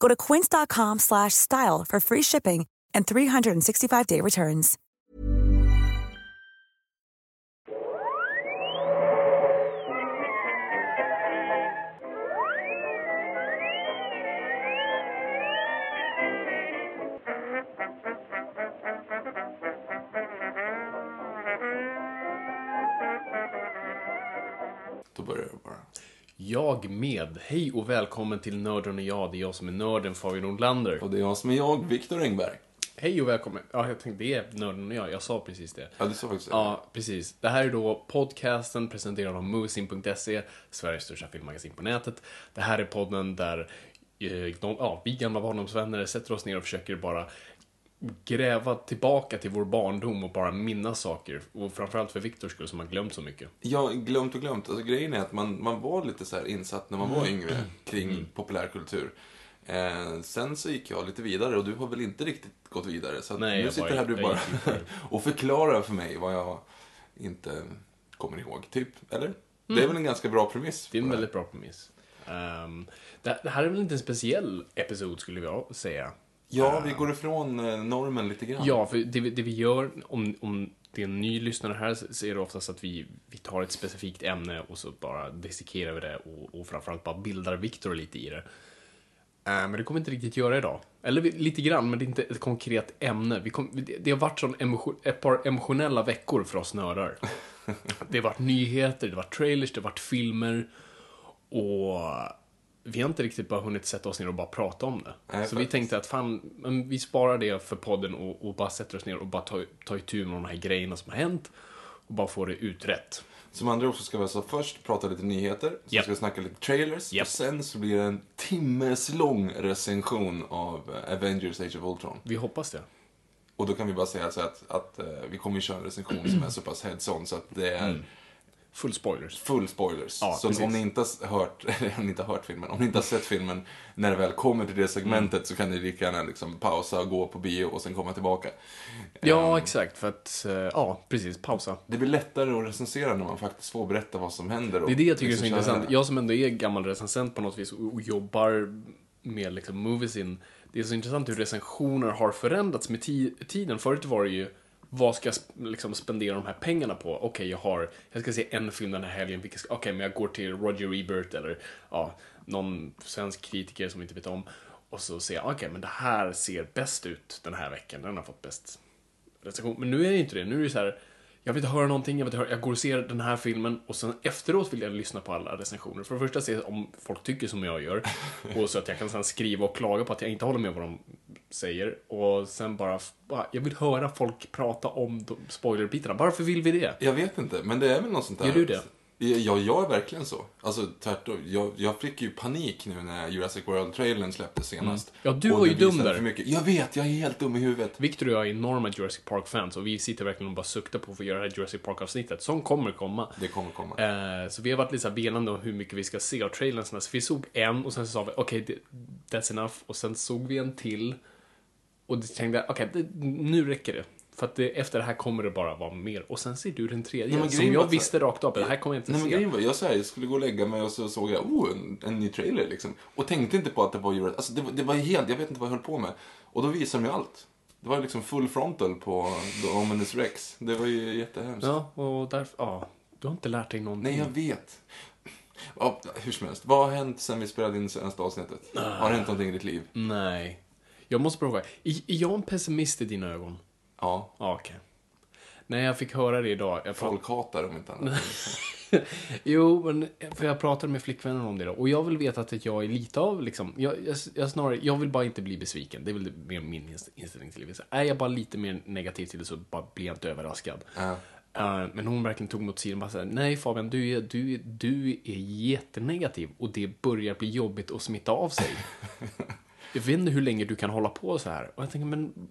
Go to quince.com slash style for free shipping and 365-day returns. Då börjar det bara. Jag med. Hej och välkommen till Nörden och jag. Det är jag som är nörden, Fabian Nordlander. Och det är jag som är jag, Viktor Engberg. Hej och välkommen. Ja, jag tänkte det är Nörden och jag. Jag sa precis det. Ja, du sa faktiskt det. Ja, precis. Det här är då podcasten presenterad av Moviesin.se, Sveriges största filmmagasin på nätet. Det här är podden där eh, ja, vi gamla barndomsvänner sätter oss ner och försöker bara gräva tillbaka till vår barndom och bara minnas saker. Och framförallt för Viktors skull som har glömt så mycket. Ja, glömt och glömt. Alltså, grejen är att man, man var lite så insatt när man var Mm. yngre kring populärkultur. Eh, sen så gick jag lite vidare och du har väl inte riktigt gått vidare. Så Nej, nu jag sitter bara- här du bara och förklarar för mig vad jag inte kommer ihåg. Typ, eller? Det är Mm. väl en ganska bra premiss? Det är en väldigt bra premiss. Ehm, det, det här är väl inte en speciell episod skulle jag säga. Ja, vi går ifrån eh, normen lite grann. Ja, för det, vi- det vi gör, om, om det är en ny lyssnare här, så är det oftast att vi, vi tar ett specifikt ämne och så bara dissekerar vi det och, och framförallt bara bildar Viktor lite i det. Eh, men det kommer vi inte riktigt göra idag. Eller lite grann, men det är inte ett konkret ämne. Vi kom, det, det har varit sån emotion, ett par emotionella veckor för oss nördar. Det har varit nyheter, det har varit trailers, det har varit filmer. Och vi har inte riktigt bara hunnit sätta oss ner och bara prata om det. Nej, så vi tänkte att fan, men vi sparar det för podden och, och bara sätter oss ner och bara tar, tar itu med de här grejerna som har hänt. Och bara får det utrett. Som andra ord så ska vi alltså först prata lite nyheter, sen Japp. ska vi snacka lite trailers Japp. och sen så blir det en timmes lång recension av Avengers Age of Ultron. Vi hoppas det. Och då kan vi bara säga så att, att eh, vi kommer köra en recension som är så pass heads-on så att det är Full spoilers. full spoilers. Ja, så precis. om ni inte har hört, om ni inte har hört filmen, om ni inte har sett filmen när det väl kommer till det segmentet Mm. så kan ni lika gärna liksom pausa och gå på bio och sen komma tillbaka. Ja, exakt. För att, eh, ja, precis. Pausa. Det blir lättare att recensera när man faktiskt får berätta vad som händer. Det är det jag tycker är så intressant. Jag som ändå är gammal recensent på något vis och jobbar med liksom movies in. Det är så intressant hur recensioner har förändrats med ti- tiden. Förut var det ju vad ska jag liksom spendera de här pengarna på? Okej, jag har, jag ska se en film den här helgen. vilken ska- Okej, men jag går till Roger Ebert eller ja, någon svensk kritiker som inte vet om. Och så ser jag, okej, men det här ser bäst ut den här veckan. Den har fått bäst recension. Men nu är det inte det. Nu är det så här. Jag vill inte höra någonting, jag, vill inte höra, jag går och ser den här filmen och sen efteråt vill jag lyssna på alla recensioner. För det första se om folk tycker som jag gör och så att jag kan sen skriva och klaga på att jag inte håller med vad de säger. Och sen bara, jag vill höra folk prata om spoilerbitarna. Varför vill vi det? Jag vet inte, men det är väl något sånt där. Gör du det? Ja, jag är verkligen så. Alltså tvärtom. Jag, jag fick ju panik nu när Jurassic World-trailern släpptes senast. Ja, du var ju dum där. För mycket. Jag vet, jag är helt dum i huvudet. Victor och jag är enorma Jurassic Park-fans och vi sitter verkligen och bara suktar på att få göra det här Jurassic Park-avsnittet som kommer komma. Det kommer komma. Eh, så vi har varit lite så här velande om hur mycket vi ska se av trailern. Så vi såg en och sen så sa vi okej, okay, that's enough. Och sen såg vi en till. Och tänkte okej, det- nu räcker det. För att det, efter det här kommer det bara vara mer. Och sen ser du den tredje. Nej, men som jag visste rakt av, det här kommer jag inte Nej men se. grejen var, jag, så här, jag skulle gå och lägga mig och så såg jag, oh, en, en ny trailer liksom. Och tänkte inte på att det var Jurassic, alltså det, var- det var helt, jag vet inte vad jag höll på med. Och då visade de ju allt. Det var liksom full frontal på The Ominous Rex. Det var ju jättehemskt. Ja, och därför, ja. Du har inte lärt dig någonting. Nej, jag vet. Ja, hur som helst, vad har hänt sen vi spelade in senaste avsnittet? Har det hänt någonting i ditt liv? Nej. Jag måste fråga, är jag en pessimist i dina ögon? Ja, Ja, okej. Nej, jag fick höra det idag. Jag folk hatar om inte annat. Jo, men för jag pratade med flickvännen om det då. Och jag vill veta att jag är lite av liksom, jag, jag, jag snarare, jag vill bara inte bli besviken. Det är väl mer min inst- inställning till livet. Är jag bara lite mer negativ till det så bara blir jag inte överraskad. Ja. Eh, men hon verkligen tog mot sidan och bara så här, nej Fabian, du är, du, du är jättenegativ och det börjar bli jobbigt att smitta av sig. jag vet inte hur länge du kan hålla på så här. Och jag tänker, men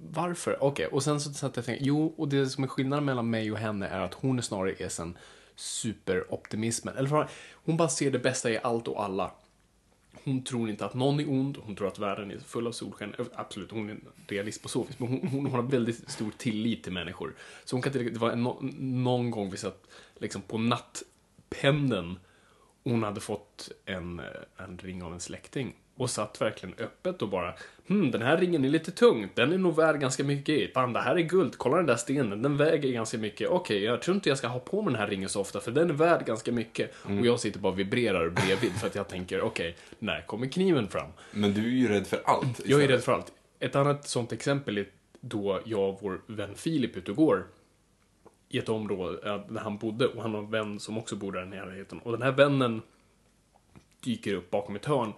varför? Okej, och sen så satt jag och tänkte, jo, och det som är skillnaden mellan mig och henne är att hon är snarare är sen superoptimismen. Eller för, hon bara ser det bästa i allt och alla. Hon tror inte att någon är ond, hon tror att världen är full av solsken. Absolut, hon är realist på så vis, men hon, hon har väldigt stor tillit till människor. Så hon kan till, det var en, någon gång vi satt liksom på nattpendeln och hon hade fått en, eh, en ring av en släkting och satt verkligen öppet och bara hmm, den här ringen är lite tung, den är nog värd ganska mycket. Fan, det här är guld, kolla den där stenen, den väger ganska mycket. Okej, jag tror inte jag ska ha på mig den här ringen så ofta för den är värd ganska mycket. Och jag sitter bara och vibrerar bredvid för att jag tänker okej, när kommer kniven fram? Men du är ju rädd för allt. Jag är istället. rädd för allt. Ett annat sånt exempel är då jag och vår vän Filip ute och går i ett område eh, där han bodde och han har en vän som också bor där i närheten. Och den här vännen dyker upp bakom ett hörn.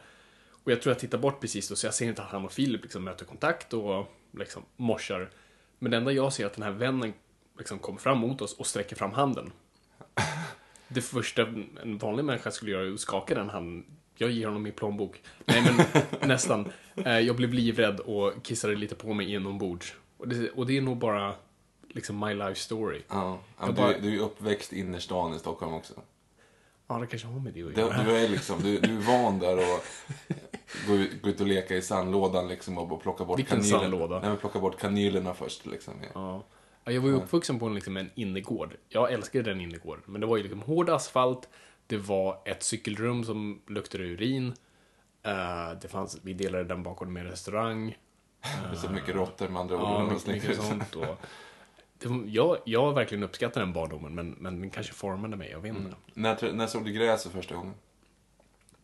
Och jag tror jag tittar bort precis då så jag ser inte att han och Filip liksom möter kontakt och liksom morsar. Men det enda jag ser är att den här vännen liksom kommer fram mot oss och sträcker fram handen. Det första en vanlig människa skulle göra är att skaka den handen. Jag ger honom min plånbok. Nej, men nästan. Eh, Jag blev livrädd och kissade lite på mig inombords. Och det, och det är nog bara liksom my life story. Ja, du, bara- du är uppväxt innerstan i Stockholm också. Ja, det kanske har med det att Du, göra. du är liksom, du, du är van där och gå ut, gå ut och leka i sandlådan liksom och plocka bort Vilken kanylerna. sandlåda? Nej, men plocka bort kanylerna först liksom. Ja. Ja. Ja, Jag var ju uppvuxen på en, liksom, en innergård. Jag älskade den innergården. Men det var ju liksom hård asfalt. Det var ett cykelrum som luktade urin. Eh, det fanns, vi delade den bakom med restaurang. Det är så mycket råttor med andra ord. Ja, mycket, mycket sånt. Och det, jag, jag verkligen uppskattar den barndomen, men, men den kanske formade mig. Jag vet inte. När, tr- när såg du gräset första gången?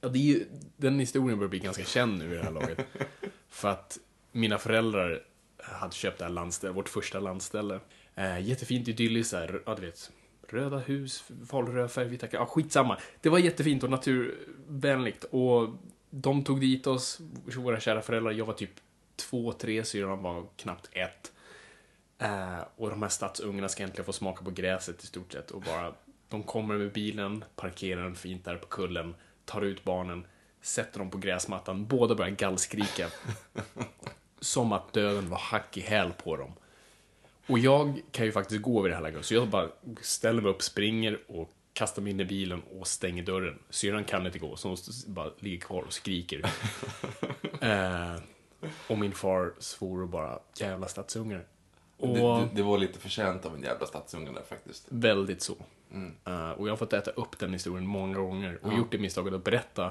Ja, det är ju, den historien börjar bli ganska känd nu i det här laget. För att mina föräldrar hade köpt det här landstället, vårt första landställe. Eh, jättefint, idylliskt, så här, ja du vet. Röda hus, faluröd färg, vita ja, skitsamma. Det var jättefint och naturvänligt. Och de tog dit oss, våra kära föräldrar. Jag var typ två, tre, syrran var knappt ett. Eh, och de här stadsungarna ska äntligen få smaka på gräset i stort sett. Och bara, de kommer med bilen, parkerar den fint där på kullen, tar ut barnen, sätter dem på gräsmattan. Båda börjar gallskrika. som att döden var hack i häl på dem. Och jag kan ju faktiskt gå vid det här läget, så jag bara ställer mig upp, springer och kastar mig in i bilen och stänger dörren. Syrran kan inte gå, så hon bara ligger kvar och skriker. eh, och min far svor och bara, jävla stadsungar. Och Det, det, det var lite förtjänt av en jävla stadsunge där faktiskt. väldigt så. Eh, och jag har fått äta upp den historien många gånger och gjort det misstaget att berätta.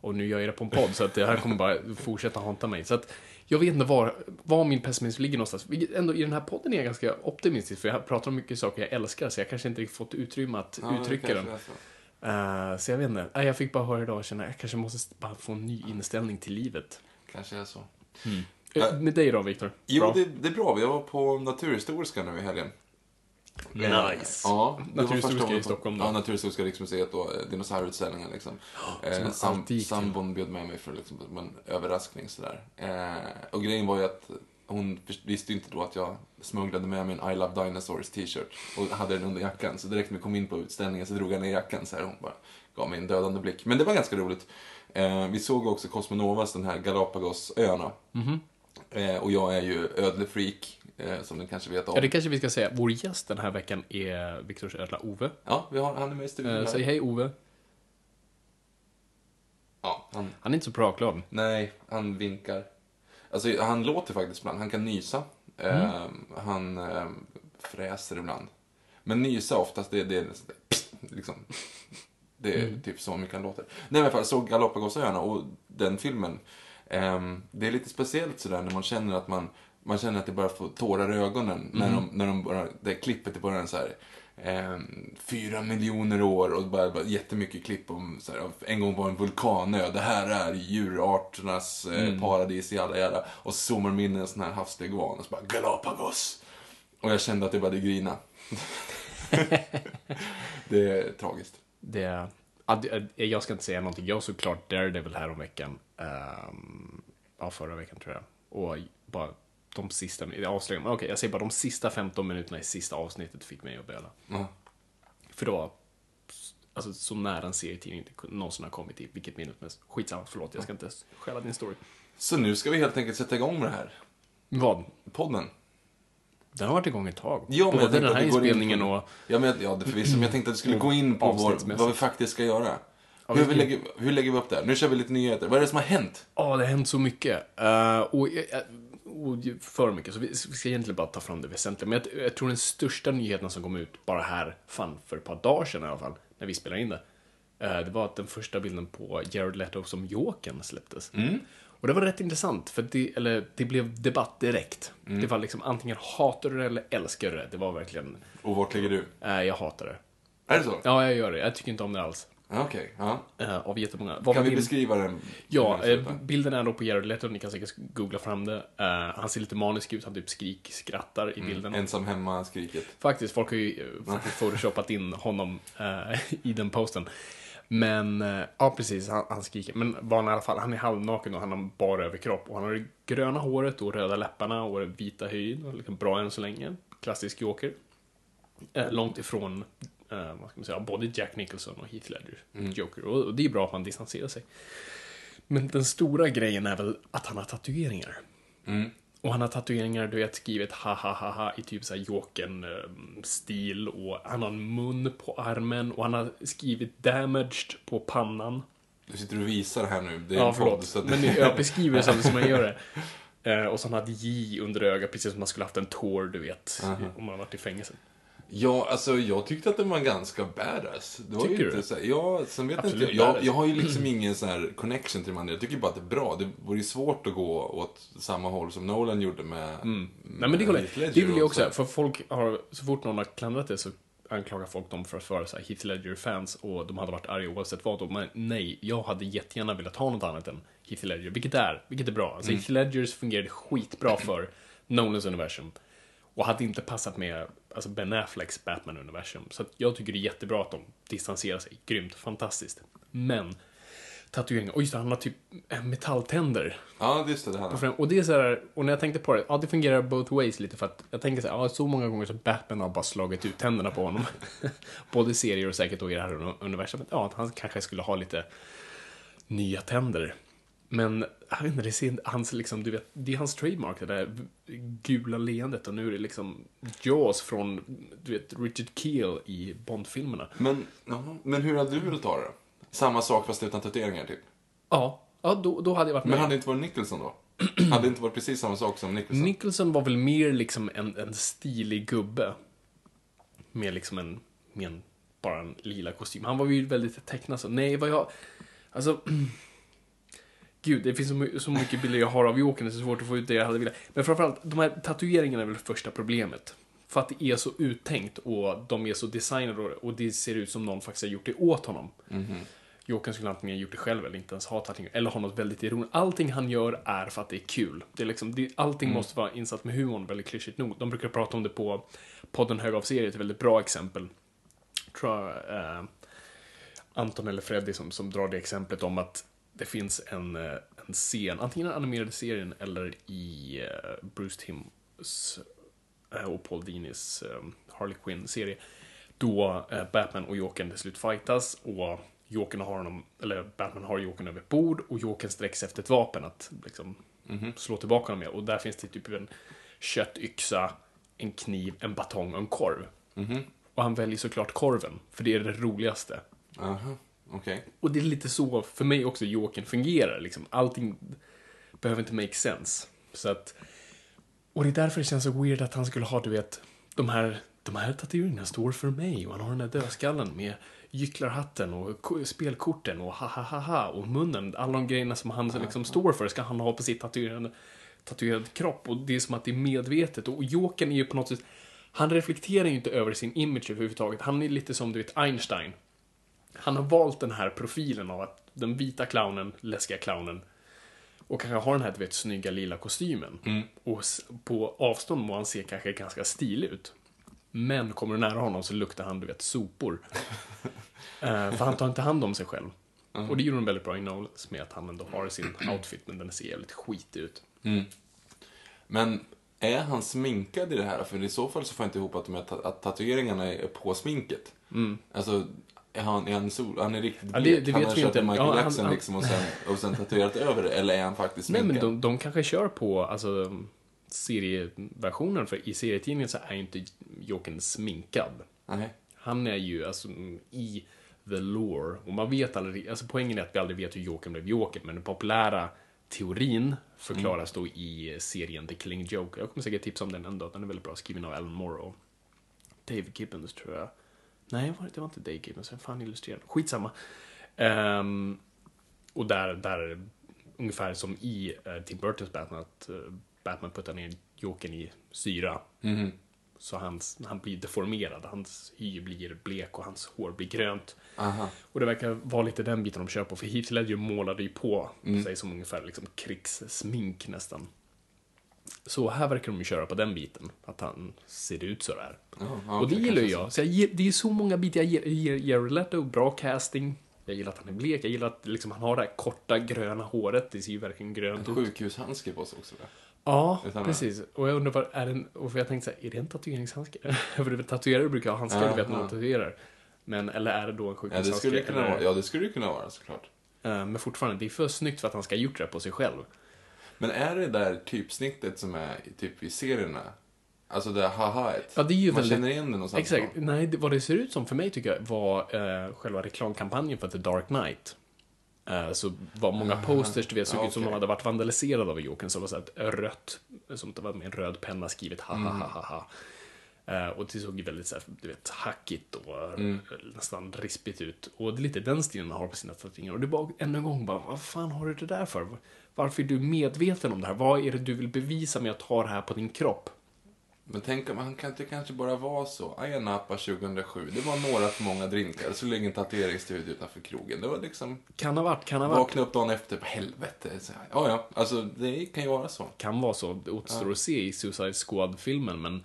Och nu gör jag det på en podd, så att det här kommer bara fortsätta hanta mig. Så att jag vet inte var, var min pessimism ligger någonstans. Ändå i den här podden är jag ganska optimistisk, för jag pratar om mycket saker jag älskar, så jag kanske inte riktigt fått utrymme att Ja, uttrycka den. så. Eh, så jag vet inte. Nej, jag fick bara höra idag och känna att jag kanske måste bara få en ny inställning till livet. Kanske är så. Eh, med dig då, Viktor? Jo, det, det är bra. Jag var på Naturhistoriska nu i helgen. Nice. Ja, Naturhistoriska i Stockholm då? Ja, Naturhistoriska riksmuseet och eh, dinosaurieutställningen liksom. Eh, man sam, sambon bjöd med mig för liksom, som en överraskning sådär. Eh, och grejen var ju att hon visste ju inte då att jag smugglade med mig en I Love Dinosaurs t-shirt och hade den under jackan. Så direkt när vi kom in på utställningen så drog jag ner jackan så här och hon bara gav mig en dödande blick. Men det var ganska roligt. Eh, vi såg också Cosmonovas, den här Galapagosöarna. Mhm. Eh, och jag är ju ödlefreak, eh, som ni kanske vet om. Ja, det kanske vi ska säga. Vår gäst den här veckan är Viktors ödla Ove. Ja, vi har, han är med i studion. Eh, här. säg hej Ove. Ja, han, Han är inte så pratglad. nej, han vinkar. Alltså, han låter faktiskt ibland. Han kan nysa. Eh, han eh, fräser ibland. Men nysa oftast, det, det är liksom. Det är typ så mycket han låter. Nej, men i alla fall, jag såg Galapagosöarna och den filmen. Ehm, det är lite speciellt sådär när man känner att man, man känner att det bara får tårar i ögonen. När de, när de bara, det klippet i början så här. eh, fyra miljoner år och bara, bara jättemycket klipp om så här, en gång var en vulkanö, det här är djurarternas eh, paradis i alla jävla Och så zoomar de in en sån här havsleguan och så bara Galapagos. Och jag kände att jag började grina. det är tragiskt. Det- jag ska inte säga någonting. Jag såg klart Daredevil här om veckan. Um, ja, förra veckan tror jag. Och bara de sista, det avslöjar men okej, jag säger bara de sista 15 minuterna i sista avsnittet fick mig att böla. Ja. För det var alltså, så nära en serietidning inte någonsin har kommit i vilket minut men skitsamma, förlåt, jag ska inte stjäla din story. Så nu ska vi helt enkelt sätta igång med det här. Vad? Podden. Den har varit igång ett tag. Ja, men Både den här inspelningen på- och... Ja, men, ja det förvisso, men jag tänkte att vi skulle gå in på vår, vad vi faktiskt ska göra. vi hur, vi lägger, hur lägger vi upp det här? Nu kör vi lite nyheter. Vad är det som har hänt? Ja, det har hänt så mycket. Eh, och, eh, och för mycket, så vi, ska egentligen bara ta fram det väsentliga. Men jag, jag tror den största nyheten som kom ut bara här, fan, för ett par dagar sedan i alla fall, när vi spelade in det. eh, det var att den första bilden på Jared Leto som Jokern släpptes. Och det var rätt intressant, för det, eller, det blev debatt direkt. Det var liksom antingen hatar du det eller älskar du det. Det var verkligen, Och vart ligger du? eh, jag hatar det. Är det så? Ja, jag gör det. Jag tycker inte om det alls. Okej, ja. Uh, av jättemånga. Vad Kan vi din- beskriva den? Ja, eh, bilden är då på Jared Leto, ni kan säkert googla fram det. Eh, han ser lite manisk ut, han typ skrik, skrattar i bilden. Ensam hemma-skriket. Faktiskt, folk har ju eh, faktiskt photoshopat in honom eh, i den posten. Men, eh, ja precis, han, han skriker. Men var han i alla fall, han är halvnaken och han har bara överkropp. Och han har det gröna håret och röda läpparna och den vita hyn. Och liksom bra än så länge. Klassisk joker. Eh, långt ifrån, eh, vad ska man säga, både Jack Nicholson och Heath Ledger. Joker. Och, och det är bra att man distanserar sig. Men den stora grejen är väl att han har tatueringar. Och han har tatueringar, du vet, skrivit ha ha ha ha i typ såhär Jokern-stil och han har en mun på armen och han har skrivit damaged på pannan. Du sitter och visar det här nu. Det är Ja, en förlåt. podd, så att... Men jag beskriver det som, som man gör det. Eh, och så han hade J under ögat, precis som man skulle haft en tår, du vet, om man har varit i fängelse. Ja, alltså jag tyckte att den var ganska badass. Det var Tycker ju inte du? Så här, ja, sen vet Absolut inte jag. badass. jag. Jag har ju liksom ingen sån här connection till de andra. Jag tycker bara att det är bra. Det vore ju svårt att gå åt samma håll som Nolan gjorde med... Nej men det håller jag. Ledger Det vill jag också för folk har, så fort någon har klandrat det så anklagar folk dem för att vara så här Heath Ledger-fans och de hade varit arga oavsett vad. Men nej, jag hade jättegärna velat ha något annat än Heath Ledger, vilket är, vilket är bra. Alltså Heath Ledgers fungerade skitbra för Nolans universum. Och hade inte passat med alltså Ben Afflecks Batman-universum. Så jag tycker det är jättebra att de distanserar sig. Grymt, fantastiskt. Men, tatueringar, och just det, han har typ eh, metalltänder. Ja, just det. Det här. Och det är så här, och när jag tänkte på det, ja det fungerar both ways lite för att jag tänker så här, ja så många gånger som Batman har bara slagit ut tänderna på honom. Både i serier och säkert då i det här uni- universumet. Ja, att han kanske skulle ha lite nya tänder. Men, jag vet inte, det inte- hans liksom, du vet, det är hans trademark, det där gula leendet och nu är det liksom Jaws från, du vet, Richard Keel i Bond-filmerna. Men, ja, men hur hade du velat ta det? Samma sak fast utan tatueringar, typ. Ja, ja då, då hade jag varit med. Men hade det inte varit Nicholson då? hade det inte varit precis samma sak som Nicholson? Nicholson var väl mer liksom en, en stilig gubbe. Med liksom en, med en, bara en lila kostym. Han var ju väldigt tecknad så. Nej, vad jag, alltså. Gud, det finns så, my- så mycket bilder jag har av Jokern, det är så svårt att få ut det jag hade velat. Men framförallt, de här tatueringarna är väl första problemet. För att det är så uttänkt och de är så designade och- det ser ut som någon faktiskt har gjort det åt honom. Jokern skulle antingen gjort det själv eller inte ens ha tatueringar. Eller ha något väldigt ironiskt. Allting han gör är för att det är kul. Det är liksom, det, allting måste vara insatt med humorn, väldigt klyschigt nog. De brukar prata om det på podden Hög av serie, ett väldigt bra exempel. Tror jag, eh, Anton eller Freddy som, som drar det exemplet om att det finns en, eh, en scen, antingen i den animerade serien eller i eh, Bruce Timms eh, och Paul Dinis Harley Quinn-serie. Då Batman och Jokern till slut fightas och Jokern har honom, eller Batman har Jokern över ett bord och Jokern sträcks efter ett vapen att liksom slå tillbaka honom med. Och där finns det typ en köttyxa, en kniv, en batong och en korv. Och han väljer såklart korven, för det är det roligaste. Aha, okej. Och det är lite så för mig också Jokern fungerar. Liksom. Allting behöver inte make sense. Så att, och det är därför det känns så weird att han skulle ha, du vet, de här, de här tatueringarna står för mig och han har den där dödskallen med gycklarhatten och ko- spelkorten och ha ha ha ha och munnen. Alla de grejerna som han liksom står för ska han ha på sitt tatuerade, tatuerad kropp och det är som att det är medvetet och Jokern är ju på något sätt Han reflekterar ju inte över sin image överhuvudtaget. Han är lite som du vet Einstein. Han har valt den här profilen av att den vita clownen, läskiga clownen, och kanske har den här, du vet, snygga lila kostymen. Och s- på avstånd må han se kanske ganska stilig ut. Men kommer du nära honom så luktar han, du vet, sopor. Eh, för han tar inte hand om sig själv. Och det gjorde de väldigt bra i Knowles med att han ändå har sin outfit, men den ser jävligt skitig ut. Men är han sminkad i det här? För i så fall så får jag inte ihop att, de här, att tatueringarna är på sminket. Alltså, är han, är han, sol, han är riktigt Ja, blek? det- det han har kört inte. Michael Ja, Jackson han- liksom och sen, och sen tatuerat över det? Eller är han faktiskt Nej, men de, de kanske kör på, alltså, serieversionen, för i serietidningen så är ju inte Jokern sminkad. Nej. Han är ju alltså i the lore. Och man vet aldrig, alltså poängen är att vi aldrig vet hur Jokern blev Joker, men den populära teorin förklaras då i serien The Killing Joke. Jag kommer säkert tipsa om den en dag, den är väldigt bra, skriven av Alan Moore och Dave Gibbons tror jag. Nej, det var inte Gibbons, vem fan illustrerade? Skitsamma. Ehm, och där, där, ungefär som i uh, Tim Burtons Batman, att eh, Batman puttar ner Jokern i syra. Så hans, han blir deformerad, hans hy blir blek och hans hår blir grönt. Aha. Och det verkar vara lite den biten de kör på, för Heath Ledger målade ju på sig som ungefär liksom krigssmink nästan. Så här verkar de ju köra på den biten, att han ser ut sådär. Ja, och det gillar ju jag. Så jag ger, det är så många bitar jag ger. Jared Leto, bra casting. Jag gillar att han är blek, jag gillar att liksom, han har det här korta gröna håret, det ser ju verkligen grönt En ut. sjukhushandske på sig också. Där. Ja, Utan- precis. Och jag undrar, vad är den, och för jag tänkte så här, är det en tatueringshandske? för tatuerare brukar ha handskar, Ja, du vet, när de tatuerar. Men, eller är det då en Ja, det sjukhushandske? skulle det kunna vara. Ja, det skulle det kunna vara såklart. Eh, Men fortfarande, det är för snyggt för att han ska ha gjort det på sig själv. Men är det där typsnittet som är typ i serierna? Alltså det haha Ja, det är ju Man väldigt- känner igen det någonstans. Exakt. ifrån. Nej, det, vad det ser ut som för mig tycker jag var eh, själva reklamkampanjen för The Dark Knight. Eh, så var många posters, du vet, såg Ja, ut som de okej. hade varit vandaliserade av Jokern. Så det var så här rött, som det var med en röd penna skrivet ha ha ha ha ha. Eh, och det såg ju väldigt så här, du vet, hackigt och eh, nästan rispigt ut. Och det är lite den stilen han har på sina tatueringar. Och det var ännu en gång bara, vad fan har du det där för? Varför är du medveten om det här? Vad är det du vill bevisa med att ha det här på din kropp? Men tänk om han kan inte kanske bara vara så. Ayia Napa 2007. Det var några för många drinkar. Så länge en tatueringsstudio utanför krogen. Det var liksom... Kan ha varit, kan ha varit. Vakna upp dagen efter. Helvete. Så. Ja, ja. Alltså, det kan ju vara så. kan vara så. Det återstår att se i Suicide Squad-filmen, men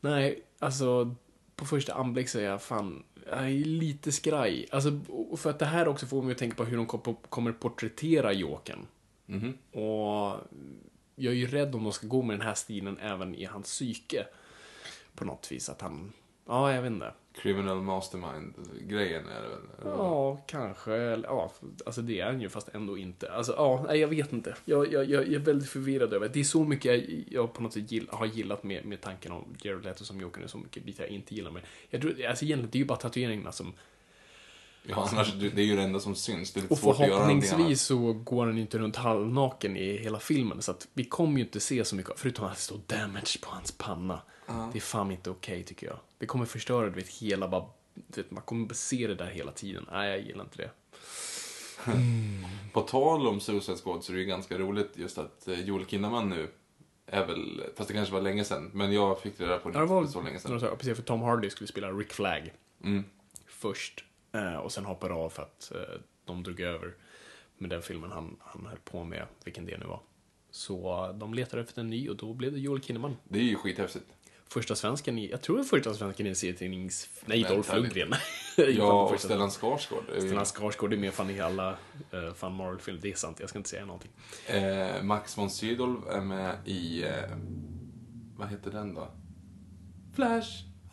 nej, alltså på första anblick så är jag fan, jag är lite skraj. Alltså, för att det här också får mig att tänka på hur de kom- kommer porträttera Jokern. Och jag är ju rädd om de ska gå med den här stilen även i hans psyke. På något vis, att han, ja, jag vet inte. Criminal Mastermind-grejen är det väl? Ja, kanske. Ja, alltså det är han ju, fast ändå inte. Alltså, ja, nej, jag vet inte. Jag, jag, jag är väldigt förvirrad över det. Det är så mycket jag, jag på något sätt gill, har gillat med, med tanken om Jared Leto som Joker. Är så mycket bitar jag inte gillar med. Jag tror, alltså egentligen, det är ju bara tatueringarna som... Ja, annars, det är ju det enda som syns. Det är lite Och svårt att göra förhoppningsvis så går han inte runt halvnaken i hela filmen. Så att vi kommer ju inte se så mycket, förutom att det står damage på hans panna. Det är fan inte okej tycker jag. Det kommer förstöra, du vet, hela bara... Du vet, man kommer se det där hela tiden. Nej, jag gillar inte det. På tal om Suicide Squad så är det ju ganska roligt just att eh, Joel Kinnaman nu är väl, fast det kanske var länge sedan, men jag fick det där på Ja, det var så länge sedan. precis för Tom Hardy skulle spela Rick Flag Mm. först. Eh, och sen hoppade av för att eh, de drog över med den filmen han, han höll på med, vilken det nu var. Så eh, de letade efter en ny och då blev det Joel Kinnaman. Det är ju skithäftigt. Första svensken i, jag tror det första svensken i en serietidnings... Nej, Vänta Dolph. Lundgren. Ja, och Stellan Skarsgård. Stellan Skarsgård är med fan i alla uh, fan Marvel-filmer. Det är sant, jag ska inte säga någonting. Eh, Max von Sydow är med i, eh, vad heter den då? Flash.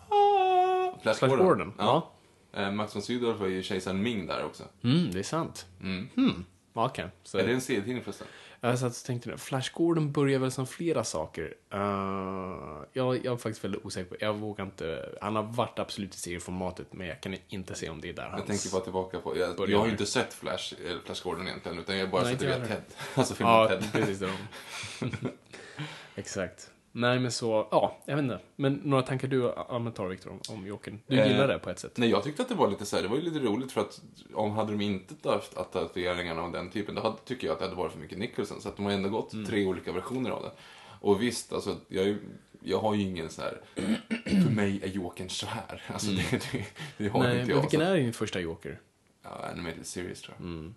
Ah. Flash, Flash Gordon. Gordon, ja. Eh, Max von Sydow var ju kejsaren Ming där också. Mm, det är sant. Mm. Hmm. Okej. så- Är det en serietidning förresten? Jag satt och tänkte Flash Gordon börjar väl som flera saker. Uh, jag, jag är faktiskt väldigt osäker på, jag vågar inte, han har varit absolut i serieformatet, men jag kan inte se om det är där Jag hans... tänker bara tillbaka på, jag, Börjar jag har ju inte sett Flash, eller Flash Gordon egentligen, utan jag har bara Nej, sett inte via jag Ted. Alltså filmen Ja, Ted. precis. Det. Exakt. Nej, men så, ja, jag vet inte. Men några tankar du allmänt har, Viktor, om, om Jokern? Du Eh, gillar det på ett sätt? Nej, jag tyckte att det var lite så här, det var ju lite roligt för att om hade de inte haft att tatueringarna av den typen, då hade, tycker jag att det hade varit för mycket Nicholson. Så att de har ändå gått Mm. tre olika versioner av det. Och visst, alltså, jag, jag har ju ingen så här... För mig är Jokern så här. Alltså, det, det, det har Mm. Nej, inte men jag. vilken så. är din första Joker? Ja, animated series tror jag. Mm.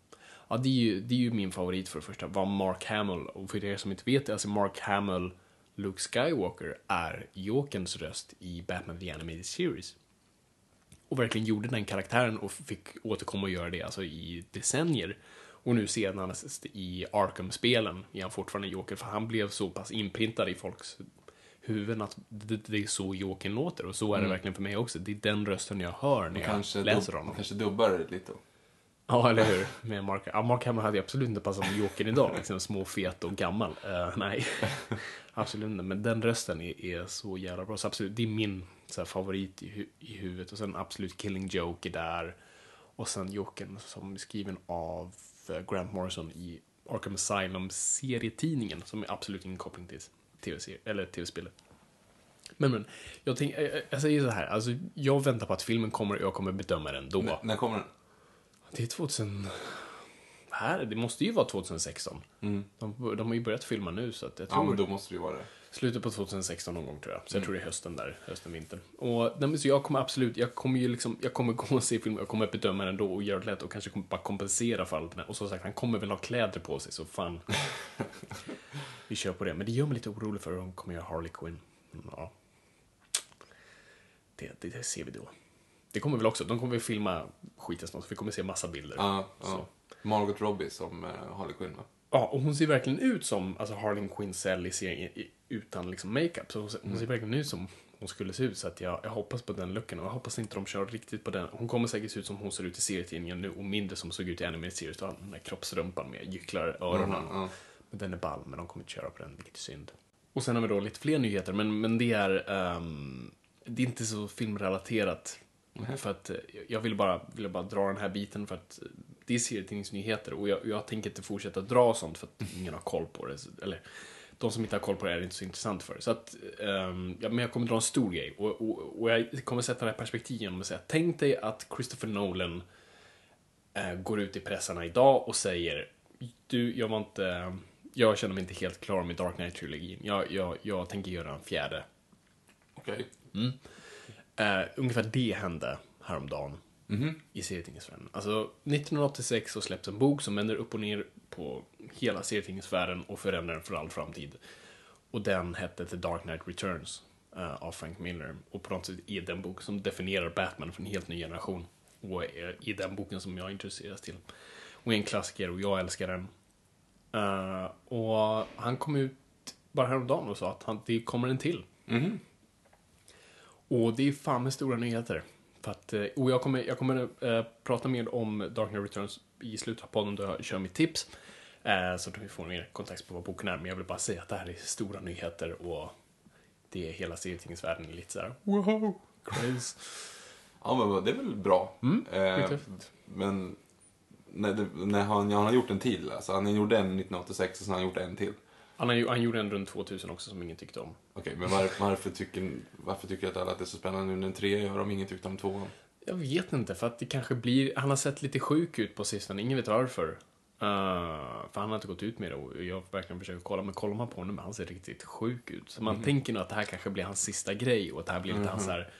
Ja, det är, ju, det är ju min favorit för det första, var Mark Hamill. Och för er som inte vet det, alltså Mark Hamill, Luke Skywalker, är Jokerns röst i Batman The Animated Series. Och verkligen gjorde den karaktären och fick återkomma och göra det alltså i decennier. Och nu senast i Arkham-spelen är han fortfarande Joker, för han blev så pass inprintad i folks huvuden att det, det är så Jokern låter. Och så är det verkligen för mig också. Det är den rösten jag hör när jag Kanske, läser honom. kanske dubbar det lite. då. Ja, eller hur? Med Mark, ja, Mark Hamill hade ju absolut inte passat som Jokern idag. Liksom små, fet och gammal. Eh, nej, absolut inte. Men den rösten är, är så jävla bra. Så absolut, det är min så här, favorit i, hu- i huvudet. Och sen absolut Killing Joke är där. Och sen Jokern som är skriven av eh, Grant Morrison i Arkham Asylum-serietidningen. Som är absolut ingen koppling till tv-spelet. Men, men, jag, tänk, jag, jag säger så här. Alltså, jag väntar på att filmen kommer och jag kommer bedöma den då. När, när kommer den? Det är 2000... Här, det måste ju vara 2016. De, de har ju börjat filma nu, så att jag Ja, tror... men då måste det ju vara det. Slutet på 2016 någon gång tror jag. Så jag tror det är hösten där, hösten, vinter. Och nej, så jag kommer absolut, jag kommer ju liksom, jag kommer gå och se filmen, jag kommer bedöma den då och göra det lätt och kanske kommer bara kompensera för allt det. Och som sagt, han kommer väl ha kläder på sig, så fan. Vi kör på det. Men det gör mig lite orolig för hur de kommer göra Harley Quinn. Mm, Ja. Det, det, det ser vi då. Det kommer väl också, de kommer väl filma skiten snart, så vi kommer se massa bilder. Ja, Så. ja. Margot Robbie som uh, Harley Quinn, va? Ja, och hon ser verkligen ut som alltså Harley Quinzel i serien utan liksom makeup. Så hon ser, hon ser verkligen ut som hon skulle se ut. Så att jag, jag hoppas på den looken och jag hoppas inte de kör riktigt på den. Hon kommer säkert se ut som hon ser ut i serietidningen nu och mindre som såg ut i animated series. Då den där kroppsrumpan med gycklar öronen. Mhm, ja. Men den är ball, men de kommer inte köra på den, vilket är synd. Och sen har vi då lite fler nyheter, men, men det är ehm, det är inte så filmrelaterat. För att eh, jag vill bara, vill bara dra den här biten för att eh, det är serietidningsnyheter och jag, jag tänker inte fortsätta dra sånt för att ingen har koll på det. Eller de som inte har koll på det är det inte så intressant för. Så att, ehm, ja, men jag kommer dra en stor grej och, och, och jag kommer sätta det här perspektivet genom att säga tänk dig att Christopher Nolan eh, går ut i pressarna idag och säger du, jag var inte, jag känner mig inte helt klar med Dark Knight-trilogin. Jag, jag, jag tänker göra en fjärde. Okej. Eh, ungefär det hände häromdagen i serietidningsvärlden. Alltså, 1986 så släpps en bok som vänder upp och ner på hela serietidningsvärlden och förändrar den för all framtid. Och den hette The Dark Knight Returns eh, av Frank Miller. Och på något sätt är den bok som definierar Batman för en helt ny generation. Och är i den boken som jag intresseras till. Och är en klassiker och jag älskar den. Eh, och han kom ut bara häromdagen och sa att han, det kommer en till. Och det är fan med stora nyheter. För att, eh, och jag kommer, jag kommer eh, prata mer om Dark Knight Returns i slutet av podden då jag kör mitt tips. Eh, så att vi får mer kontext på vad boken är. Men jag vill bara säga att det här är stora nyheter och det är hela serietidningsvärlden är lite såhär wow, crazy. Ja, men det är väl bra. Eh, tufft. men när, det, han, han har gjort en till. Alltså, han gjorde en 1986 och sen har han gjort en till. Han, han gjorde en runt 2000 också som ingen tyckte om. Okej, men var, varför, tycker, varför tycker att alla att det är så spännande nu när en trea gör om ingen tyckte om tvåan? Jag vet inte, för att det kanske blir... Han har sett lite sjuk ut på sistone, ingen vet varför. Uh, för han har inte gått ut med det och jag verkligen försökt kolla, men kollar man på honom, han ser riktigt sjuk ut. Så man tänker nog att det här kanske blir hans sista grej och att det här blir lite hans så här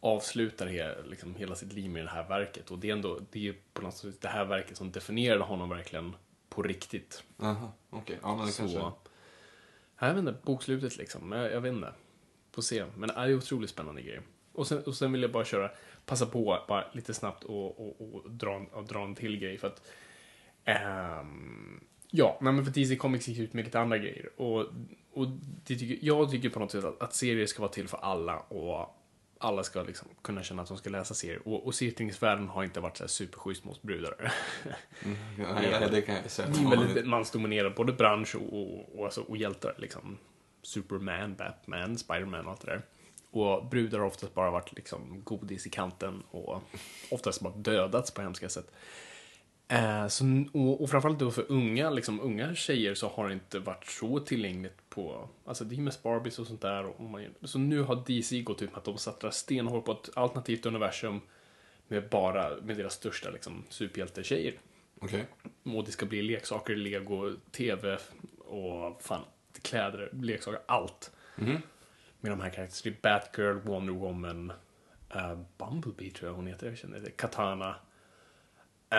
avslutar he, liksom, hela sitt liv med det här verket. Och det är ändå, det är ju på något sätt det här verket som definierade honom verkligen på riktigt. Aha, okej. Ja, men det kanske... Jag vet inte, bokslutet liksom. Jag, jag vet inte. Får se. Men det är otroligt spännande grej. Och sen, och sen vill jag bara köra, passa på bara lite snabbt och, och, och, dra, en, och dra en till grej. För att, um, ja, nej, men för DC Comics gick ut med lite andra grejer. Och, och det tycker, jag tycker på något sätt att, att serier ska vara till för alla. Och alla ska liksom kunna känna att de ska läsa serier. Och, och serietidningsvärlden har inte varit så här superschysst mot brudar. Ja, ja, det kan jag säga. Det är väldigt mansdominerad både bransch och, och, och, alltså, och hjältar. Liksom. Superman, Batman, Spiderman och allt det där. Och brudar har oftast bara varit liksom godis i kanten och oftast bara dödats på hemska sätt. Eh, så, och, och framförallt då för unga, liksom, unga tjejer så har det inte varit så tillgängligt på, alltså mest Barbies och sånt där. Och man, så nu har DC gått ut med att de satsar stenhårt på ett alternativt universum med bara, med deras största liksom, superhjältetjejer. Okej. Och det ska bli leksaker, lego, tv och fan kläder, leksaker, allt. Med de här karaktärerna. Det är Batgirl, Wonder Woman, uh, Bumblebee tror jag hon heter, jag känner det. Katana. Uh,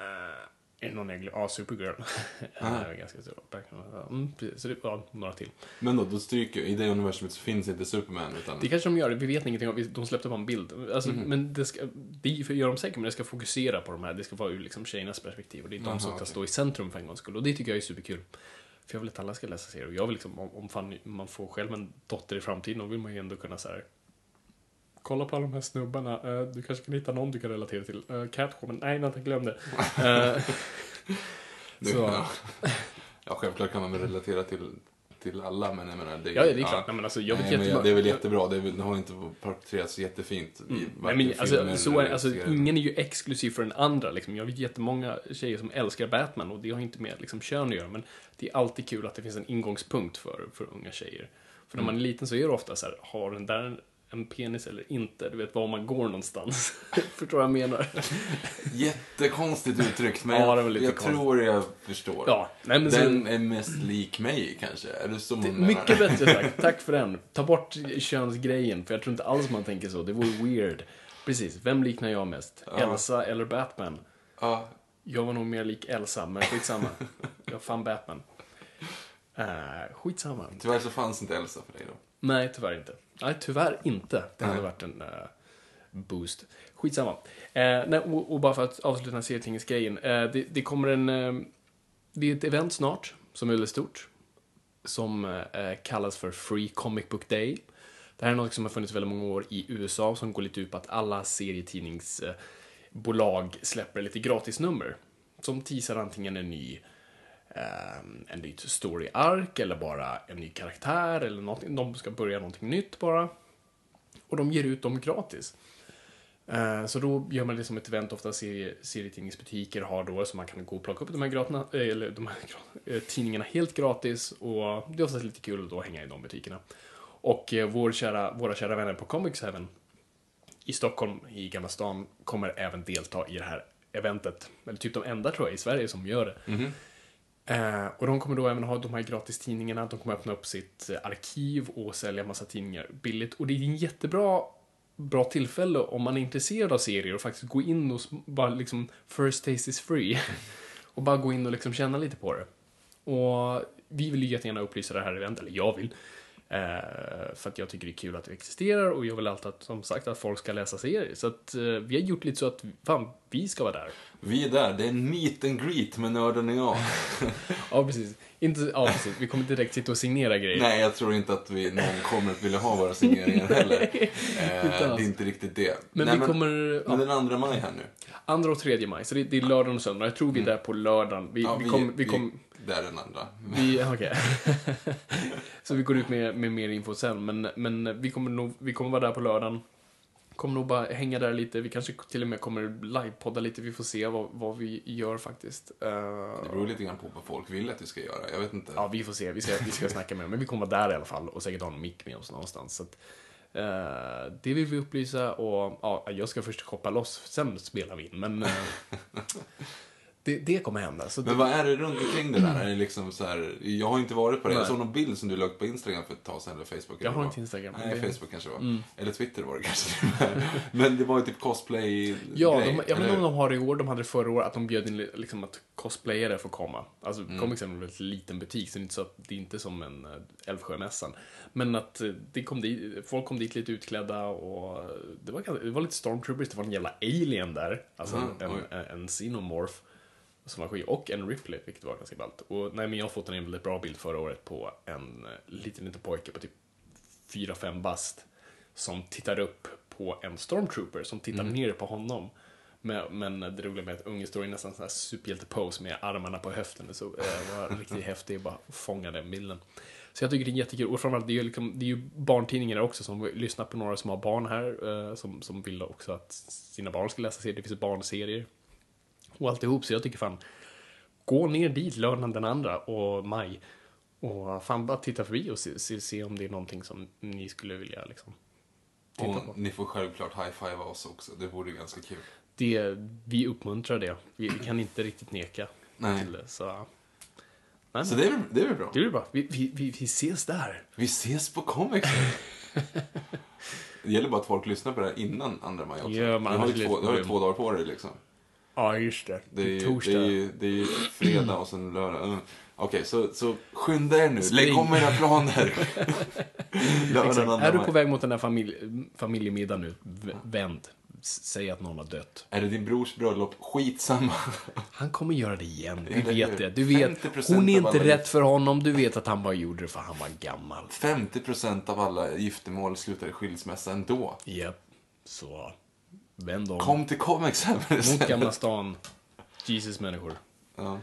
uh, är det någon jag glömmer? Ja, Supergirl. Ah. uh, ganska stor. Mm, precis. Så det var några till. Men då, då stryker i det universumet så finns inte Superman utan... Det kanske de gör, vi vet ingenting om, de släppte bara en bild. Alltså, Mhm. Men det, ska, det gör de säkert, men det ska fokusera på de här, det ska vara ur liksom tjejernas perspektiv och det är de Jaha, som ska okej. stå i centrum för en gångs skull. Och det tycker jag är superkul. För jag vill att alla ska läsa serier och jag vill liksom, om, om fan, man får själv en dotter i framtiden, då vill man ju ändå kunna så här. Kolla på alla de här snubbarna, eh, du kanske kan hitta någon du kan relatera till. Uh, Catwoman, nej, jag glöm det. Eh, Nu- så, ja. ja, självklart kan man väl relatera till, till alla, men jag menar... Det, ja, det är klart. Nej, men alltså, jag vet Nej, men det är väl jättebra. Det, är väl, det har inte porträtterats jättefint Mm. Nej, men, alltså, så är, alltså, ingen är ju exklusiv för den andra. Liksom. Jag vet jättemånga tjejer som älskar Batman och det har inte med liksom, kön att göra. Men det är alltid kul att det finns en ingångspunkt för, för unga tjejer. För när Mm. man är liten så är det ofta så här, har den där en, en penis eller inte? Du vet var man går någonstans. Förstår vad jag menar? Jättekonstigt uttryckt, men Ja, jag, jag tror jag förstår. Ja, nej, men Den sen, är mest lik mig, kanske. Är det så det, mycket bättre sagt. Tack för den. Ta bort könsgrejen, för jag tror inte alls man tänker så. Det vore weird. Precis, vem liknar jag mest? Ja. Elsa eller Batman? Ja, Jag var nog mer lik Elsa, men skitsamma. jag är fan Batman. Uh, skitsamma. tyvärr så fanns inte Elsa för dig då. Nej, tyvärr inte. Nej, tyvärr inte. Det hade varit en eh, boost. Skitsamma. Uh, nej, och, och bara för att avsluta den här serietidningsgrejen. Uh, det, det kommer en... eh, det är ett event snart, som är väldigt stort. Som eh, kallas för Free Comic Book Day. Det här är något som har funnits väldigt många år i USA som går lite ut på att alla serietidningsbolag släpper lite gratisnummer. Som teasar antingen en ny eh, Ehm, en ny story-ark eller bara en ny karaktär eller någonting. De ska börja någonting nytt bara. Och de ger ut dem gratis. Eh, Så då gör man det som ett event, ofta serie, serietidningsbutiker har då, så man kan gå och plocka upp de här, gratina, eh, eller de här eh, tidningarna helt gratis. Och det är oftast lite kul att hänga i de butikerna. Och eh, vår kära, våra kära vänner på Comics även i Stockholm, i Gamla stan, kommer även delta i det här eventet. Eller typ de enda tror jag i Sverige som gör det. Mhm. Eh, och de kommer då även ha de här gratistidningarna, de kommer öppna upp sitt eh, arkiv och sälja massa tidningar billigt. Och det är en jättebra bra tillfälle om man är intresserad av serier och faktiskt gå in och bara liksom first taste is free. och bara gå in och liksom känna lite på det. Och vi vill ju jättegärna upplysa det här eventet, eller jag vill. Eh, för att jag tycker det är kul att det existerar och jag vill alltid att, som sagt att folk ska läsa serier. Så att eh, vi har gjort lite så att, fan, vi ska vara där. Vi är där, det är en meet and greet med nörden och jag. Ja, precis. Inte, ja, precis. Vi kommer inte direkt sitta och signera grejer. Nej, jag tror inte att vi, någon kommer att vilja ha våra signeringar heller. Eh, det är inte riktigt det. Men Nej, vi kommer... Men den 2 maj här nu. andra och tredje maj, så det, det är lördagen och söndag. Jag tror vi är där på lördagen. Vi, Ja, vi kommer... Vi kom, Där är den andra. vi, okej. så vi går ut med, med mer info sen. Men, men vi, kommer nog, vi kommer vara där på lördagen. Kommer nog bara hänga där lite. Vi kanske till och med kommer livepodda lite. Vi får se vad, vad vi gör faktiskt. Eh, Det beror lite grann på vad folk vill att vi ska göra. Jag vet inte. Ja, vi får se. Vi ska, vi ska snacka med dem. Men vi kommer vara där i alla fall och säkert ha en mick med oss någonstans. Så att, eh, det vill vi upplysa och ja, jag ska först shoppa loss, sen spelar vi in. Men eh, det, det kommer hända. Så Men vad är det runt omkring det där? Är det liksom så här, jag har inte varit på det. Jag såg någon bild som du la upp på Instagram för ett tag sedan, eller Facebook. Jag har inte Instagram, Nej, det- Facebook kanske det var. Eller Twitter var det kanske. Men det var ju typ cosplay Ja, de, jag vet inte om de har det i år, de hade det förra året, att de bjöd in liksom att cosplayare får komma. Alltså, Mm. Comics är en väldigt liten butik, så det är inte, så det är inte som en uh, Älvsjömässan. Men att eh, det kom dit, folk kom dit lite utklädda och eh, det var, det var lite stormtroopers, det var en jävla alien där. Alltså Mm, en, en, en xenomorph. Som var skit, och en Ripley, vilket var ganska ballt. Och nej, men jag fått en väldigt bra bild förra året på en eh, liten, liten pojke på typ 4-5 bast som tittar upp på en stormtrooper som tittar ner på honom. Men, men det roliga med att ungen står i nästan sån här superhjälte-pose med armarna på höften. Så eh, var riktigt häftig, bara fånga den bilden. Så jag tycker det är jättekul. Och framförallt, det är ju, liksom, det är ju barntidningar också som lyssnar på några som har barn här. Eh, som, som vill också att sina barn ska läsa serier. Det finns barnserier. Och alltihop, så jag tycker fan, gå ner dit lördagen den andra och maj. Och fan bara titta förbi och se, se, se om det är någonting som ni skulle vilja liksom titta på. Och ni får självklart high-five oss också. Det vore ju ganska kul. Det, vi uppmuntrar det. Vi, vi kan inte riktigt neka Nej. till. Så, Nej, Så det är, det är väl bra. Det blir bra. Vi, vi, vi, vi ses där. Vi ses på Comics. det gäller bara att folk lyssnar på det här innan andra maj också. Ja, men du har ju blir två, två dagar på dig liksom. Ja, just det. Det är, ju- Torsdag. det är, ju- det är ju fredag och sen lördag. Mm. Okej, så, så skynda er nu. Spring. Lägg om era planer. Lördagen Exakt. andra Är du maj. på väg mot den här familj, familjemiddagen nu, v- vänd. S- Säg att någon har dött. Är det din brors bröllop? Skitsamma. Han kommer göra det igen. Eller vet hur? det. Du vet, 50% hon är av inte alla rätt för honom. Du vet att han bara gjorde det för han var gammal. 50% av alla giftermål slutar i skilsmässa ändå. Japp. Så, vänd om. Kom till det Mot. Gamla stan. Jesus människor. Ja.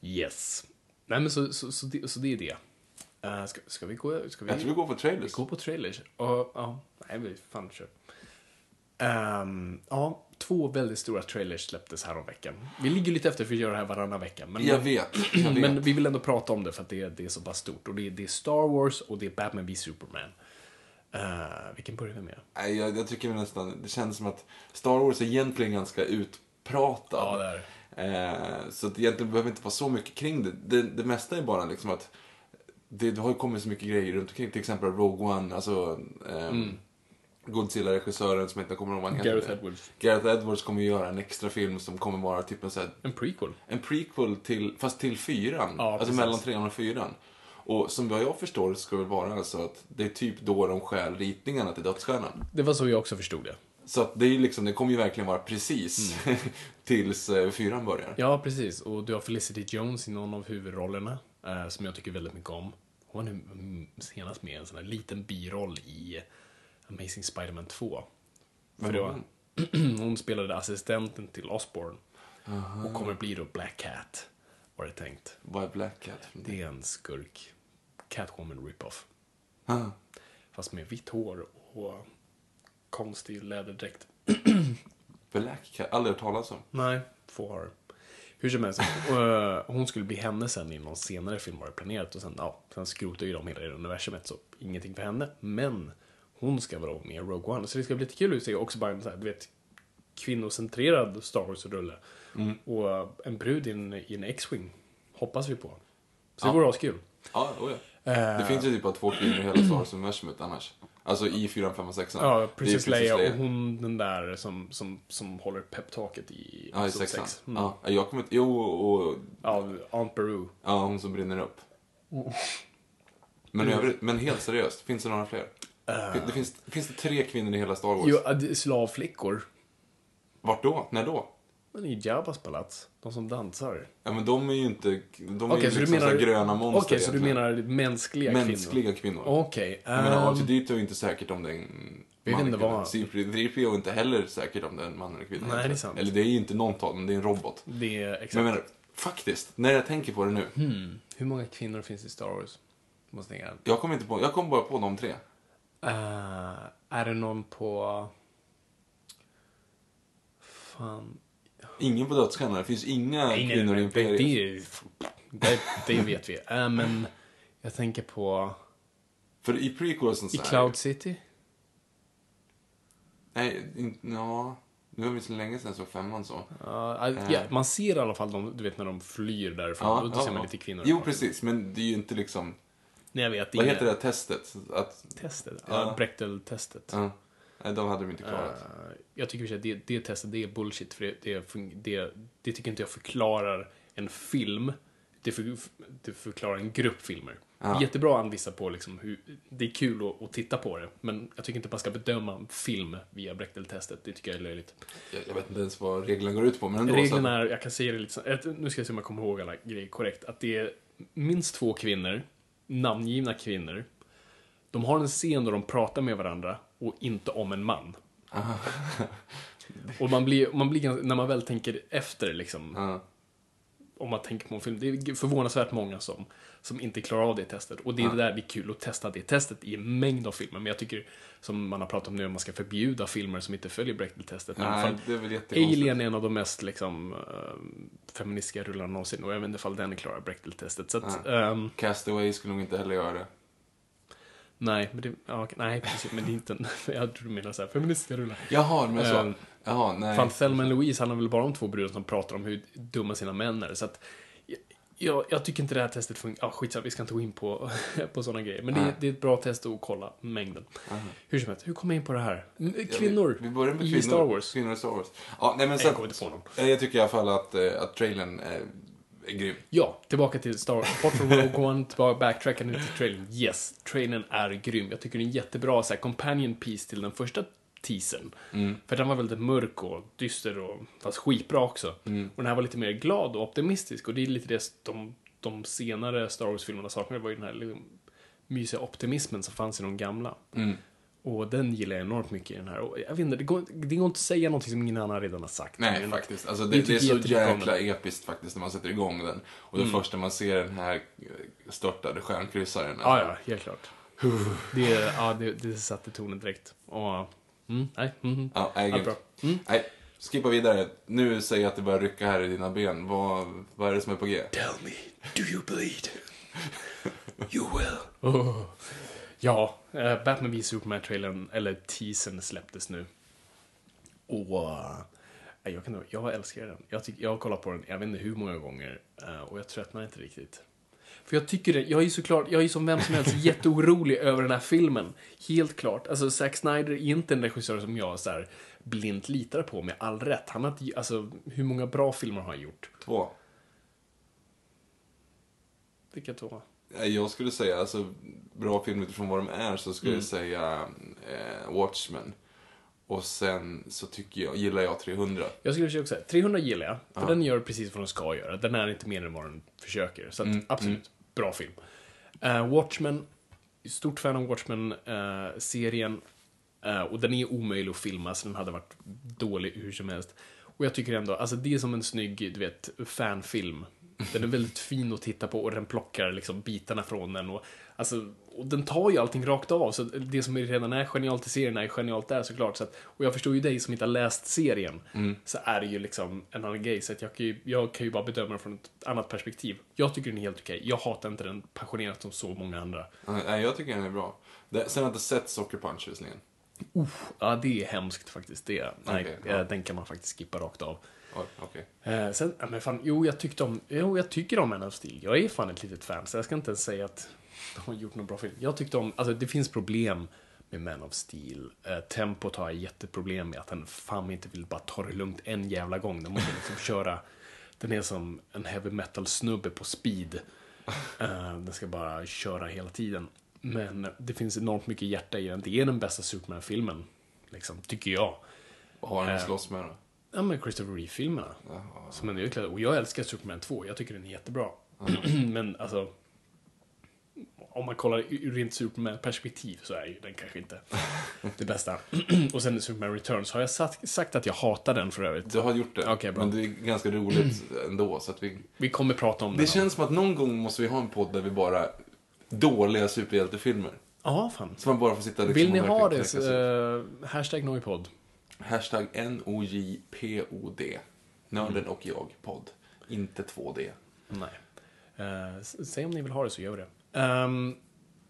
Yes. Nej men så, så, så, det, så det är det. Uh, ska, ska vi gå... Ska vi... Jag tror vi går på trailers. Gå på trailers. Ja, nej, vi fan kör. Ehm, ja, två väldigt stora trailers släpptes här om veckan. Vi ligger lite efter för att göra det här varannan vecka. Men, Jag vet. Jag vet. men vi vill ändå prata om det för att det, det är så pass stort. Och det, är- det är Star Wars och det är Batman v Superman. Uh, vilken börjar vi med? Nej, jag, jag tycker nästan, det känns som att Star Wars är egentligen ganska utpratad. Ja, Eh, så att egentligen behöver inte vara så mycket kring det. Det, det mesta är bara liksom att det, det har ju kommit så mycket grejer runt omkring. Till exempel Rogue One, alltså ehm, Godzilla-regissören som inte kommer ihåg vad han heter. Mm. Gareth Edwards. Gareth Edwards kommer göra en extra film som kommer vara typ en, så här, En prequel. en prequel till, fast till fyran. Ja, alltså precis. mellan trean och fyran. Och som vad jag förstår ska det vara alltså att det är typ då de stjäl ritningarna till Dödsstjärnan. Det var så jag också förstod det. Så att det är liksom, det kommer ju verkligen vara precis tills eh, fyran börjar. Mm. Ja, precis. Och du har Felicity Jones i någon av huvudrollerna. eh, som jag tycker väldigt mycket om. Hon var nu mm, senast med en sån här liten biroll i Amazing Spider-Man 2. För var, hon spelade assistenten till Osborn. Och kommer bli då Black Cat, var det tänkt. Vad är Black Cat? Det är en skurk. Catwoman rip-off. Ah. Fast med vitt hår och konstig läderdräkt. Black Cat? Aldrig hört talas om. Nej, få har. Hur som helst, eh, hon skulle bli henne sen i någon senare film var det planerat och sen, ja, sen skrotar ju de hela det universumet så ingenting för henne. Men hon ska vara med i Rogue One, så det ska bli lite kul att se också bara en så här, du vet, kvinnocentrerad Star Wars-rulle. Och eh, en brud i en, en X-Wing, hoppas vi på. Så det Ja. vore askul. Ja, oh ja. Eh. Det finns ju typ bara två kvinnor i hela Star Wars-universumet annars. Alltså i 4, 5 och 6. Ja, Princess Leia och hon den där som, som, som håller peptaket i Ja, i episod sexan. sex. Mm. Ja, jag kommer inte... Jo, och... Av Aunt Beru. Ja, hon som brinner upp. Men, i övrigt, men helt seriöst, finns det några fler? Det finns, finns det tre kvinnor i hela Star Wars? Jo, slavflickor. Vart då? När då? Men i Jabbas palats, de som dansar. Ja, men de är ju inte... De är Okej, ju så liksom menar... så gröna monster Okej, så du menar mänskliga, kvinnor? Mänskliga kvinnor. Okej. Jag menar, ehm, R2D2 är inte säkert om det är en man eller kvinna. C3PO är inte heller säkert om det är en man eller kvinna. Nej, det är sant. Eller det är ju inte någon av dem, det är en robot. det är exakt. Men jag menar, faktiskt, när jag tänker på det nu. Hmm. Hur många kvinnor finns i Star Wars? Måste tänka. Jag kommer inte på, jag kom bara på de tre. Uh, är det någon på... Fan. Ingen på dödsstjärnan, det finns inga Nej, nej, kvinnor i Imperiet. det, det, det vet vi. Eh, men jag tänker på... För i prequelsen I så här- Cloud City? Nej, in, ja. Nu var det så länge sedan såg femman så. Ja, ja, man ser i alla fall dem, du vet när de flyr därifrån. då ser man lite kvinnor. Jo, precis. Men det är ju inte liksom... Nej, jag vet. Vad inga- heter det här testet? Att, Testet? Ja, Brechtel-testet. Nej, de hade de inte klarat. Eh, jag tycker att det, det testet, det är bullshit. För det, det, det, tycker inte jag förklarar en film. Det, för, det förklarar en grupp filmer. Ja. Jättebra att visa på liksom hur, det är kul att, att titta på det. Men jag tycker inte man ska bedöma en film via Brechtel-testet. Det tycker jag är löjligt. Jag, jag vet inte ens vad reglerna går ut på, men ändå. Reglerna är, jag kan säga det lite nu ska jag se om jag kommer ihåg alla grejer korrekt. Att det är minst två kvinnor, namngivna kvinnor. De har en scen där de pratar med varandra och inte om en man. och man blir, man blir när man väl tänker efter liksom, ja. om man tänker på en film, det är förvånansvärt många som, som inte klarar av det testet. Och det är det där det är kul att testa det testet i en mängd av filmer. Men jag tycker, som man har pratat om nu, om man ska förbjuda filmer som inte följer Brechtel-testet. Men Nej, det är väl. Alien är en av de mest liksom, uh, feministiska rullarna någonsin och jag vet inte ifall den klarar Brechtel-testet. Så att, ehm, Castaway skulle nog inte heller göra det. Nej, men det, ja, nej, precis, men det är inte en, jag tror du menar såhär, feministiska rullar. Jaha, men så. Ehm, Jaha, nej. Fan, Thelma och Louise handlar väl bara om två brudar som pratar om hur dumma sina män är. Så att, jag, jag, tycker inte det här testet funkar. Ah, skitsamma, vi ska inte gå in på, på sådana grejer. Men det, Nej. det är ett bra test att kolla mängden. Hur som helst, hur kom jag in på det här? Kvinnor Vi, vi börjar med i kvinnor. Star Wars. Kvinnor i Star Wars. Ja, nej, men sen, jag kommer inte på någon. Eh, Jag tycker i alla fall att, eh, att trailern är, är grym. Ja, tillbaka till Star Wars. Bort från Rogue One, tillbaka, backtracka nu till trailern. Yes, trailern är grym. Jag tycker det är en jättebra så här, companion piece till den första teasern. För den var väldigt mörk och dyster och fast skitbra också. Och den här var lite mer glad och optimistisk och det är lite det de, de senare Star Wars-filmerna saknade var ju den här liksom, mysiga optimismen som fanns i de gamla. Och den gillar jag enormt mycket i den här. Och jag vet inte, det går, det går inte att säga någonting som ingen annan redan har sagt. Nej, faktiskt. Alltså, det, det är tycker så jäkla episkt faktiskt när man sätter igång den. Och det första man ser den här eh, störtade stjärnkryssaren. Ja, ja, helt klart. Det, ja, det, det satte tonen direkt. Och, mm, nej, mm, Ja, nej, Allt bra. Mm. Nej, skippa vidare. Nu säger jag att det börjar rycka här i dina ben. Vad, vad är det som är på G? Tell me, do you bleed? You will. Oh. Ja, uh, Batman v Superman-trailern, eller teasern, släpptes nu. Och uh, jag, kan, jag älskar den. Jag, tyck, jag har kollat på den, jag vet inte hur många gånger, eh, och jag tröttnar inte riktigt. För jag tycker det, jag är ju såklart, jag är ju som vem som helst jätteorolig över den här filmen. Helt klart. Alltså Zack Snyder är inte en regissör som jag så här blint litar på med all rätt. Han har alltså hur många bra filmer har han gjort? Två. Vilka två? Nej, Jag skulle säga, alltså bra film utifrån vad de är, så skulle Mm. jag säga eh, Watchmen. Och sen så tycker jag, gillar jag 300. Jag skulle försöka säga, 300 gillar jag, för den gör precis vad den ska göra. Den är inte mer än vad den försöker. Så att, absolut, bra film. Eh, Watchmen, stort fan av Watchmen-serien. Eh, och den är omöjlig att filma, så den hade varit dålig hur som helst. Och jag tycker ändå, alltså det är som en snygg, du vet, fanfilm. Den är väldigt fin att titta på och den plockar liksom bitarna från den. Och, alltså, och den tar ju allting rakt av, så det som redan är genialt i serien är genialt där såklart. Så att, och jag förstår ju dig som inte har läst serien, så är det ju liksom en annan grej. Så att jag, kan ju, jag kan ju bara bedöma den från ett annat perspektiv. Jag tycker den är helt okej. Jag hatar inte den passionerat som så många andra. Nej, jag tycker den är bra. Det, sen har jag inte sett Soccer Punch visserligen. Ja, det är hemskt faktiskt. Det, nej, Okej, ja. eh, den kan man faktiskt skippa rakt av. Oj, Okej. Eh, sen, men fan, jo, jag tyckte om, jo, jag tycker om Man of Steel. Jag är fan ett litet fan, så jag ska inte ens säga att de har gjort någon bra film. Jag tyckte om, alltså det finns problem med Man of Steel. Eh, tempot har jag jätteproblem med, att den fan inte vill bara ta det lugnt en jävla gång. Den måste liksom köra, den är som en heavy metal-snubbe på speed. Eh, den ska bara köra hela tiden. Men det finns enormt mycket hjärta i den. Det är den bästa Superman-filmen, liksom, tycker jag. Vad har den att slåss med då? Ja, men Christopher Reeve-filmerna. Som är utvecklade. Och jag älskar Superman 2. Jag tycker den är jättebra. men alltså... Om man kollar ur rent Superman-perspektiv så är ju den kanske inte det bästa. och sen Superman Returns. Har jag sagt, sagt att jag hatar den för övrigt? Du har gjort det. Okej, bra. Men det är ganska roligt ändå. Så att vi... Vi kommer prata om Det den. känns som att någon gång måste vi ha en podd där vi bara dåliga superhjältefilmer. Ja, fan. Så man bara får sitta liksom Vill ni och ha verkligen det? knäcka Så, eh, hashtag Noipod. Hashtag N-O-J-P-O-D. Nörden och jag, podd. Inte 2D. Nej. S- säg om ni vill ha det så gör vi det. Ehm,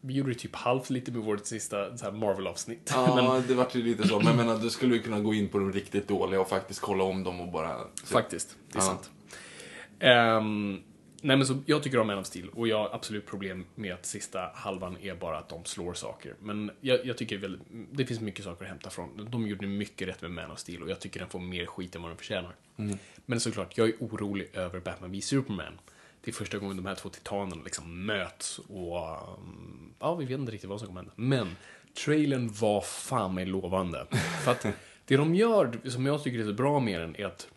vi gjorde det typ halvt lite med vårt sista så här Marvel-avsnitt. Ja, det vart ju lite så. Men jag menar, du skulle ju kunna gå in på de riktigt dåliga och faktiskt kolla om dem och bara... Faktiskt, det är sant. Ehm, nej men så, jag tycker om Man of Steel och jag har absolut problem med att sista halvan är bara att de slår saker. Men jag, jag tycker väl, det finns mycket saker att hämta från. De gjorde mycket rätt med Man of Steel och jag tycker den får mer skit än vad den förtjänar. Men såklart, jag är orolig över Batman v Superman. Det är första gången de här två titanerna liksom möts och ja, vi vet inte riktigt vad som kommer hända. Men trailern var fan mig lovande. För att det de gör, som jag tycker är så bra med den, är att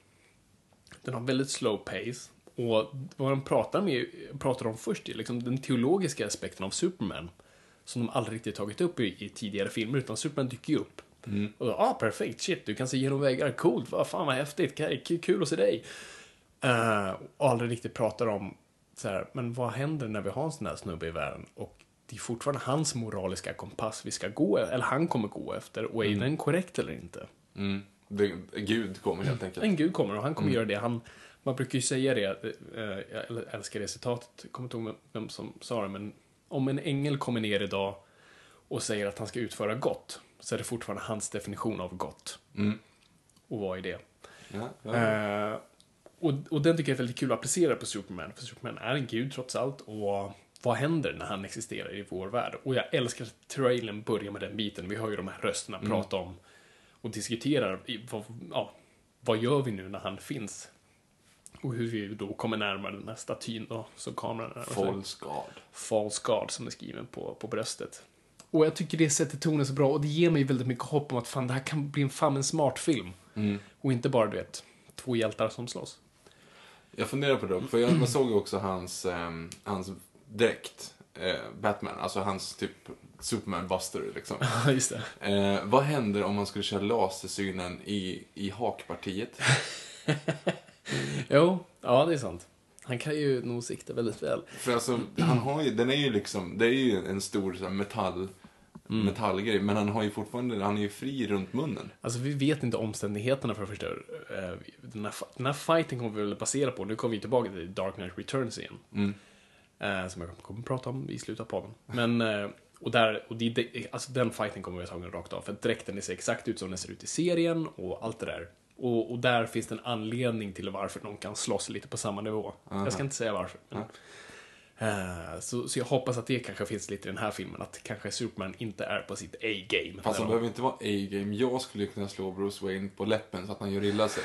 den har väldigt slow pace. Och vad de pratar, med, pratar om först är liksom den teologiska aspekten av Superman. Som de aldrig riktigt tagit upp i, i tidigare filmer, utan Superman dyker ju upp. Och ja, ah, perfekt, shit, du kan se genom väggar, coolt, vad fan vad häftigt, kul att se dig. Eh, och aldrig riktigt pratar om så här, men vad händer när vi har en sån här snubbe i världen? Och det är fortfarande hans moraliska kompass vi ska gå, eller han kommer gå efter, och är den korrekt eller inte? Mm. Det, Gud kommer helt enkelt. En gud kommer och han kommer göra det. Han, man brukar ju säga det, eh, jag älskar det citatet, jag kommer inte ihåg vem- som sa det, men om en ängel kommer ner idag och säger att han ska utföra gott, så är det fortfarande hans definition av gott. Mm. Och vad är det? Ja, ja. Eh, och, och den tycker jag är väldigt kul att applicera på Superman, för Superman är en gud trots allt. Och vad händer när han existerar i vår värld? Och jag älskar att trailern börjar med den biten. Vi hör ju de här rösterna prata om och diskuterar vad, ja, vad gör vi nu när han finns? Och hur vi då kommer närmare den här statyn då, som kameran närmar sig. False God. False God som är skriven på, på bröstet. Och jag tycker det sätter tonen så bra och det ger mig väldigt mycket hopp om att fan, det här kan bli en fan en smart film. Och inte bara, du vet, två hjältar som slåss. Jag funderar på det, för jag, man såg ju också hans, ehm, hans dräkt. Eh, Batman, alltså hans typ Superman Buster liksom. Just det. Eh, vad händer om man skulle köra lasersynen i, i hakpartiet? Jo, ja det är sant. Han kan ju nog sikta väldigt väl. För alltså, han har ju, den är ju liksom, det är ju en stor så här, metall, metallgrej, men han har ju fortfarande, han är ju fri runt munnen. Alltså vi vet inte omständigheterna för det första. Eh, Den här, den här fighten kommer vi väl basera på, nu kommer vi tillbaka till Dark Knight Returns igen. Eh, Som jag kommer att prata om i slutet av podden. Men, eh, och, där, och det, alltså den fighten kommer vi ta rakt av. För dräkten ser exakt ut som den ser ut i serien och allt det där. Och, och där finns det en anledning till varför de kan slåss lite på samma nivå. Jag ska inte säga varför. Men, Eh, så, så jag hoppas att det kanske finns lite i den här filmen, att kanske Superman inte är på sitt A-game. Fast han behöver inte vara A-game. Jag skulle kunna slå Bruce Wayne på läppen så att han gör illa sig.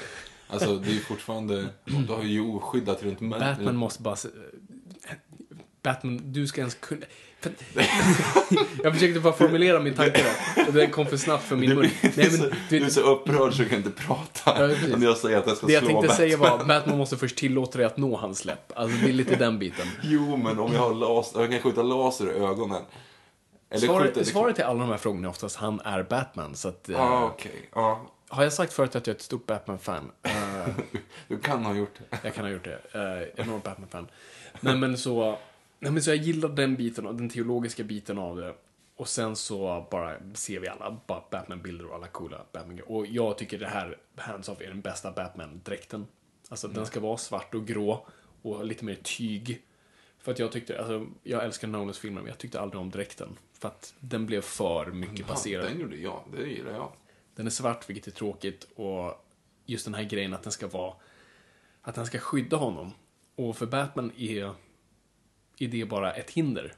Alltså, det är ju fortfarande, du har ju oskyddat runt munnen. Batman måste bara... Batman, du ska ens kunna... Jag försökte bara formulera min tanke där. Och den kom för snabbt för min mun. Nej, men, du du, är så upprörd så du kan inte prata. Ja, när jag säger att jag ska det jag slå tänkte Batman. säga var Batman måste först tillåta dig att nå hans läpp. Alltså det är lite den biten. Jo, men om jag har laser, jag kan skjuta laser i ögonen. Eller Svaret, skjuta- svaret till alla de här frågorna är oftast han är Batman. Så att, eh, ah, okej. Ja, Har jag sagt förut att jag är ett stort Batman-fan? Eh, du kan ha gjort det. Jag kan ha gjort det. Uh, enormt Batman-fan. Nej men så... Nej men så jag gillar den biten, och den teologiska biten av det. Och sen så bara ser vi alla ba- Batman-bilder och alla coola batman Och jag tycker det här, Hands-Off, är den bästa Batman-dräkten. Alltså den ska vara svart och grå och lite mer tyg. För att jag tyckte, alltså jag älskar Nolans filmer men jag tyckte aldrig om dräkten. För att den blev för mycket baserad. Den gjorde jag, det gillar jag. Den är svart, vilket är tråkigt. Och just den här grejen att den ska vara... Att den ska skydda honom. Och för Batman är, är det bara ett hinder.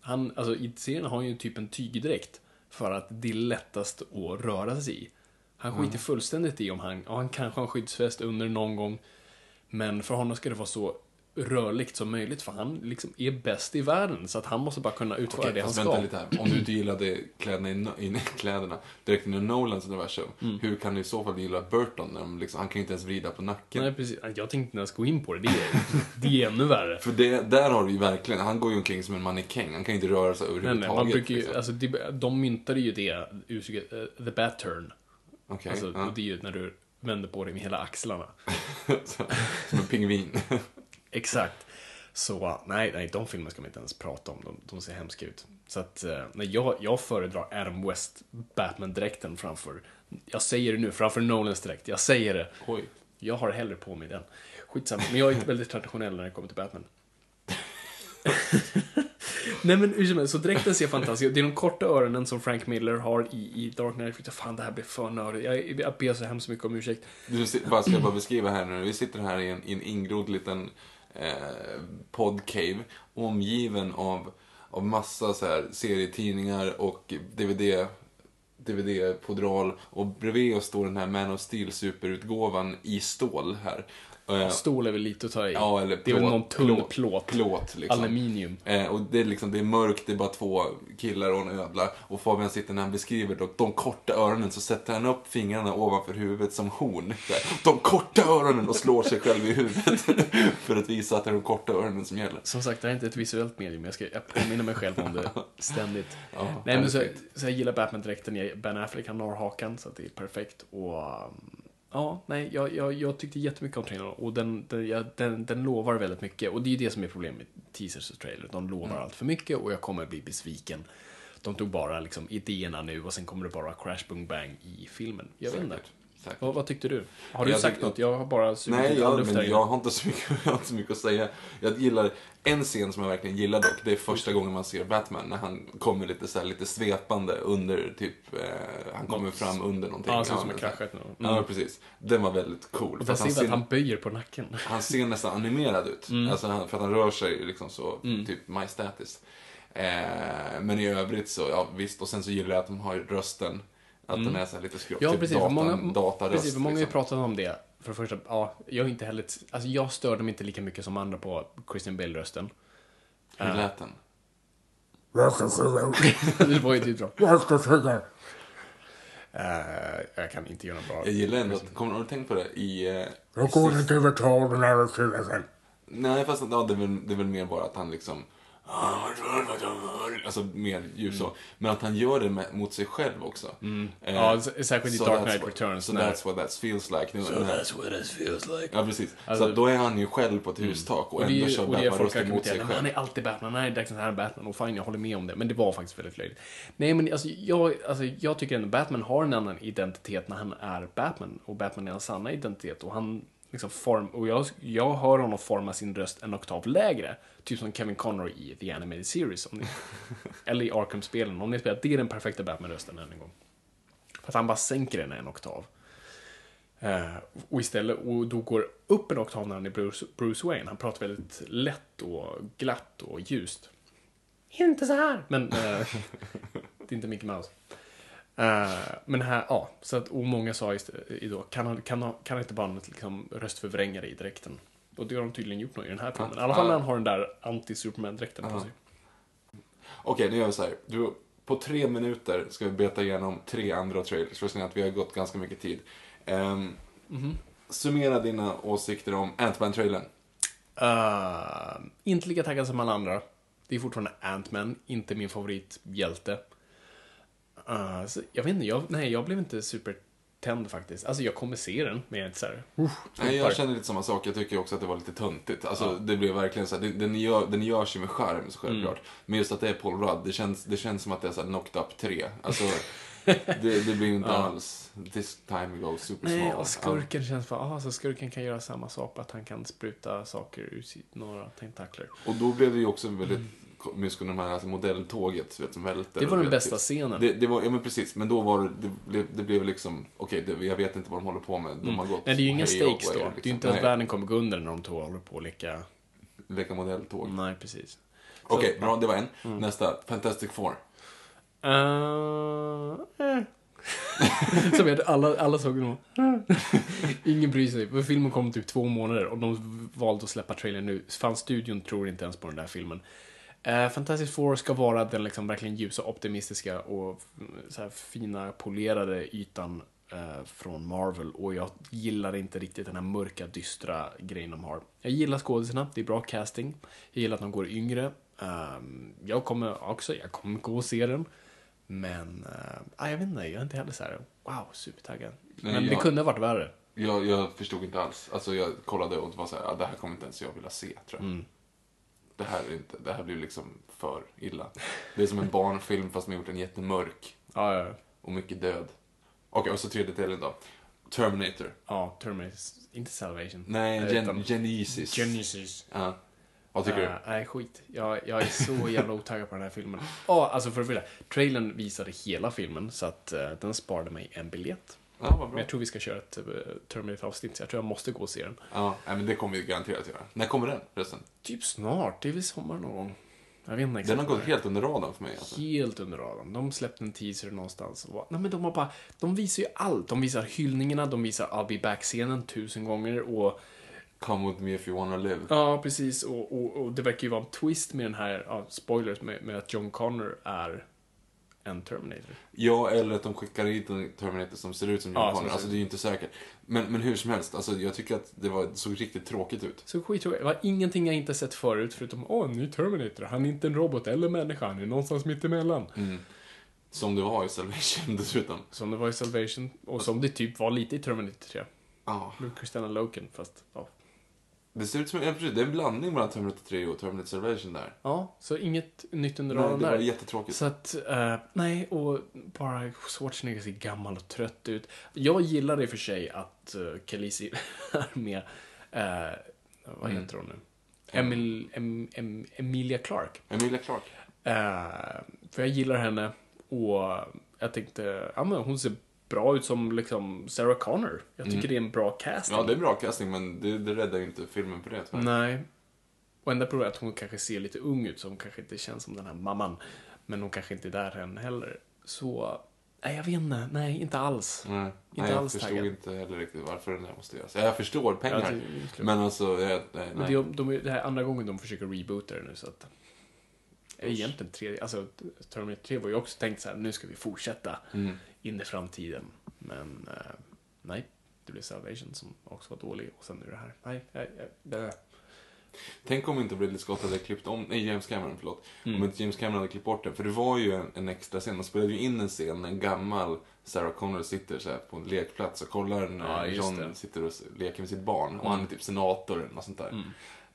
Han, alltså i serien har han ju typ en tygdräkt. För att det är lättast att röra sig i. Han skiter fullständigt i om han... Och han kanske har en skyddsväst under någon gång. Men för honom ska det vara så rörligt som möjligt. För han liksom är bäst i världen. Så att han måste bara kunna utföra Okej, det han ska. lite här. Om du inte gillade kläderna i, i kläderna direkt i Nolans universum, Mm. hur kan du i så fall gilla Burton? När de liksom, han kan ju inte ens vrida på nacken. Nej, precis. Jag tänkte inte ens gå in på det. Det är, det är ännu värre. För det, där har du ju verkligen, han går ju omkring som en mannekäng. Han kan ju inte röra sig Nej, överhuvudtaget. nej, man brukar ju, liksom. alltså, de, de myntade ju det uttrycket, eh, the bat turn. Okej, Alltså, och det är ju när du vänder på dig med hela axlarna. Som en pingvin. Exakt. Så nej, nej, de filmerna ska man inte ens prata om. De, de ser hemska ut. Så att, eh, nej, jag, jag föredrar Adam West Batman-dräkten framför, jag säger det nu, framför Nolans dräkt. Jag säger det. Oj. Jag har hellre på mig den. Skitsamma, men jag är väldigt traditionell när det kommer till Batman. Nej men hur som helst, så dräkten ser fantastisk ut. Det är de korta öronen som Frank Miller har i, i Dark Knight. Fan, det här blir för nördigt. Jag, jag ber så hemskt mycket om ursäkt. Du, bara ska jag bara beskriva här nu. Vi sitter här i en, i en ingrodd liten eh, podcave. Omgiven av, av massa så här, serietidningar och DVD DVD-fodral och bredvid oss står den här Man of Steel superutgåvan i stål här. Eh, Stål är väl lite att ta i. Ja, eller det är väl någon tunn plåt- plåt. plåt, liksom. Aluminium. Eh, och det är liksom, det är mörkt, det är bara två killar och en ödla. Och Fabian sitter när han beskriver de, de korta öronen så sätter han upp fingrarna ovanför huvudet som horn. De korta öronen och slår sig själv i huvudet. för att visa att det är de korta öronen som gäller. Som sagt, det här är inte ett visuellt medium. Jag, ska, jag påminner mig själv om det ständigt. Ja, Nej, men så, så jag gillar Batman-dräkten. Ben Affleck han har hakan, så att det är perfekt. Och um, ja, nej, jag, jag, jag tyckte jättemycket om trailern. Och den, den, den, den lovar väldigt mycket. Och det är ju det som är problemet med teasers och trailers. De lovar Mm. allt för mycket och jag kommer bli besviken. De tog bara liksom idéerna nu och sen kommer det bara crash, boom, bang i filmen. Jag vet inte. Vad, vad tyckte du? Har du Jag sagt något? Jag har bara Nej, jag, men jag har, inte så mycket, jag har inte så mycket att säga. Jag gillar en scen som jag verkligen gillar dock. Det är första gången man ser Batman när han kommer lite, så här, lite svepande under typ, eh, han kommer Något- fram under någonting. Ja, som här. kraschat nu. Ja, Mm. precis. Den var väldigt cool. Att ser att ser, han böjer på nacken. han ser nästan animerad ut. Mm. Alltså, för att han rör sig liksom så, typ majestätiskt. Eh, men i övrigt så, ja visst. Och sen så gillar jag att de har rösten. Att den är så här lite. Mm. Ja, typ precis. För datan, många, dataröst. precis, för många har ju liksom. pratat om det. För det första, ja, jag är inte heller... Alltså jag störde mig inte lika mycket som andra på Christian Bale-rösten. Hur lät den? det var ju typ. Jag säga. Eh, jag kan inte göra en bra... Jag gillar ändå att, kommer, har du tänkt på det? I... Eh, Jag går inte över talen säger sen. Nej, fast ja, det, är väl, det är väl mer bara att han liksom... Alltså mer ljus så. Men att han gör det med, mot sig själv också. Eh, Mm. Ja, s- särskilt i so Dark Knight Returns, So that's what that feels like. So that's what it feels like. Ja, precis. Alltså- så då är han ju själv på ett hustak och, Och ändå kör och det är Batman folk rösten mot sig men han själv. är alltid Batman, han är Jackson, han är Batman. Och fine, jag håller med om det. Men det var faktiskt väldigt löjligt. Nej, men alltså jag, alltså, jag tycker ändå Batman har en annan identitet när han är Batman. Och Batman är hans sanna identitet. Och han liksom form, och jag, jag hör honom forma sin röst en oktav lägre. Typ som Kevin Conroy i The Animated Series. Ni, eller i Arkham-spelen. Om ni spelar, det är den perfekta Batman-rösten än en gång. För att han bara sänker den en oktav. Eh, och istället, och då går upp en oktav när han är Bruce, Bruce Wayne. Han pratar väldigt lätt och glatt och ljust. Inte så här! Men eh, det är inte Mickey Mouse. Eh, men här, ja. Så att, och många sa just, eh, då, kan kan, kan inte bara liksom röstförvränga det i dräkten? Och det har de tydligen gjort nu i den här filmen. I alla fall när han har den där anti-Superman-dräkten på sig. Okej, nu gör vi så här. Du, på tre minuter ska vi beta igenom tre andra trailers. För att vi har gått ganska mycket tid. Um, Mhm. Summera dina åsikter om Ant-Man-trailern. Uh, inte lika taggad som alla andra. Det är fortfarande Ant-Man, inte min favorithjälte. Uh, så jag vet inte, jag, nej, jag blev inte supertänd faktiskt. Alltså jag kommer se den, men jag är inte såhär... Uh, Nej, jag känner lite samma sak. Jag tycker också att det var lite töntigt. Alltså, det blev verkligen så här, det- den, gör, den görs ju med så självklart. Mm. Men just att det är Paul Rudd, det känns, det känns som att det är så här knocked up 3. Alltså, det, det blir inte alls this time we go super nej, small. och skurken känns bara, ah, så skurken kan göra samma sak, att han kan spruta saker ur några tentakler. Och då blev det ju också väldigt de här alltså modelltåget vet, som välter. Det var den bästa scenen. Det, det var, ja men precis, men då var det, det, blev, det blev liksom, okej, det- jag vet inte vad de håller på med. De har gått Mm. Nej, det är ju inga stakes då. way, Det är ju inte att Nej, världen kommer gå under när de två håller på att leka... Leka modelltåg. Nej, precis. Okej, bra, det var en. Mm. Nästa, Fantastic Four. Uh, eh. Som jag, alla, alla såg nog. Ingen bryr sig. För filmen kom typ två månader och de valde att släppa trailern nu. Fan, studion tror inte ens på den där filmen. Uh, Fantastic Four ska vara den liksom verkligen ljusa, optimistiska och mm, så här fina, polerade ytan eh, från Marvel. Och jag gillar inte riktigt den här mörka, dystra grejen de har. Jag gillar skådisarna, det är bra casting. Jag gillar att de går yngre. Ehm, jag kommer också, jag kommer gå och se den. Men, uh, jag vet inte, jag är inte heller så här, wow, supertaggad. Nej, Men det jag- kunde ha varit värre. Jag, jag förstod inte alls. Alltså jag kollade och det var så här, ja, det här kommer inte ens jag vilja se, tror jag. Mm. Det här är inte, det här blir liksom för illa. Det är som en barnfilm fast man gjort den jättemörk. Ja, ja, Och mycket död. Okej, och så tredje delen då. Terminator. ja, Terminator, inte Salvation. Nej, Eh, Gen- utan Genesis. Genesis. Ja. Vad tycker Eh, Nej, skit. Jag, jag är så jävla otaggad på den här filmen. Ja, alltså för att förklara. Trailern visade hela filmen, så att eh, den sparade mig en biljett. Ja, vad Men bra. jag tror vi ska köra ett uh, Terminator-avsnitt, så jag tror jag måste gå och se den. Ja, men det kommer vi garanterat göra. När kommer den förresten? Typ snart, det är väl sommar någon gång. Jag vet inte Den har gått helt under radarn för mig. Alltså. Helt under radarn. De släppte en teaser någonstans. Och, nej, men de har bara, de visar ju allt. De visar hyllningarna, de visar I'll be back-scenen tusen gånger och Come with me if you wanna live. Ja, precis. Och, och, och det verkar ju vara en twist med den här, ja, spoilers, med, med att John Connor är en Terminator. Ja, eller att de skickar hit en Terminator som ser ut som John Ja, Connor. så- Alltså det är ju inte säkert. Men, men hur som helst, alltså, jag tycker att det, var, såg riktigt tråkigt ut. Så skittråkigt. Det var ingenting jag inte sett förut, förutom åh, en ny Terminator. Han är inte en robot eller människa, han är någonstans mittemellan. Som det var i Salvation dessutom. Som det var i Salvation, och som det typ var lite i Terminator 3. Ja. Med Christina Loken, fast ja. Det ser ut som ja, precis, det är en blandning mellan Terminator 3 och Terminator Salvation där. Ja, så inget nytt under Nej, radarn det var där. jättetråkigt. Så att, eh, nej, och bara Schwarzenegger ser gammal och trött ut. Jag gillar i och för sig att uh, Khaleesi är med, eh, vad Mm. heter hon nu? Emil, em, em, Emilia Clark. Emilia Clark. Eh, för jag gillar henne och jag tänkte, ja men hon ser bra ut som liksom Sarah Connor. Jag tycker det är en bra casting. Mm. Ja, det är bra casting, men det, det räddar ju inte filmen på det. tyvärr. Nej. Och enda problemet är att hon kanske ser lite ung ut, så hon kanske inte känns som den här mamman. Men hon kanske inte är där än heller. Så, nej jag vet inte. Nej, inte alls. Nej, Inte nej jag alls förstod taggad. inte heller riktigt varför den där måste göras. Jag förstår pengar, Ja, det men alltså, jag, nej. Men det, de, det här är andra gången de försöker reboota det nu, så att... Egentligen tredje, alltså Terminator 3 var ju också tänkt så här, nu ska vi fortsätta Mm. In i framtiden. Men, eh, nej. Det blev Salvation som också var dålig och sen nu det här. Nej, nej, nej. Tänk om inte Ridley Scott hade klippt om, nej James Cameron, förlåt. Mm. Om inte James Cameron hade klippt bort den. För det var ju en, en extra scen, de spelade ju in en scen, en gammal Sarah Connor sitter så här på en lekplats och kollar när Ja, John det. Mm. sitter och leker med sitt barn. Och han är typ senator eller något sånt där.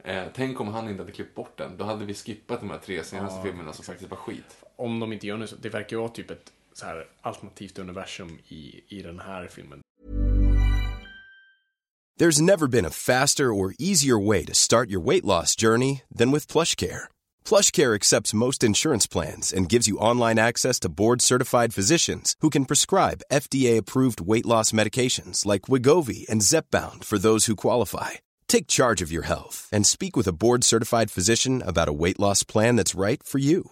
Eh, tänk om han inte hade klippt bort den. Då hade vi skippat de här tre senaste Ja, filmerna som faktiskt var skit. Om de inte gör nu så, det verkar ju vara typ ett så här alternativt universum i, i den här filmen. There's never been a faster or easier way to start your weight loss journey than with PlushCare. PlushCare accepts most insurance plans and gives you online access to board-certified physicians who can prescribe FDA-approved weight loss medications like Wigovi and Zepbound for those who qualify. Take charge of your health and speak with a board-certified physician about a weight loss plan that's right for you.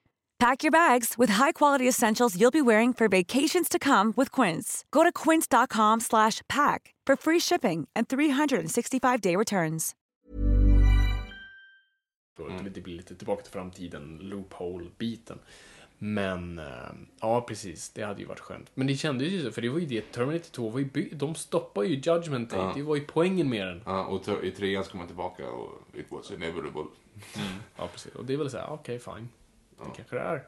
Pack your bags with high-quality essentials you'll be wearing for vacations to come with Quince. Go to quince.com slash pack for free shipping and 365-day returns. Det blir lite tillbaka till framtiden, loophole-biten. Men, eh, ja precis, det hade ju varit skönt. Men det kändes ju så, för det var ju det, Terminator 2 var ju by- de stoppar ju Judgment Day, Ja. det var ju poängen med den. Ja, och i trean så kommer man tillbaka och it was inevitable. Ja, precis. Och det är väl så här, okej, fine. Det kanske det är.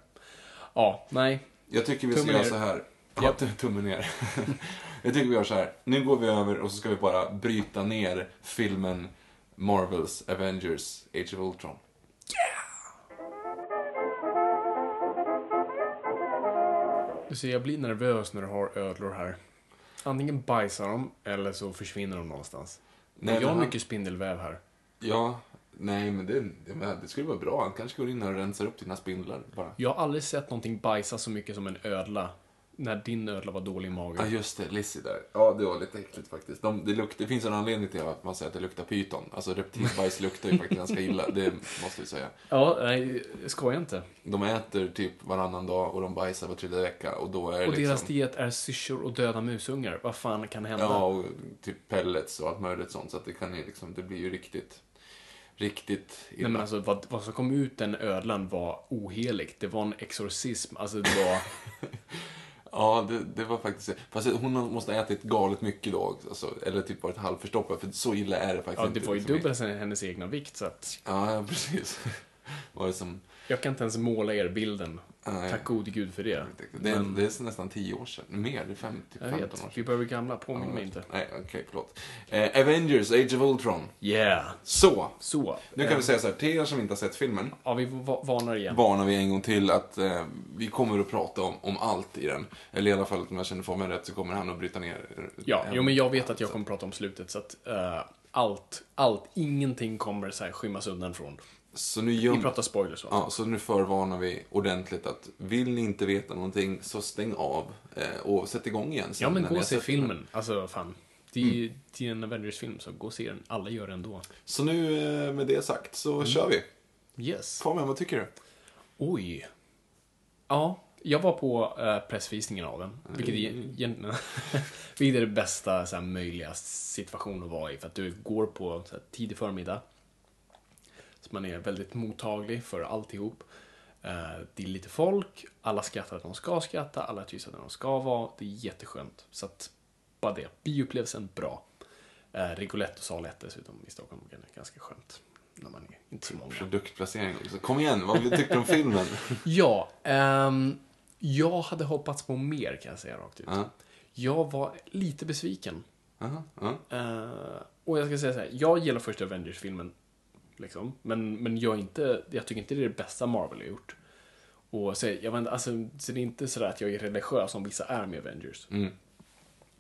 Ja, nej. Jag tycker vi ska göra så här. Ja, tummen ner. jag tycker vi gör så här. Nu går vi över och så ska vi bara bryta ner filmen Marvels Avengers Age of Ultron. Du ser, jag blir nervös när du har ödlor här. Antingen bajsar de, eller så försvinner de någonstans. Nej, jag men har han- mycket spindelväv här. Ja, nej men det, det, skulle vara bra. Han kanske går in här och rensar upp dina spindlar bara. Jag har aldrig sett någonting bajsa så mycket som en ödla. När din ödla var dålig i Ja, magen. just det. Lizzie där. Ja, det var lite äckligt faktiskt. De, det, lukt, det finns en anledning till att man säger att det luktar pyton. Alltså reptilbajs luktar ju faktiskt ganska illa. Det måste vi säga. Ja, nej, skoja inte. De äter typ varannan dag och de bajsar var tredje vecka. Och då är det Och liksom... deras diet är syrsor och döda musungar. Vad fan kan hända? Ja, och typ pellets och allt möjligt sånt. Så att det kan ju liksom, det blir ju riktigt, riktigt illa. Nej men alltså vad, vad som kom ut den ödlan var oheligt. Det var en exorcism. Alltså det var... Ja, det, det var faktiskt Fast hon måste ha ätit galet mycket då. Alltså, eller typ varit halvförstoppad. För så illa är det faktiskt Ja, inte. det var ju mig. dubbelt sen hennes egna vikt så att... Ja, ja, precis. Var det som... Jag kan inte ens måla er bilden. Nej. Tack gode gud för det. Det är, Men- det är nästan tio år sedan. Mer, det är fem, typ Jag 15 vet, år sedan. vi börjar bli gamla. Påminn mig inte. Nej, okej, förlåt. Eh, Avengers, Age of Ultron. Yeah! Så, Så. nu kan eh, vi säga så här, till er som inte har sett filmen, Ja, vi va- varnar igen. varnar vi en gång till att eh, vi kommer att prata om, om allt i den. Eller i alla fall, om jag känner formen rätt, så kommer han att bryta ner. eh, Ja, en- jo men jag vet att jag kommer prata om slutet så att... eh, allt, allt, ingenting kommer så här skymmas undan från. Så nu, Vi gör, pratar spoilers va? ja, så nu förvarnar vi ordentligt att vill ni inte veta någonting så stäng av eh, och sätt igång igen. Ja, men gå och se filmen. Alltså, fan. Det är ju en Avengers-film, så gå och se den. Alla gör det ändå. Så nu eh, med det sagt så Mm. kör vi. Yes. Fabian, vad tycker du? Oj. Ja, jag var på eh, pressvisningen av den. Vilket, är, vilket är det bästa så här, möjliga situation att vara i. För att du går på så här, tidig förmiddag. Så man är väldigt mottaglig för alltihop. Eh, det är lite folk, alla skrattar att de ska skratta, alla är tysta när de ska vara. Det är jätteskönt. Så att, bara det. Bioupplevelsen, bra. Eh, Rigolett och sal 1 dessutom i Stockholm. Det är ganska skönt. När man är inte så många. Produktplacering också. Kom igen, vad tyckte du om filmen? Ja, ehm, jag hade hoppats på mer kan jag säga rakt ut. Ja. Jag var lite besviken. Aha, ja. Eh, och jag ska säga så här, jag gillar första Avengers-filmen. Liksom, men, men jag, inte, jag tycker inte det är det bästa Marvel har gjort. Och så, jag vet, alltså, så det är inte så att jag är religiös som vissa är med Avengers. Mm.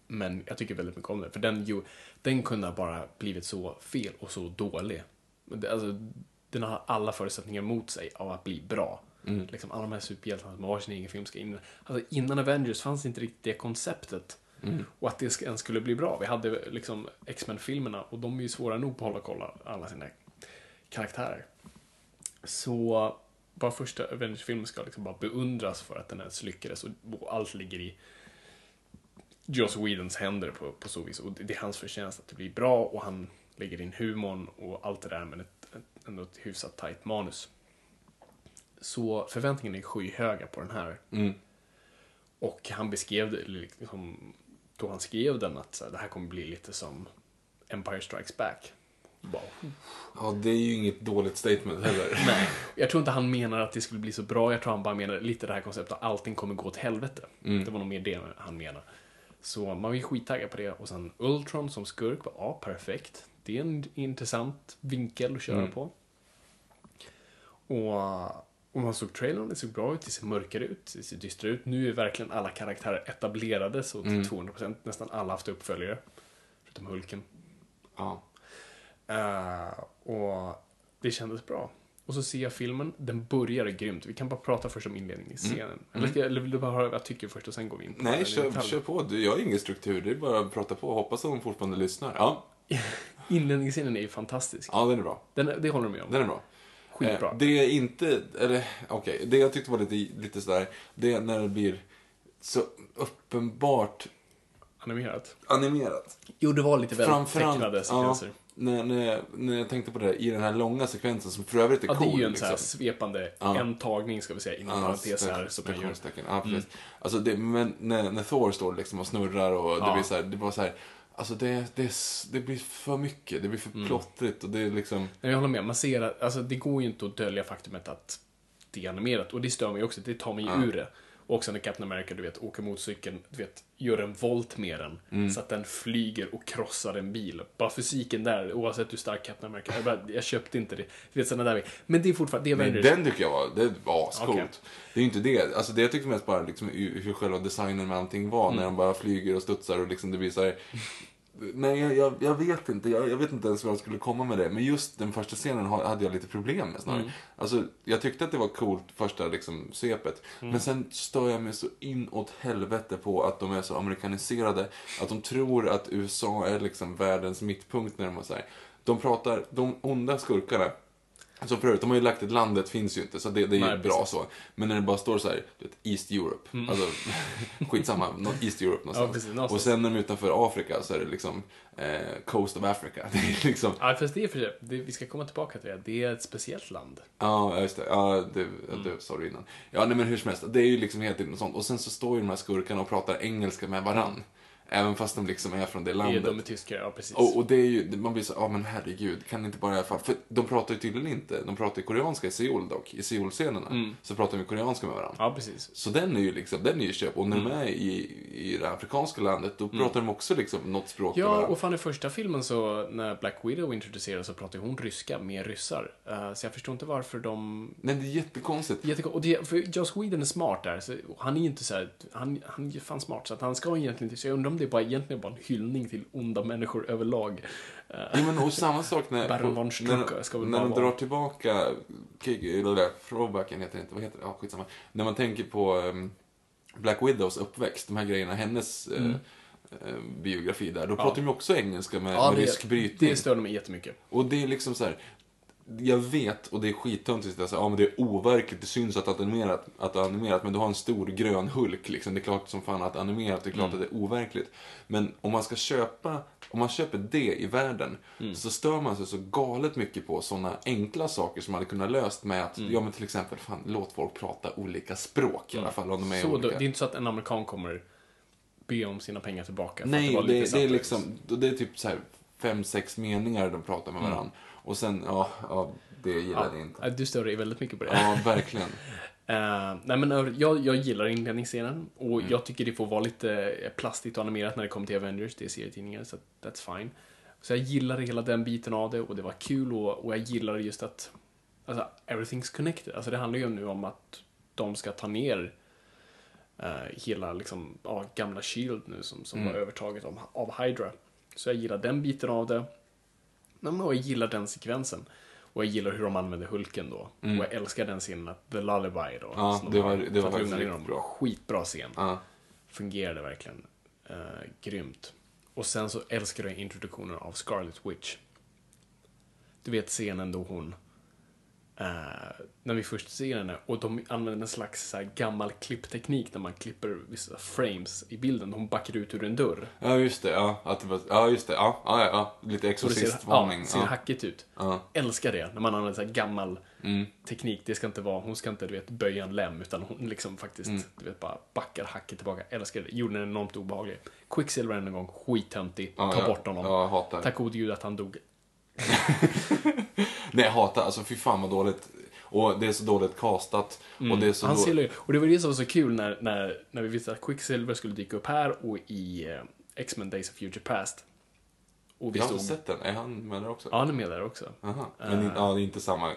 Men jag tycker väldigt mycket om den. För den, ju, den kunde ha bara blivit så fel och så dålig. Det, alltså, den har alla förutsättningar mot sig av att bli bra. Liksom, alla de här superhjältarna som har sin egen film ska in. Alltså, innan Avengers fanns inte riktigt det konceptet. Och att det ens skulle bli bra. Vi hade liksom X-Men-filmerna och de är ju svåra nog på att hålla koll alla sina karaktärer. Så bara första Avengers-filmen ska liksom bara beundras för att den ens lyckades och, allt ligger i Joss Whedons händer på, på så vis. Och det, är hans förtjänst att det blir bra och han lägger in humorn och allt det där med ett, ett, ändå ett hyfsat tajt manus. Så förväntningarna är skyhöga på den här. Mm. Och han beskrev det liksom, då han skrev den att så här, det här kommer bli lite som Empire Strikes Back. Ja, det är ju inget dåligt statement heller. Nej, jag tror inte han menar att det skulle bli så bra. Jag tror han bara menar lite det här konceptet att allting kommer gå åt helvete. Det var nog mer det han menar. Så man var ju skittaggad på det. Och sen Ultron som skurk, ja perfekt. Det är en intressant vinkel att köra på. Och, och man såg trailern, det såg bra ut, det ser mörkare ut, det ser dystrare ut. Nu är verkligen alla karaktärer etablerade så till 200%. Nästan alla har haft uppföljare. Förutom Hulken. Ja. Eh, och det kändes bra. Och så ser jag filmen, den börjar grymt. Vi kan bara prata först om inledningen i scenen. Eller, ska, eller vill du bara höra vad jag tycker först och sen går vi in på Nej, kör, kör på. Du, jag har ingen struktur. Det är bara att prata på. Hoppas att de fortfarande lyssnar. Ja, Inledningsscenen är ju fantastisk. ja den är bra. Den, det håller de med om. Den är bra. Skitbra. Eh, det är inte, eller okej, det jag tyckte var lite, lite sådär, det är när det blir så uppenbart Animerat. animerat. Jo, det var lite Framförallt, tecknade ja, sekvenser. När, när, jag, när jag tänkte på det här, i den här långa sekvensen som för övrigt är Ja, cool. det är ju en liksom. så här svepande, Ja. en tagning ska vi säga, inom parentes här. Som man gör. Ja, precis. Alltså det, men när, när Thor står liksom och snurrar och det Ja. blir så här, det bara så här, alltså det, det, det blir för mycket, det blir för Mm. plottrigt och det är liksom, jag håller med. Man ser att, alltså det går ju inte att dölja faktumet att det är animerat. Och det stör mig också, det tar mig ur det. Och också när Captain America, du vet, åker motorcykeln, du vet, gör en volt med den. Mm. Så att den flyger och krossar en bil. Bara fysiken där, oavsett hur stark Captain America jag, bara, jag köpte inte det. Du vet, sådana där Men det är fortfarande, det är men den tycker jag var, det var ascoolt. Okej. Det är ju inte det, alltså det jag tyckte mest bara liksom hur hur själva designen med allting var, Mm. när de bara flyger och studsar och liksom det blir så här. Nej, jag, jag, jag vet inte. Jag, jag vet inte ens vad jag skulle komma med det. Men just den första scenen ha- hade jag lite problem med snarare. Mm. Alltså, jag tyckte att det var coolt första liksom, svepet. Mm. Men sen stör jag mig så inåt helvete på att de är så amerikaniserade. Att de tror att USA är liksom världens mittpunkt när de har så här. De pratar, de onda skurkarna. Så för övrigt, de har ju lagt ett landet finns ju inte, så det, det är ju Nej, bra precis. så. Men när det bara står så här, du vet, East Europe. Alltså, skitsamma, East Europe någonstans. Ja, precis, någonstans. Och sen när de är utanför Afrika så är det liksom eh, Coast of Africa. Det är liksom, Ja, fast det är för sig, det, vi ska komma tillbaka till det. Det är ett speciellt land. ja just det, ja det, Mm. det sa du innan. Ja nej men hur som helst, det är ju liksom helt något sånt. Och sen så står ju de här skurkarna och pratar engelska med varann. Även fast de liksom är från det landet. de är tyskar, ja precis. Och, och det är ju, man blir så, ja men herregud, kan inte bara i alla fall, för de pratar ju tydligen inte, de pratar ju koreanska i Seoul dock, i Seoul-scenerna. Så pratar de koreanska med varandra. Mm. Ja, precis. Så den är ju liksom, den är ju köp. Och när Mm. de är i, i det afrikanska landet, då pratar de också liksom något språk Ja, och fan i första filmen så, när Black Widow introducerades så pratade hon ryska med ryssar. Eh, så jag förstår inte varför de... Nej, det är jättekonstigt. Jättekon- och det, för Joss Whedon är smart där, så han är ju inte så här, han, han är ju fan smart, så att han ska egentligen inte, så jag undrar om det är bara egentligen bara en hyllning till onda människor överlag. Ja, men och samma sak när, Baron von Strucker ska väl när bara de vara- drar tillbaka, kick- eller det, throwbacken heter det inte, vad heter det? Ja, skitsamma. När man tänker på ehm, Black Widows uppväxt, de här grejerna, hennes eh, eh, biografi där, då pratar de ju också engelska med, med rysk brytning. det störde mig jättemycket. Och det är liksom så här. Jag vet, och det är skittöntigt att säga, ja men det är overkligt, det syns att det är animerat, att det är animerat, men du har en stor grön Hulk liksom. Det är klart som fan att animerat, det är klart att det är overkligt. Men om man ska köpa, om man köper det i världen, så stör man sig så galet mycket på sådana enkla saker som man hade kunnat löst med att, ja men till exempel, fan, låt folk prata olika språk i alla fall, om de är Så då, olika. det är inte så att en amerikan kommer be om sina pengar tillbaka. att Nej, det, lite det, är liksom, det är typ så här fem, sex meningar de pratar med varandra. Och sen, ja, ja det gillade jag inte. Du stör dig väldigt mycket på det. Ja, verkligen. Eh, nej men över- jag, jag gillar inledningsscenen och Mm. jag tycker det får vara lite eh, plastigt och animerat när det kommer till Avengers, det är serietidningar, så that's fine. Så jag gillar hela den biten av det och det var kul och, och jag gillar just att alltså, everything's connected. Alltså det handlar ju nu om att de ska ta ner eh, hela liksom, ja, gamla Shield nu som, som Mm. var övertaget av, av Hydra. Så jag gillar den biten av det. Och jag gillar den sekvensen. Och jag gillar hur de använder Hulken då. Och jag älskar den scenen, att The Lullaby då. Mm. Ja, det de var- det var faktiskt riktigt bra. Skitbra scen. Ja. Fungerade verkligen eh, grymt. Och sen så älskar jag introduktionen av Scarlet Witch. Du vet scenen då hon eh, när vi först ser henne och de använder en slags så här, gammal klippteknik när man klipper vissa frames i bilden. Hon backar ut ur en dörr. Ja, just det. Ja, att det var, ja just det. Ja, ja, ja. Lite exorcistvarning. ja, ser Ja, hackigt ut. Ja. Älskar det, när man använder så här gammal Mm. teknik. Det ska inte vara, hon ska inte du vet, böja en lem, utan hon liksom faktiskt Mm. du vet, bara backar hacket tillbaka. Älskar det. Gjorde den enormt obehaglig. Quicksilver än en gång, skittöntig. Ta bort honom. Ja, jag hatar. Tack gode gud att han dog. Nej, jag hatar. Alltså, fy fan vad dåligt. Och det är så dåligt castat. Och det är så Mm. Han då- ser ju, och det var det som var så kul när, när, när vi visste att Quicksilver skulle dyka upp här och i eh, X-Men Days of Future Past. Och vi Jag har inte sett den. Är han med där också? Ja, han är med där också. Aha. Men ja, det är inte samma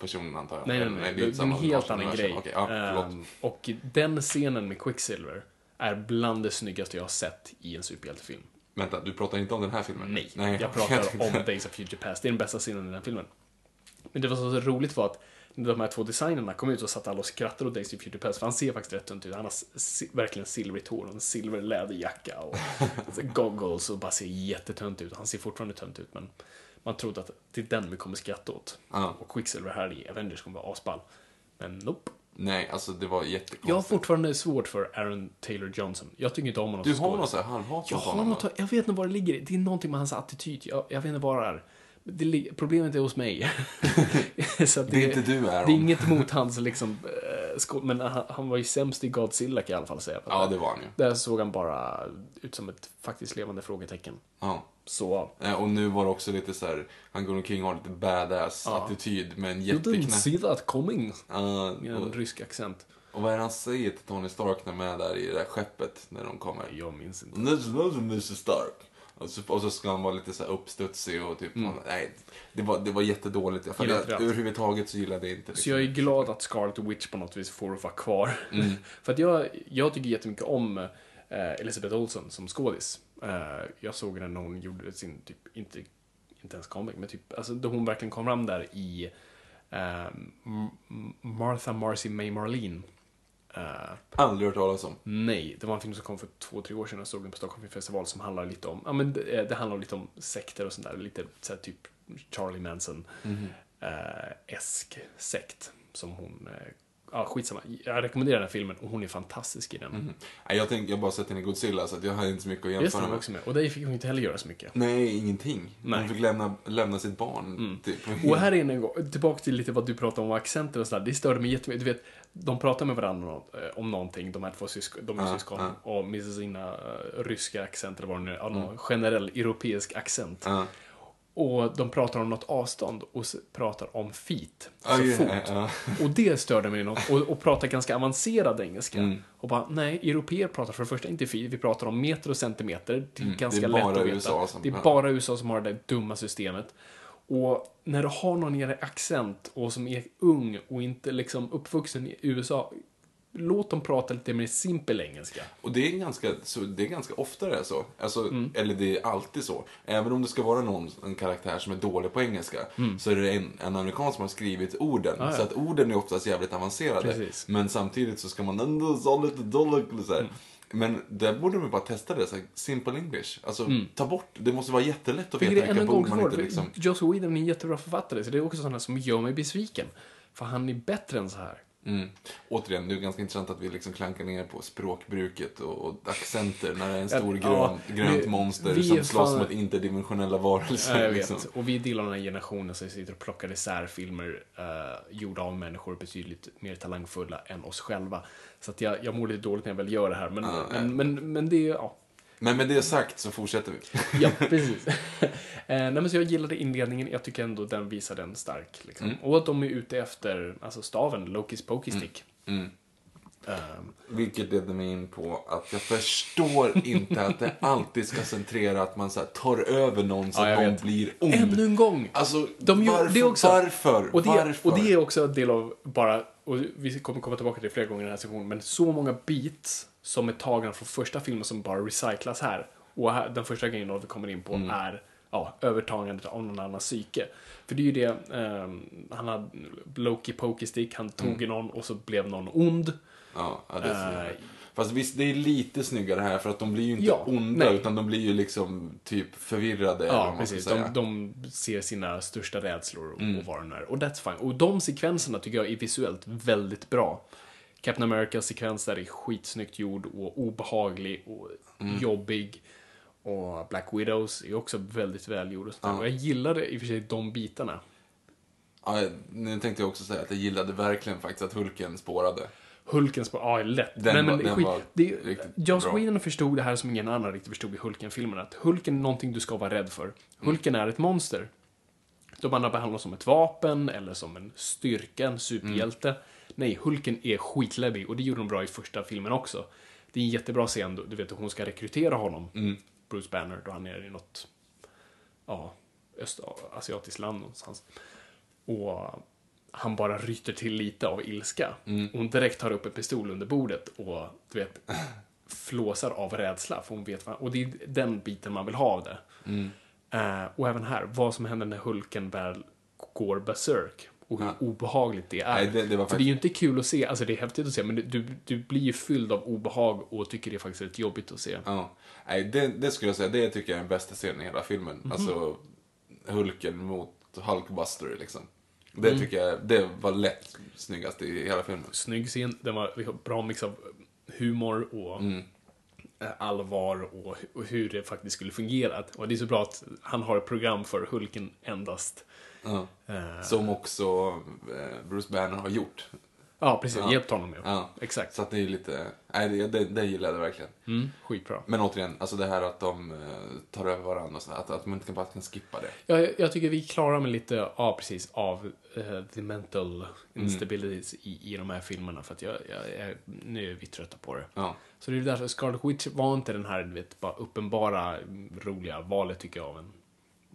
person antar jag. Nej, nej, Eller, nej. är Det, är en helt annan grej. Okej, ja. Ehm, och den scenen med Quicksilver är bland det snyggaste jag har sett i en superhjältefilm. Vänta, du pratar inte om den här filmen? Nej, jag pratar om Days of Future Past. Det är den bästa scenen i den filmen. Men det var så roligt var att när de här två designerna kom ut så satt alla och skrattade åt Days of Future Past. För han ser faktiskt rätt tunt ut. Han har verkligen silvrigt hår och en silver läderjacka och goggles och bara ser jättetunt ut. Han ser fortfarande tunt ut men man trodde att det är den vi kommer skratta åt. Ja. Och Quicksilver här i Avengers kommer vara asball. Men nope. Nej, alltså det var jättekonstigt. Jag har fortfarande svårt för Aaron Taylor Johnson. Jag tycker inte om honom Du som har något så här halvhat Jag mot har honom, något, jag vet inte var det ligger. Det är någonting med hans attityd. Jag, jag vet inte vad det är. Det, li- problemet är hos mig. Så att Det är inte du, Aaron. Det är inget mot hans liksom, eh, skå- men han, han var ju sämst i Godzilla kan jag i alla fall säga. Ja, det var han ju. Där såg han bara ut som ett faktiskt levande frågetecken. Ja. Så, Eh, Och nu var det också lite så här, han går omkring och har lite badass attityd med en you didn't jätteknäpp... see that coming. Ja, Med en och, rysk accent. och vad är det han säger till Tony Stark när de är där i det där skeppet när de kommer? Jag minns inte. Mr Stark. Och så, och så ska han vara lite så här uppstudsig och typ, nej, det var, det var jättedåligt. Jag, jag, överhuvudtaget så gillade jag inte Så jag är glad att Scarlet Witch på något vis får vara kvar. För att jag, jag tycker jättemycket om eh, Elizabeth Olsen som skådis. Eh, jag såg när hon gjorde sin, typ, inte, inte ens comic, men typ, alltså då hon verkligen kom fram där i eh, M- Martha Marcy May Marlene. Eh, Aldrig hört talas om. nej, det var en film som kom för två, tre år sedan. Jag såg den på Stockholm Festival som handlar lite om, ja men det, det handlar lite om sekter och sånt där. Lite så här, typ Charlie Manson eh, esk sekt som hon, eh, ja skitsamma. Jag rekommenderar den här filmen och hon är fantastisk i den. Nej, jag, tänk, jag har bara sett henne i Godzilla så att jag har inte så mycket att det, jämföra med. också med. Och där fick hon inte heller göra så mycket. Nej, ingenting. Nej. Mm. Hon fick lämna, lämna sitt barn. Typ. Och här är en gång, tillbaka till lite vad du pratade om accenter och sådär. Det störde mig jättemycket. Du vet, de pratar med varandra om, eh, någonting, de här två syskon, de är Ja, syskon. ja. Och med sina uh, ryska accent eller vad det nu är, ja, någon generell europeisk accent. Ja. Och de pratar om något avstånd och pratar om feet, alltså ja, fot. ja. Och det störde mig något. Och, och pratar ganska avancerad engelska. Mm. Och bara, nej, europeer pratar för det första inte feet, vi pratar om meter och centimeter. Det är ganska Mm. Det är lätt att veta. USA som- det är ja. bara USA som har det där dumma systemet. Och när du har någon i accent och som är ung och inte liksom uppvuxen i USA, låt dem prata lite mer simpel engelska. Och det är ganska, så, det är ganska ofta det är så. Alltså, Mm. Eller det är alltid så. Även om det ska vara någon, en karaktär som är dålig på engelska. Så är det en, en amerikan som har skrivit orden. Mm. Ah, ja. Så att orden är oftast jävligt avancerade. Precis. Men samtidigt så ska man ändå ha lite. Så här. Mm. Men där borde de bara testa det. Så här, simple English. Alltså ta bort. Det måste vara jättelätt att Mm. veta vilka en gång ord man inte liksom... Joss Whedon är en jättebra författare, så det är också sådana som gör mig besviken. För han är bättre än så här. Mm. Återigen, det är ganska intressant att vi liksom klankar ner på språkbruket och, och accenter när det är en stor Ja, grön, vi- grönt monster vi som slåss fan- mot interdimensionella varelser. Ja, jag liksom. vet. Och vi delar den här generationen som sitter och plockar isär filmer uh, gjorda av människor betydligt mer talangfulla än oss själva. Så att jag, jag mår lite dåligt när jag väl gör det här. Men, Ja, men, men, men det är, ja. Men med det sagt så fortsätter vi. Ja, precis. eh, nej, så jag gillade inledningen, jag tycker ändå den visar den stark. Liksom. Mm. Och att de är ute efter alltså staven, Lokis Pokey Stick. Mm. Ehm, Vilket leder mig in på att jag förstår inte att det alltid ska centrera att man så tar över någon så Ja, att vet. blir ond. Ännu en gång! Alltså, De varför? det också- varför? Och det, varför? och det är också en del av bara, och vi kommer komma tillbaka till det flera gånger i den här sektionen, men så många beats som är tagna från första filmen som bara recyclas här. Och här, den första grejen då vi kommer in på Mm. är ja, övertagandet av någon annans psyke. För det är ju det, ehm, han hade Loki Pokey Stick, han tog Mm. någon och så blev någon ond. Ja, ja, det är. Eh, Fast visst, det är lite snyggare här för att de blir ju inte Ja, onda nej. utan de blir ju liksom typ förvirrade. Ja, precis. De, de ser sina största rädslor och, Mm. och vad de är. Och that's fine. Och de sekvenserna tycker jag är visuellt väldigt bra. Captain Americas sekvens där är skitsnyggt gjord och obehaglig och Mm. jobbig. Och Black Widows är också väldigt välgjord. Där. och jag gillade i och för sig de bitarna. Ja, nu tänkte jag också säga att jag gillade verkligen faktiskt att Hulken spårade. Hulken spår, ja, lätt. Den men, men, var- skit, det, Joss. Whedon förstod det här som ingen annan riktigt förstod i Hulken-filmen. Att Hulken är någonting du ska vara rädd för. Hulken är ett monster. De andra behandlas som ett vapen eller som en styrka, en superhjälte. Mm. Nej, Hulken är skitläbbig och det gjorde de bra i första filmen också. Det är en jättebra scen, du vet, hon ska rekrytera honom, Mm. Bruce Banner, då han är i något, ja, östasiatiskt land någonstans. Och han bara ryter till lite av ilska. Mm. Hon direkt tar upp en pistol under bordet och, du vet, flåsar av rädsla. För hon vet vad, och det är den biten man vill ha av det. Mm. Eh, och även här, vad som händer när Hulken väl går berserk. Och hur obehagligt det är. Nej, det- det var För det är ju inte kul att se, alltså det är häftigt att se, men du, du blir ju fylld av obehag och tycker det är faktiskt rätt jobbigt att se. Ja. Nej, det, det skulle jag säga, det tycker jag är den bästa scenen i hela filmen. Mhm. Alltså, Hulken mot Hulkbuster liksom. Det Mm. tycker jag, det var lätt snyggast i hela filmen. Snygg scen, den var bra mix av humor och Mm. allvar och, och hur det faktiskt skulle fungera. Och det är så bra att han har ett program för Hulken endast. Ja. Eh, Som också eh, Bruce Banner har gjort. ja, precis. Ja. Hjälpt honom med. Ja. Exakt. Så att det är lite, nej det, det, gillade jag verkligen. Mm, skitbra. Men återigen, alltså det här att de eh, tar över varandra och så, att, att man inte bara kan skippa det. Ja, jag, jag tycker vi klarar med lite, ja precis, av eh, the mental instabilities i, i de här filmerna. För att jag, jag, jag, nu är vi trötta på det. Ja. Så det är därför Scarlet Witch var inte den här, du vet, bara uppenbara, mm, roliga valet tycker jag av en,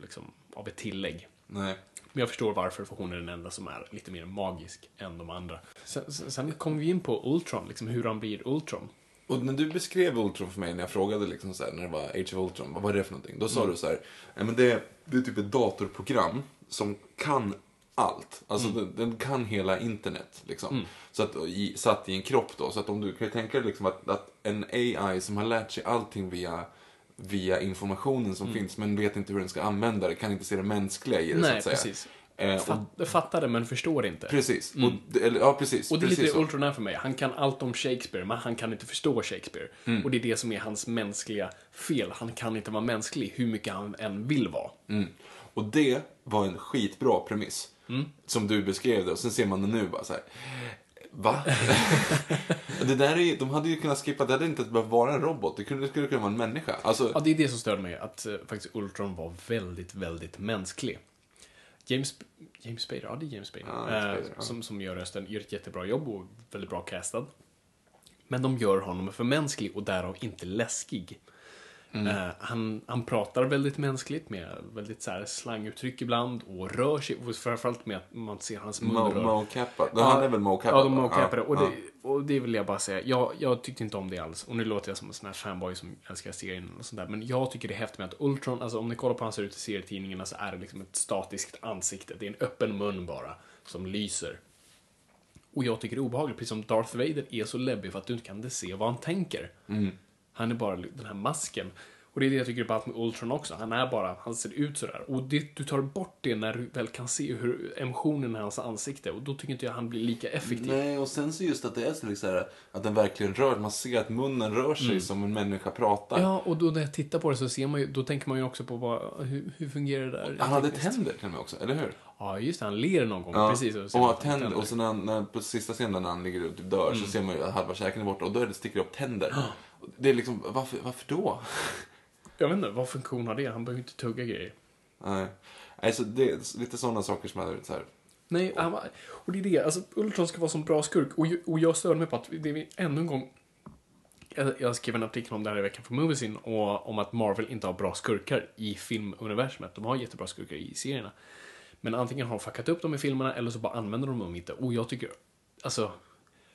liksom, av ett tillägg. Nej. Men jag förstår varför, för hon är den enda som är lite mer magisk än de andra. Sen, sen, sen kommer vi in på Ultron, liksom hur han blir Ultron. Och när du beskrev Ultron för mig, när jag frågade liksom så här, när det var Age of Ultron, vad var det för någonting? Då sa Mm. du så här, "Ja, men det, det är typ ett datorprogram som kan allt. Alltså Mm. den, den kan hela internet. Liksom. Så att, i, satt i en kropp då. Så att om du kan tänka dig liksom att, att en AI som har lärt sig allting via via informationen som finns men vet inte hur den ska använda det, kan inte se det mänskliga i det så Mm. Nej, att säga. precis. Eh, och, Fatt, fattar det, men förstår inte. precis. Och, det- eller, ja, precis. Och det är precis lite så. Ultron är för mig. Han kan allt om Shakespeare, men han kan inte förstå Shakespeare. Mm. Och det är det som är hans mänskliga fel. Han kan inte vara mänsklig, hur mycket han än vill vara. Mm. Och det var en skitbra premiss. Mm. Som du beskrev det och sen ser man det nu bara så här. Va? det där är, de hade ju kunnat skippa, det hade inte behövt vara en robot. Det kunde, det skulle kunna vara en människa. Alltså, Ja, det är det som störde mig, att eh, faktiskt Ultron var väldigt, väldigt mänsklig. James, James Spader, ja det är James Spader, Ja, James eh, Spader, ja. som, som gör rösten, gör ett jättebra jobb och väldigt bra castad. Men de gör honom för mänsklig och därav inte läskig. Eh, han, han pratar väldigt mänskligt med väldigt så här slanguttryck ibland och rör sig, och framförallt med att man ser hans mun Mo-. Mo-cappad. Han är väl mo-cappad? Ja, de mo-cappade. Och, ja. det, och det vill jag bara säga. Jag, jag tyckte inte om det alls. Och nu låter jag som en sån här fanboy som älskar serien och sånt där. Men jag tycker det är häftigt med att Ultron, alltså om ni kollar på hur han ser ut i serietidningarna så är det liksom ett statiskt ansikte. Det är en öppen mun bara, som lyser. Och jag tycker det är obehagligt, precis som Darth Vader är så läbbig för att du inte kan se vad han tänker. Han är bara den här masken. Och det är det jag tycker är med Ultron också. Han är bara, han ser ut sådär. Och det, du tar bort det när du väl kan se hur emotionen i hans ansikte. Och då tycker inte jag han blir lika effektiv. Nej, och sen så just att det är så liksom att den verkligen rör Man ser att munnen rör sig som en människa pratar. Ja, och då när jag tittar på det så ser man ju, då tänker man ju också på vad, hur, hur fungerar det där? Han hade tänder till och med också, eller hur? Ja, just det. Han ler någon gång. Ja, Precis. och har tänder. Och så när, när, på sista scenen när han ligger och typ dör Mm. så ser man ju att halva käken är borta och då är det sticker upp tänder. Det är liksom, varför, varför då? Jag vet inte, vad funktion har det? Han behöver inte tugga grejer. Nej. Alltså, det är lite sådana saker som är så här. Nej, han var, och det är det. Alltså, Ultron ska vara som bra skurk. Och, jag störde mig på att det är ännu en gång... Jag, skrev en artikel om det här i veckan för Moviesin och om att Marvel inte har bra skurkar i filmuniversumet. De har jättebra skurkar i serierna. Men antingen har de fuckat upp dem i filmerna eller så bara använder de dem inte. Och jag tycker, alltså,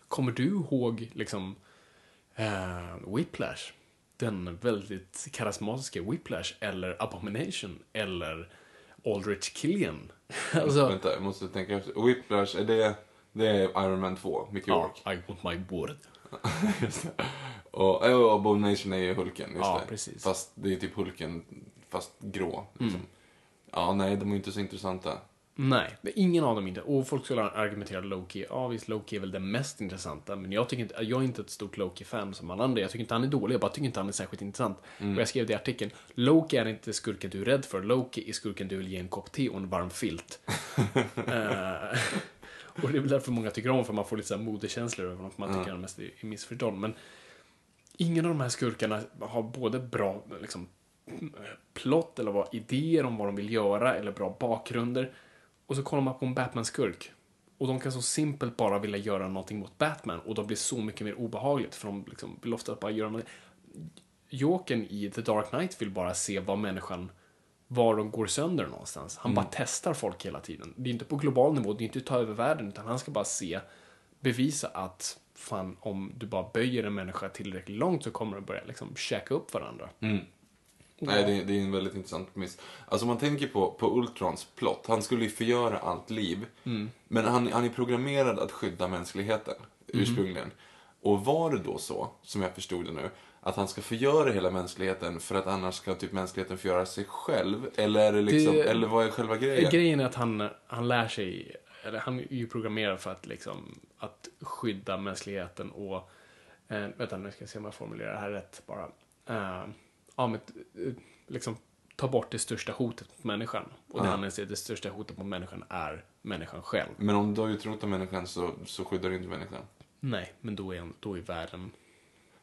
kommer du ihåg liksom eh, Whiplash? Den väldigt karismatiska Whiplash eller Abomination eller Aldrich Killian. alltså, Vänta, jag måste tänka efter. Whiplash, är det, det är Iron Man 2, Mickey ja, Rourke. I want my board. Just det. Och, och Abomination är ju Hulken, just Ja, det. precis. Mm. Fast det är typ Hulken, fast grå. Liksom. Ja, nej, de är inte så intressanta. Nej, ingen av dem inte. Och folk skulle argumentera Loki. Ja, visst, Loki är väl det mest intressanta. Men jag, tycker inte, jag är inte ett stort Loki-fan som alla andra. Jag tycker inte han är dålig, jag bara tycker inte han är särskilt intressant. Och jag skrev det i artikeln. Loki är inte skurken du är rädd för. Loki är skurken du vill ge en kopp te och en varm filt. Eh, och det är väl därför många tycker om, för man får lite så här modekänslor över honom. För man tycker han mest är missförstådd. Men ingen av de här skurkarna har både bra liksom, plott eller vad, idéer om vad de vill göra eller bra bakgrunder. Och så kollar man på en Batman-skurk. Och de kan så simpelt bara vilja göra någonting mot Batman och då blir så mycket mer obehagligt för de liksom vill ofta bara göra något. Jokern i The Dark Knight vill bara se vad människan, var de går sönder någonstans. Han bara testar folk hela tiden. Det är inte på global nivå, det är inte att ta över världen, utan han ska bara se, bevisa att fan, om du bara böjer en människa tillräckligt långt så kommer de börja liksom käka upp varandra. Nej, det, är- det är en väldigt intressant premiss. Alltså man tänker på, på Ultrons plott, han skulle ju förgöra allt liv. Mm. Men han, han är programmerad att skydda mänskligheten, Mm. ursprungligen. Och var det då så, som jag förstod det nu, att han ska förgöra hela mänskligheten för att annars ska typ mänskligheten förgöra sig själv? Eller, är det liksom, Det- eller vad är själva grejen? Grejen är att han, han lär sig, eller han är ju programmerad för att liksom, att skydda mänskligheten och, eh, vänta nu ska jag se om jag formulerar det här rätt bara. Eh, ja, men, eh, liksom ta bort det största hotet mot människan. Och det han ser det största hotet mot människan är människan själv. Men om du har utrotat människan så, så skyddar du inte människan. Nej, men då är, han- då är världen...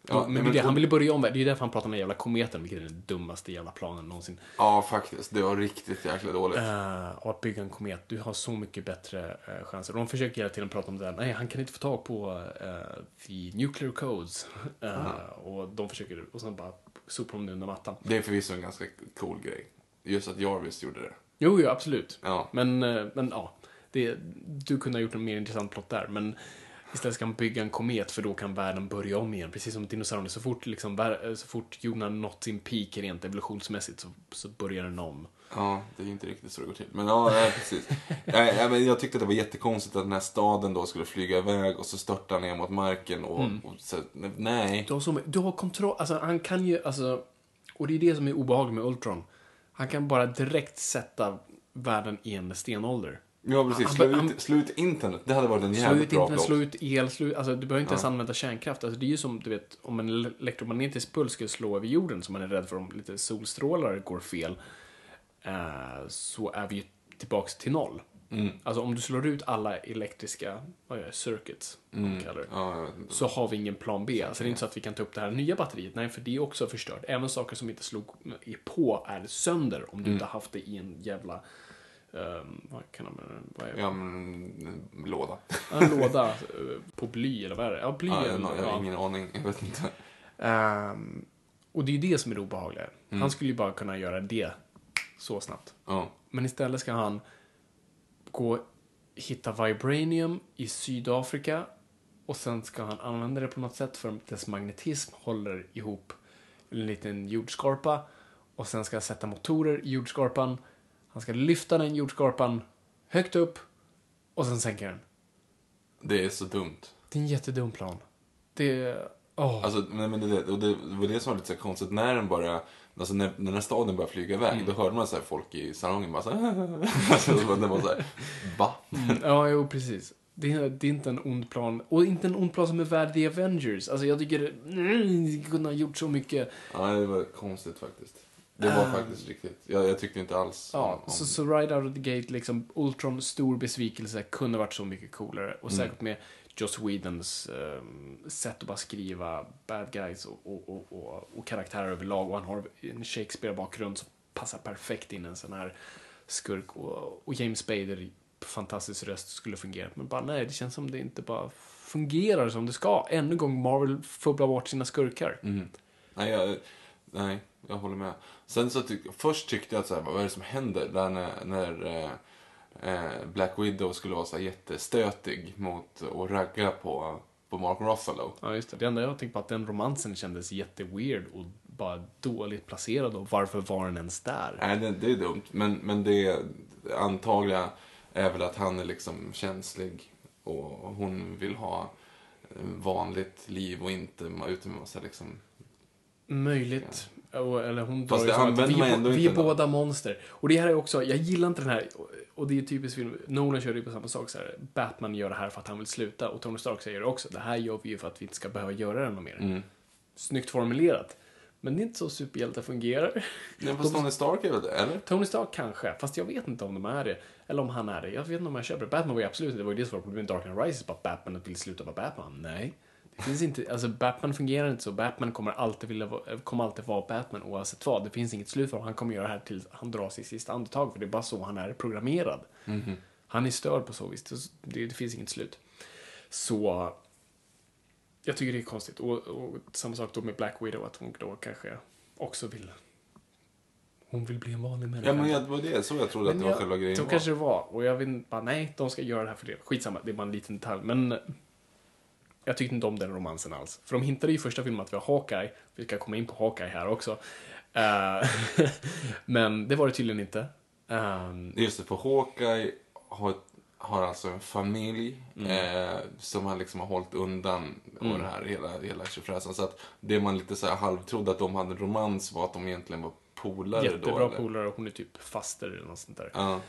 Ja, men, men- är det, han vill börja om, det är därför han pratar om den jävla kometen, vilket är den dummaste jävla planen någonsin. Ja, faktiskt. Det var riktigt jäkla dåligt. Uh, och att bygga en komet, du har så mycket bättre uh, chanser. De försöker hela tiden prata om det där, nej han kan inte få tag på uh, the nuclear codes. Uh, Och de försöker, och sen bara sopar de det under mattan. Det är förvisso en ganska cool grej. Just att Jarvis gjorde det. Jo, jo, absolut. Ja. Men, eh, men ja, det, du kunde ha gjort en mer intressant plott där. Men istället ska han bygga en komet för då kan världen börja om igen. Precis som dinosaurierna. Så fort, liksom, vär- så fort jorden har nått sin peak rent evolutionsmässigt så, så börjar den om. Ja, det är inte riktigt så det går till. Men ja, ja precis. ja, ja, men jag tyckte att det var jättekonstigt att den här staden då skulle flyga iväg och så störta ner mot marken och, och så, nej. Du har, så, du har kontroll, alltså han kan ju, alltså, och det är det som är obehagligt med Ultron. Han kan bara direkt sätta världen i en stenålder. Ja, precis. Han- Slå han- ut, slå ut internet. Det hade varit en jävligt bra internet, slå ut el, slå ut, alltså du behöver inte ens använda kärnkraft. Alltså det är ju som, du vet, om en elektromagnetisk puls skulle slå över jorden så man är rädd för om lite solstrålar går fel. Eh, så är vi ju tillbaks till noll. Mm. Alltså om du slår ut alla elektriska, vad är circuits, mm. kallar det. Ja, inte. så har vi ingen plan B. Alltså det är inte så att vi kan ta upp det här nya batteriet. Nej, för det är också förstört. Även saker som inte slog på är sönder om du inte har haft det i en jävla... ehm, vad kan man vad är det? Ja, men, en låda. En låda eh, på bly eller vad är det? Ja, bly. Ja, jag, jag har ingen aning. Jag vet inte. Och Och det är ju det som är det obehagliga. Mm. Han skulle ju bara kunna göra det så snabbt. Ja. Men istället ska han gå hitta vibranium i Sydafrika och sen ska han använda det på något sätt för att dess magnetism håller ihop en liten jordskorpa och sen ska han sätta motorer i jordskorpan. Han ska lyfta den jordskorpan högt upp och sen sänka den. Det är så dumt. Det är en jättedum plan. Det... Åh. Alltså, men, men det, och det var det som var lite så konstigt. När den bara, alltså när, när den här staden började flyga iväg, Mm. då hörde man så här folk i salongen bara så här, alltså, det var- så här, va? Ja, jo, precis. Det är, det är inte en ond plan. Och inte en ond plan som är värd The Avengers. Alltså, jag tycker... Mm, kunde ha gjort så mycket. Ja, det var konstigt faktiskt. Det var faktiskt riktigt. Jag, jag tyckte inte alls Ja, om, om så, så right out of the gate, liksom, Ultron, stor besvikelse, kunde varit så mycket coolare. Och säkert med Joss Whedons ehm, sätt att bara skriva bad guys och, och, och, och, och karaktärer överlag. Och han har en Shakespeare-bakgrund som passar perfekt in i en sån här skurk. Och, och James Spader, fantastisk röst, skulle fungera. Men bara nej, det känns som det inte bara fungerar som det ska. Ännu en gång Marvel fubblar bort sina skurkar. Mhm. Nej, jag, nej, jag håller med. Sen så tyck, först tyckte jag att så här, vad är det som händer? Där när, när eh, Black Widow skulle vara så jättestötig mot och ragga på, på Mark Ruffalo. Ja, just det. Det enda jag tänkte på att den romansen kändes jätteweird och bara dåligt placerad och varför var den ens där? Nej, det, det är dumt. Men, men det antagliga är väl att han är liksom känslig och hon vill ha eh, vanligt liv och inte ute med massa liksom... Möjligt. Eller hon Fast det använder man ändå vi är båda monster. Och det här är också, jag gillar inte den här, och det är typiskt film, Nolan kör ju på samma sak så här. Batman gör det här för att han vill sluta och Tony Stark säger det också. Det här gör vi ju för att vi inte ska behöva göra det något mer. Mm. Snyggt formulerat. Men det är inte så superhjältar fungerar. Nej, fast Tony Stark är väl det, eller? Tony Stark kanske, fast jag vet inte om de är det. Eller om han är det. Jag vet inte om jag köper det. Batman var ju absolut det var ju det som var problemet med Dark Knight Rises, bara att Batman vill sluta vara Batman. Nej. Det finns inte, alltså Batman fungerar inte så. Batman kommer alltid vilja kommer alltid vara Batman oavsett vad. Det finns inget slut för honom. Han kommer göra det här tills han drar sitt sista andetag, för det är bara så han är programmerad. Han är störd på så vis. Det, det finns inget slut. Så jag tycker det är konstigt. Och, och samma sak då med Black Widow, att hon då kanske också vill hon vill bli en vanlig människa. Ja, men det var det så jag trodde att det var jag- själva grejen Så var. kanske det var. Och jag vill bara, nej, de ska göra det här för det. Skitsamma, det är bara en liten detalj. Men jag tyckte inte om den romansen alls. För de hintade i första filmen att vi har Hawkeye. Vi ska komma in på Hawkeye här också. Eh, men det var det tydligen inte. Ehm, Just det, för Hawkeye har, har alltså en familj Mm. eh, som han liksom har hållit undan och det här hela, hela tjofräsen. Så att det man lite så här halvtrodde att de hade en romans var att de egentligen var polare då. jättebra polare och hon är typ faster eller något sånt där. Ja.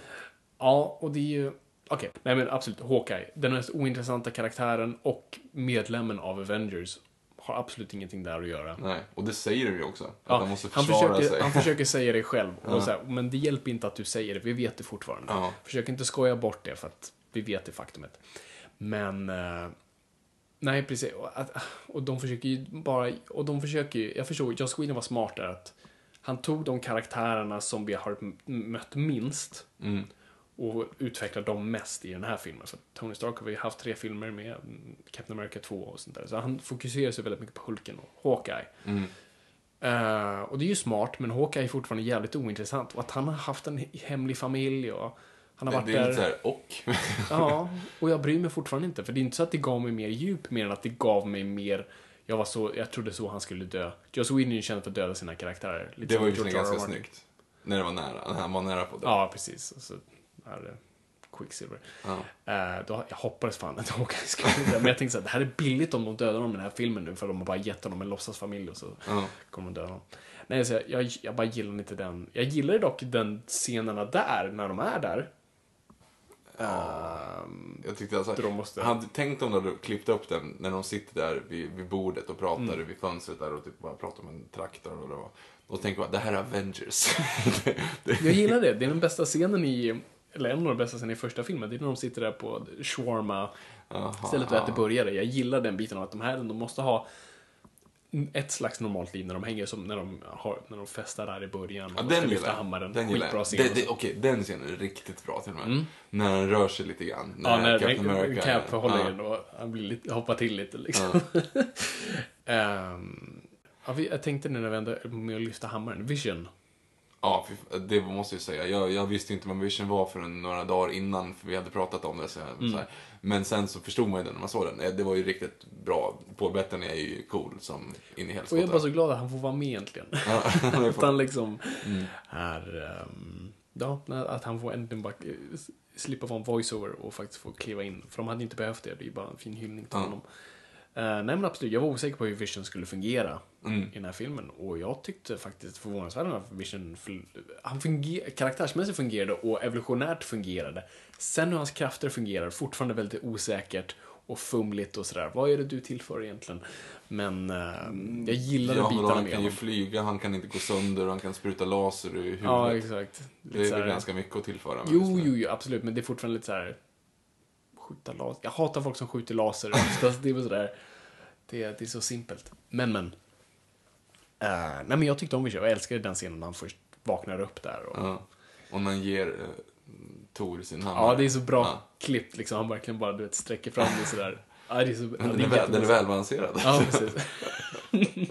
Ja, och det är ju... Okej, nej men absolut. Hawkeye. Den mest ointressanta karaktären och medlemmen av Avengers har absolut ingenting där att göra. Nej, och det säger de ju också. Att Ja, han måste han, försvara försöker, sig. han försöker säga det själv. Och Ja. så här, men det hjälper inte att du säger det, vi vet det fortfarande. Ja. Försök inte skoja bort det för att vi vet det faktumet. Men... eh, nej, precis. Och, och de försöker ju bara... Och de försöker ju... Jag förstår, Joss Whedon var smart där att han tog de karaktärerna som vi har mött minst Mm. Och utvecklade dem mest i den här filmen. För Tony Stark har vi haft tre filmer med mm, Captain America 2 och sånt där. Så han fokuserar sig väldigt mycket på Hulken och Hawkeye. Mm. Eh, och det är ju smart, men Hawkeye är fortfarande jävligt ointressant. Och att han har haft en he- hemlig familj och han har varit Det är där. lite så här, och. Ja, och jag bryr mig fortfarande inte. För det är inte så att det gav mig mer djup, mer än att det gav mig mer... Jag, var så, jag trodde så han skulle dö. Joss Whedon är ju känd för att döda sina karaktärer. Lite Det var ju ganska snyggt. När det var nära. När han var nära på det. Ja, precis. Så är det Quicksilver. Ja. Eh, då, jag hoppades fan att Hawkeye skulle dö. Men jag tänkte så här, det här är billigt om de dödar honom i den här filmen nu. För de har bara gett honom en låtsasfamilj och så Ja. kommer de döda honom. Nej, så jag, jag, jag bara gillar inte den. Jag gillar dock den scenerna där, när de är där. Ehm, Jag tyckte alltså, de måste- hade tänkt om du hade klippt upp den när de sitter där vid, vid bordet och pratar Mm. vid fönstret där och typ bara pratar om en traktor och det var. Då tänker man, det här är Avengers. det, det, jag gillar det. Det är den bästa scenen i, eller en av de bästa scenerna i första filmen. Det är när de sitter där på shawarma Jaha. stället och äter burgare. Jag gillar den biten av att de här de måste ha ett slags normalt liv när de hänger som när de, har, när de festar där i början. Ja, och den ska lyfta hammaren. Den gillar Skitbra jag. scen. Det, det, Okej, den scenen är riktigt bra till och med. När han rör sig lite grann. Ja, när Captain Cap, America Cap håller ja. in och han blir lite, hoppar till lite liksom. Ja, vi, jag tänkte nu när vi ändå med att lyfta hammaren. Vision. Ja, det måste jag säga. Jag, jag visste inte vad Vision var förrän några dagar innan, för vi hade pratat om det. Så, Mm. så. Men sen så förstod man ju det när man såg den. Eh, Det var ju riktigt bra. Paul Bettany är ju cool som in i Och helskotta. jag är bara så glad att han får vara med egentligen. Ja, han liksom Mm. är... ehm, ja, att han får äntligen bara eh, slippa vara en voiceover och faktiskt få kliva in. För de hade inte behövt det. Det är ju bara en fin hyllning till Ja. honom. Eh, nej men absolut, jag var osäker på hur Vision skulle fungera Mm. i den här filmen. Och jag tyckte faktiskt förvånansvärt att Vision han funger- karaktärsmässigt fungerade och evolutionärt fungerade. Sen hur hans krafter fungerar, fortfarande väldigt osäkert och fumligt och sådär. Vad är det du tillför egentligen? Men eh, jag gillade Ja, bitarna han med kan ju flyga, han kan inte gå sönder och han kan spruta laser i huvudet. Ja, exakt. det Lite är så väl ganska mycket att tillföra. Jo, det. jo, jo, absolut. Men det är fortfarande lite så här... Skjuta laser. Jag hatar folk som skjuter laser. oftast. det är sådär... Det, det är så simpelt. Men, men. Eh, nej, men jag tyckte om Vision. Jag älskade den scenen när han först vaknar upp där. Och, ja. Ja. Och han ger eh, Tor sin hammare. det är så bra Ja. klippt liksom. Han verkligen bara, du vet, sträcker fram det sådär. Ja, det är så... Ja, Den det är, den är välbalanserad. Ja, precis.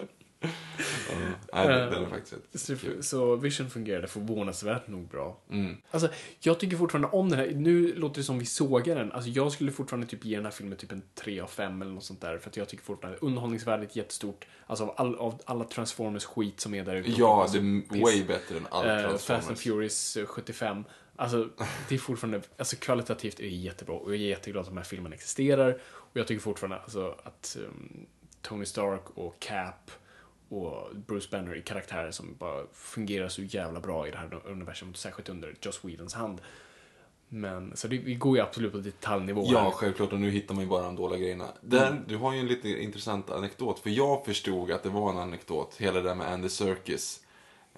Nej, den, Eh, den är faktiskt rätt Så, kul. så Vision fungerade förvånansvärt nog bra. Mm. Alltså, jag tycker fortfarande om den här. Nu låter det som vi sågar den. Alltså, jag skulle fortfarande typ ge den här filmen typ en 3 av 5 eller något sånt där. För att jag tycker fortfarande underhållningsvärdet är jättestort. Alltså av, all, av alla Transformers skit som är där ute. Ja, Alltså, det är way bättre än allt Eh, Fast and Transformers. Furious eh, 75. Alltså, det är fortfarande, alltså kvalitativt är det jättebra. Och jag är jätteglad att de här filmerna existerar. Och jag tycker fortfarande alltså, att um, Tony Stark och Cap och Bruce Banner är karaktärer som bara fungerar så jävla bra i det här universumet, särskilt under Joss Whedons hand. Men, så det, vi går ju absolut på detaljnivå Ja, här. självklart. Och nu hittar man ju bara de dåliga grejerna. Där, Du har ju en lite intressant anekdot. För jag förstod att det var en anekdot. Hela det där med Andy Serkis.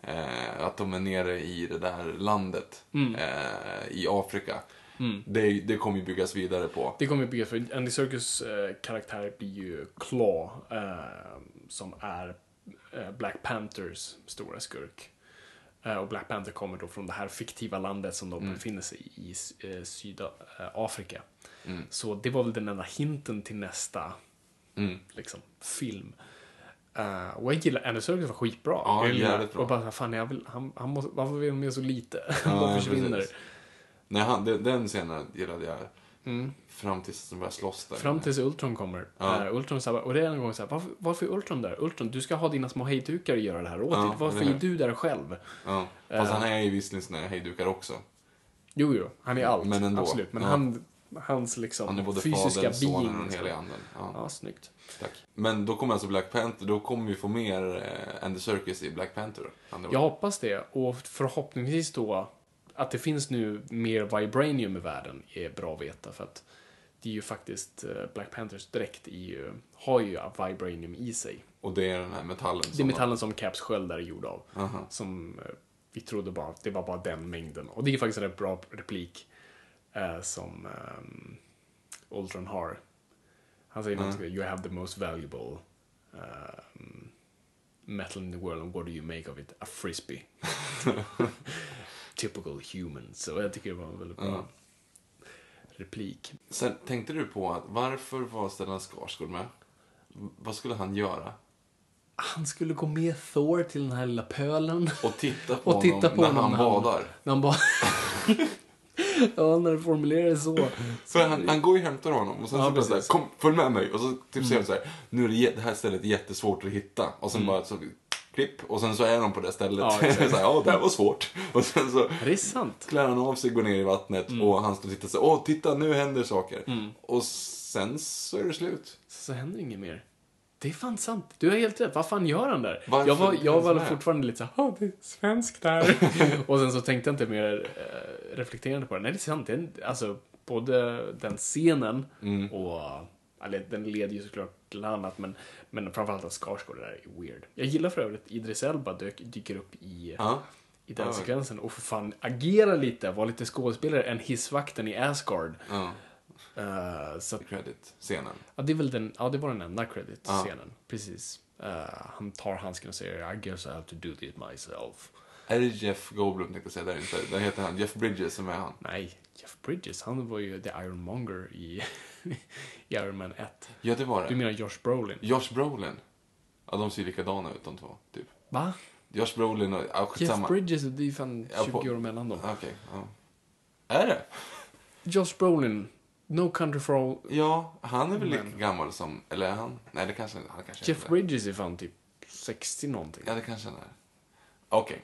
Eh, att de är nere i det där landet. Mm. Eh, I Afrika. Det, det kommer ju byggas vidare på. Det kommer byggas för Andy Serkis eh, karaktär blir ju Claw, eh, som är Black Panthers stora skurk. Eh, och Black Panther kommer då från det här fiktiva landet som de befinner sig i, i eh, Sydafrika. Så det var väl den enda hinten till nästa Mm. liksom, film. Eh, och jag gillar Andy Serkis var skitbra. Ja, jag jävligt bra. Och bara, fan, jag vill, han, han måste, varför vill han med så lite? han Ja, bara försvinner. precis. Nej, han, den, den scenen gillade jag. Fram tills de började slåss där. Mm. Fram tills Ultron kommer. Ja. Eh, Ultron så här, och det är en gång så här, varför, varför är Ultron där? Ultron, du ska ha dina små hejdukar och göra det här åt Ja, dig. Varför är du där själv? Ja. Fast han är ju visserligen här hejdukar också. Jo, jo, han är allt. Men ändå. Absolut. Men Ja. han, hans liksom Han är både fysiska Fadern, Sonen och being. den helige anden. Ja, Ja, snyggt. tack. Men då kommer alltså Black Panther, då kommer vi få mer eh, Andy Serkis i Black Panther. Jag hoppas det. Och förhoppningsvis då att det finns nu mer vibranium i världen är bra att veta. För att det är ju faktiskt eh, Black Panthers dräkt ju, har ju vibranium i sig. Och det är den här metallen. Det är som metallen som Caps sköld är gjord av. Aha. Som eh, vi trodde bara, det var bara den mängden. Och det är faktiskt en rätt bra replik eh, som um, Ultron har. Han säger något You have the most valuable um, metal in the world and what do you make of it? A frisbee. Typical human. Så jag tycker det var en väldigt bra Ja. replik. Sen tänkte du på att varför var Stellan Skarsgård med? Vad skulle han göra? Han skulle gå med Thor till den här lilla pölen. Och titta på Och titta honom på när honom när han- badar. När han bara... ja, när du formulerar det så. För han, han går ju och hämtar honom och sen Ja, så bara såhär. Mm. kom följ med mig. Och så typ säger han såhär, nu är det, det här stället jättesvårt att hitta. Och sen bara så, klipp. Och sen så är de på det stället. Ja, så här, ja det här var svårt. Och sen så Det är sant. klär han av sig, går ner i vattnet Mm. och han står och tittar så åh titta nu händer saker. Och sen så är det slut. Så händer inget mer. Det är fan sant. Du har helt rätt. Vad fan gör han där? Varför jag var, jag var fortfarande lite såhär, oh, det är svensk där. och sen så tänkte jag inte mer eh, reflekterande på det. Nej, det är sant. Det är, alltså, både den scenen Mm. och... Eller, den leder ju såklart till annat, men, men framförallt att Skarsgård där är weird. Jag gillar för övrigt att Idris Elba dök, dyker upp i, Ja. i den Ja. sekvensen och för fan agera lite, vara lite skådespelare än hissvakten i Asgard. Ja, Eh, så att credit-scenen. Ja, det, är väl den, ja, det var den enda credit-scenen. Precis. Eh, han tar handsken och säger I guess I have to do it myself. Är det Jeff Goldblum tänkte jag säga, där inte. Där heter han Jeff Bridges som är han. Nej, Jeff Bridges, han var ju The Ironmonger i, i Iron Man 1. Ja det var Du det. menar Josh Brolin? Josh Brolin. Ja, de ser likadana ut de två, typ. Va? Josh Brolin och... Ja, Jeff skitsamma. Bridges, det är ju fan Ja, 20 på- år mellan dem. Okej, ja. Är det? Josh Brolin, No Country for All... Ja, han är väl lika Men- gammal som... Eller är han? Nej, det kanske han kanske Jeff är. Bridges är fan typ 60 någonting. Ja, det kanske han är. Okej.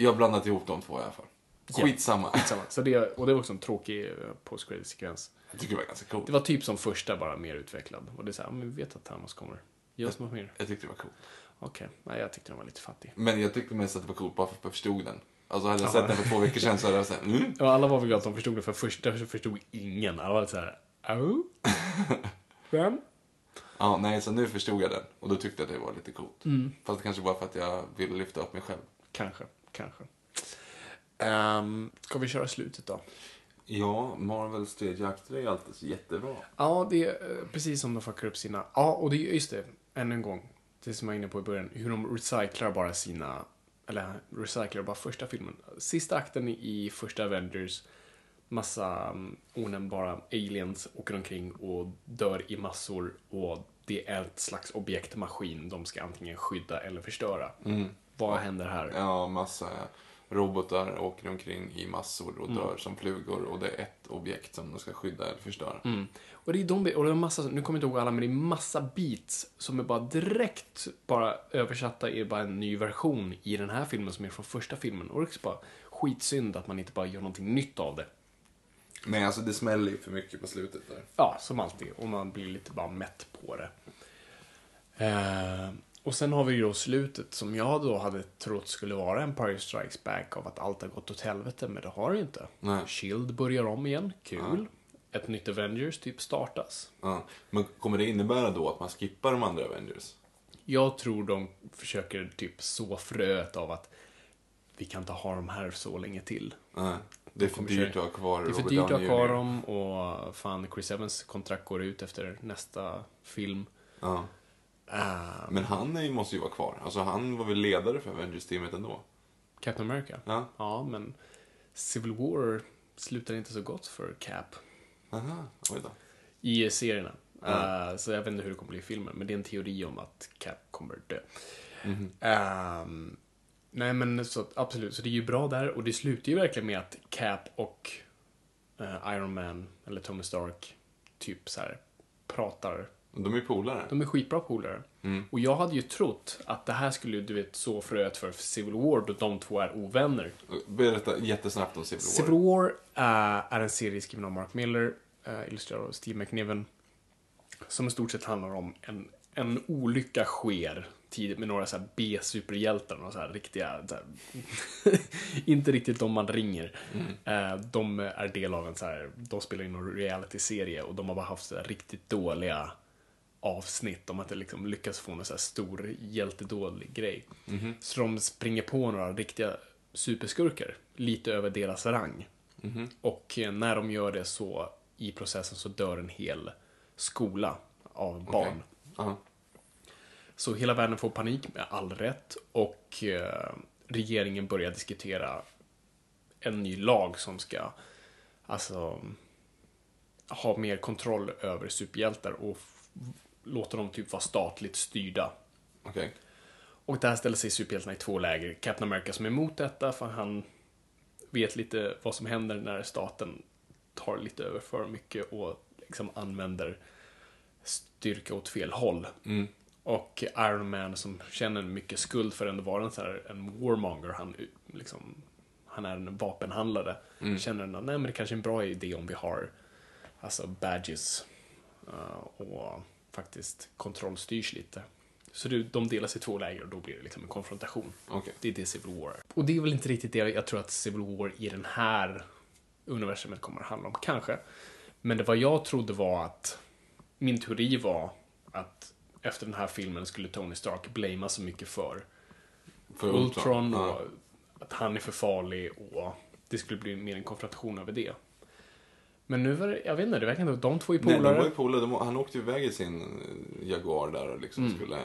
Jag har blandat ihop de två i alla fall. Skitsamma. Skitsamma. Så det, och det var också en tråkig eh, post sekvens Jag tycker det var ganska coolt. Det var typ som första, bara mer utvecklad. Och det är så här, men vi vet att Thanos kommer. Ge oss något mer. Jag tyckte det var coolt. Okej, nej jag tyckte den var lite fattig. Men jag tyckte mest att det var coolt bara för att jag förstod den. Alltså hade jag sett den för två veckor sedan så hade jag sagt mm. Ja, alla var väl glada att de förstod det, för första så förstod ingen. Alla var lite såhär, au? Vem? Ja, nej, så nu förstod jag den. Och då tyckte jag att det var lite coolt. Mm. Fast kanske bara för att jag ville lyfta upp mig själv. Kanske, kanske. Um, ska vi köra slutet då? Ja, Marvels tredje akter är alltid så jättebra. Ja, det är eh, precis som de fuckar upp sina... Ja, och det är just det, ännu en gång. Det som jag var inne på i början, hur de recyclar bara sina... Eller recyclar bara första filmen. Sista akten i första Avengers, massa um, onämnbara aliens åker omkring och dör i massor och det är ett slags objektmaskin de ska antingen skydda eller förstöra. Vad händer här? Ja, massa robotar åker omkring i massor och dör som flugor. Och det är ett objekt som de ska skydda eller förstöra. Och det är de, och det är massa, nu kommer jag inte ihåg alla, men det är massa beats som är bara direkt bara översatta i bara en ny version i den här filmen som är från första filmen. Och det är bara skitsynd att man inte bara gör någonting nytt av det. Nej, alltså det smäller ju för mycket på slutet där. Ja, som alltid. Och man blir lite bara mätt på det. Eh, och sen har vi ju då slutet som jag då hade trott skulle vara Empire Strikes Back av att allt har gått åt helvete, men det har det ju inte. Nej. Shield börjar om igen, kul. Ett nytt Avengers typ startas. Ja. Men kommer det innebära då att man skippar de andra Avengers? Jag tror de försöker typ så fröet av att vi kan inte ha dem här så länge till. Nej. Det är för dyrt att ha kvar Det är för dyrt att ha kvar dem och fan Chris Evans kontrakt går ut efter nästa film. Ja. Ah, Men han är, måste ju vara kvar. Alltså han var väl ledare för Avengers-teamet ändå? Captain America? Ja. Ja, men Civil War slutar inte så gott för Cap Aha, oj då. i serierna. Ah, så jag vet inte hur det kommer bli i filmen, men det är en teori om att Cap kommer dö. Ehm, nej, men så absolut, så det är ju bra där och det slutar ju verkligen med att Cap och eh, Iron Man, eller Tony Stark, typ så här pratar De är polare. De är skitbra polare. Och jag hade ju trott att det här skulle, du vet, så fröet för Civil War då de två är ovänner. Berätta jättesnabbt om Civil War. Civil War eh, är en serie skriven av Mark Miller, uh, illustrerad av Steve McNiven. Som i stort sett handlar om en, en olycka sker tidigt med några så B-superhjältar, några så här riktiga, så här, inte riktigt de man ringer. Eh, de är del av en så här, de spelar in en reality-serie och de har bara haft så riktigt dåliga avsnitt. De har inte liksom lyckats få någon så här stor hjältedålig grej. Så de springer på några riktiga superskurkar, lite över deras rang. Och eh, när de gör det så, i processen så dör en hel skola av barn. Ja. Så hela världen får panik med all rätt och eh, regeringen börjar diskutera en ny lag som ska alltså ha mer kontroll över superhjältar och låta dem typ vara statligt styrda. Okej. Och där ställer sig superhjältarna i två läger. Captain America som är emot detta för han vet lite vad som händer när staten tar lite över för mycket och liksom använder styrka åt fel håll. Och Iron Man som känner mycket skuld för att ändå vara en, så här, en warmonger. Han, liksom, han är en vapenhandlare. Känner att nej, men det kanske är en bra idé om vi har alltså badges eh, och faktiskt kontrollstyrs lite. Så det, de delas i två läger och då blir det liksom en konfrontation. Okej. Det är det Civil War. Och det är väl inte riktigt det jag tror att Civil War i den här universumet kommer att handla om, kanske. Men det vad jag trodde var att min teori var att efter den här filmen skulle Tony Stark blamea så mycket för För Ultron och Ja. att han är för farlig och det skulle bli mer en konfrontation över det. Men nu var det, jag vet inte, det verkar inte, de två är Nej, de polare. var ju polare. Han åkte ju iväg i sin eh, Jaguar där och liksom Mm. skulle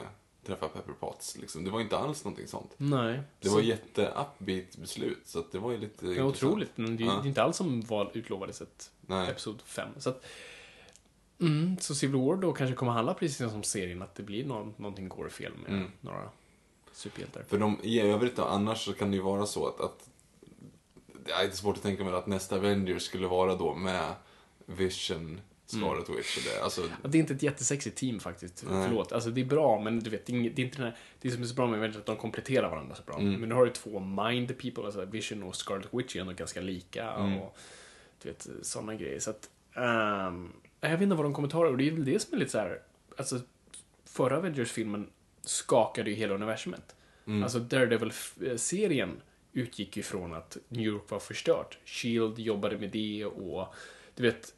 träffa Pepper Potts. Liksom. Det var inte alls någonting sånt. Nej. Det så- var jätte-upbeat beslut, så att det var ju lite Ja, otroligt, men det är Ja. det är inte alls som var utlovades ett Nej. episod 5. Så att, Mm, så Civil War då kanske kommer handla precis som serien, att det blir någon, någonting går fel med Mm. några superhjältar. För de, i övrigt då, annars så kan det ju vara så att, att det är svårt att tänka mig att nästa Avengers skulle vara då med Vision, Scarlet Witch och det. Alltså, Ja, det är inte ett jättesexigt team faktiskt. Nej. Förlåt. Alltså det är bra, men du vet, det är, inte den här, det som är så bra med Avengers att de kompletterar varandra så bra. Mm. Men nu har du två mind people, alltså Vision och Scarlet Witch är ändå ganska lika Mm. och du vet, sådana grejer. Så att, ehm, jag vet inte vad de kommer ta det, och det är väl det som är lite så här, alltså förra Avengers-filmen skakade ju hela universumet. Mm. Alltså Daredevil-serien utgick ju från att New York var förstört. Shield jobbade med det och du vet,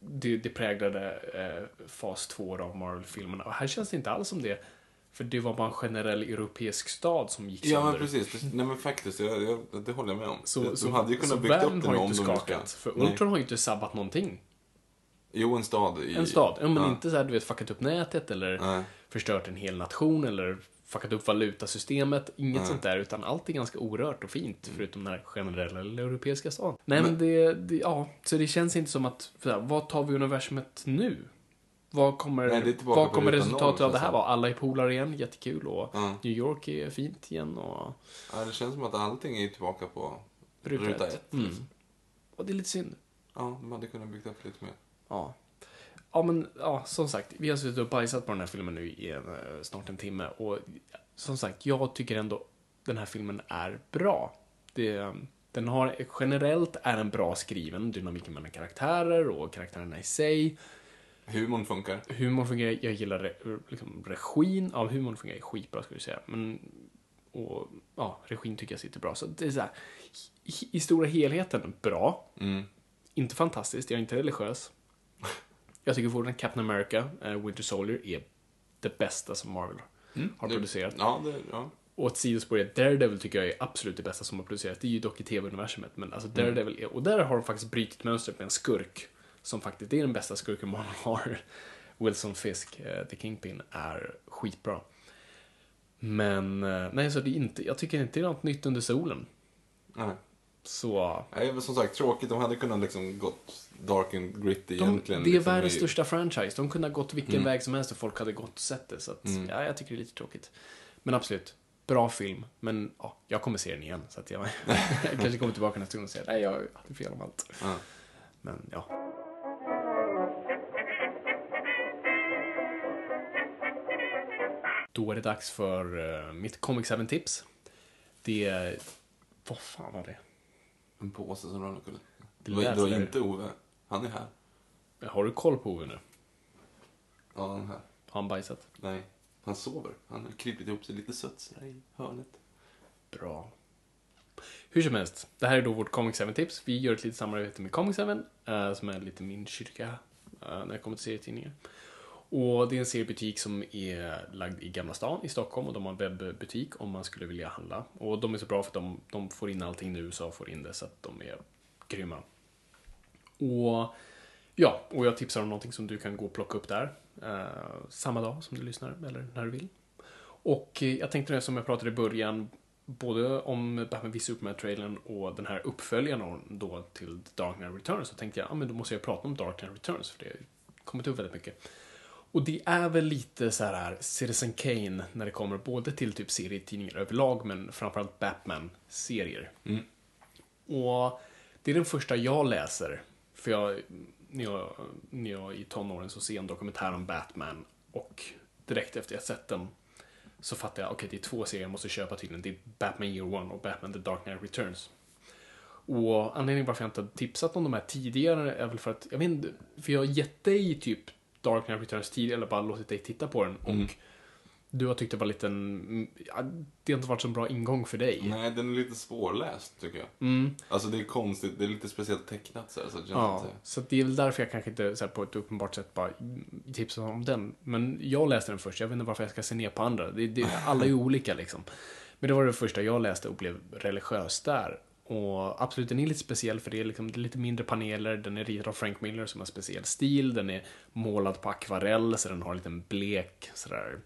det, det präglade eh, fas 2 av Marvel-filmerna. Och här känns det inte alls som det. För det var bara en generell europeisk stad som gick ja, sönder. men precis. Det, nej, men faktiskt, jag, jag, det håller jag med om. Så, de så, hade ju kunnat bygga upp det har inte skakat. För Nej. Ultron har ju inte sabbat någonting. Jo, en stad. I, En stad. Ja, men ja. inte så här, du vet, fuckat upp nätet eller Nej. förstört en hel nation eller fuckat upp valutasystemet. Inget Nej. sånt där, utan allt är ganska orört och fint, förutom den här generella eller europeiska. Nej, men, Men- det, det, ja, så det känns inte som att, här, vad tar vi universumet nu? Vad kommer, Nej, vad kommer resultatet av det här det. vara? Alla är polare igen, jättekul och Ja. New York är fint igen och Ja, det känns som att allting är tillbaka på ruta, ett. Mm. Och det är lite synd. Ja, de hade kunnat bygga upp lite mer. Ja. Ja, men ja, som sagt, vi har suttit och bajsat på den här filmen nu i en, eh, snart en timme. Och som sagt, jag tycker ändå den här filmen är bra. Det, den har, generellt är den bra skriven, dynamiken mellan karaktärer och karaktärerna i sig. Humorn funkar. Humorn fungerar, jag gillar re, liksom, regin. Ja, humorn fungerar skitbra skulle jag säga. Men, och ja, regin tycker jag sitter bra. Så det är så här, i, i stora helheten, bra. Mm. Inte fantastiskt, jag är inte religiös. Jag tycker fortfarande Captain America, eh, Winter Soldier, är det bästa som Marvel har Det- producerat. Ja, det, ja. Och ett sidospår är Daredevil tycker jag är absolut det bästa som har producerats. Det är ju dock i tv-universumet, men alltså Daredevil är, och där har de faktiskt brutit mönstret med en skurk. Som faktiskt, är den bästa skurken man har. Wilson Fisk, eh, The Kingpin, är skitbra. Men, eh, nej så det är inte, jag tycker inte det är något nytt under solen. Nej. Så, Nej, som sagt, tråkigt. De hade kunnat liksom gått dark and gritty De, egentligen. det är liksom, världens i- största franchise. De kunde ha gått vilken Mm. väg som helst och folk hade gått och sett det. Så att, Mm. ja, jag tycker det är lite tråkigt. Men absolut, bra film. Men ja, jag kommer se den igen. Så att jag, jag kanske kommer tillbaka nästa gång och säger nej, jag hade fel om allt. Ja. Men ja. Då är det dags för uh, mitt Comic 7-tips. Det är... Vad fan var det? En påse som ramlade omkull. Det var, det var inte Ove. Han är här. Har du koll på Ove nu? Ja, han är här. Har han bajsat? Nej, han sover. Han har krypit ihop sig lite sött sådär i hörnet. Bra. Hur som helst, det här är då vårt Comic 7-tips. Vi gör ett litet samarbete med Comic 7, eh, som är lite min kyrka eh, när det kommer till serietidningar. Och det är en seriebutik som är lagd i Gamla stan i Stockholm och de har en webbutik om man skulle vilja handla. Och de är så bra för att de, de får in allting nu så får in det så att de är grymma. Och ja, och jag tipsar om någonting som du kan gå och plocka upp där. eh, samma dag som du lyssnar eller när du vill. Och eh, jag tänkte det som jag pratade i början, både om Batman v Superman-trailern och den här uppföljaren då till The Dark Knight Returns, så tänkte jag, ja men då måste jag prata om Dark Knight Returns, för det har kommit upp väldigt mycket. Och det är väl lite så här Citizen Kane när det kommer både till typ serietidningar överlag, men framförallt Batman-serier. Mm. Och det är den första jag läser. För jag, när jag, när jag i tonåren så ser en dokumentär om Batman och direkt efter jag sett den så fattar jag, okej det är två serier jag måste köpa tydligen. Det är Batman Year One och Batman The Dark Knight Returns. Och anledningen varför jag inte har tipsat om de här tidigare är väl för att, jag vet inte, för jag har gett dig typ Dark Knight Returns tidigare, eller bara låtit dig titta på den och Mm. du har tyckt det var lite en, ja, det har inte varit så bra ingång för dig. Nej, den är lite svårläst tycker jag. Mm. Alltså det är konstigt, det är lite speciellt tecknat så, här, så det Ja, inte... så det är väl därför jag kanske inte så här, på ett uppenbart sätt bara tipsar om den. Men jag läste den först, jag vet inte varför jag ska se ner på andra. Det, det, alla är ju olika liksom. Men det var det första jag läste och blev religiös där. Och absolut, den är lite speciell för det är, liksom, det är lite mindre paneler, den är ritad av Frank Miller som har speciell stil, den är målad på akvarell så den har en liten blek sådär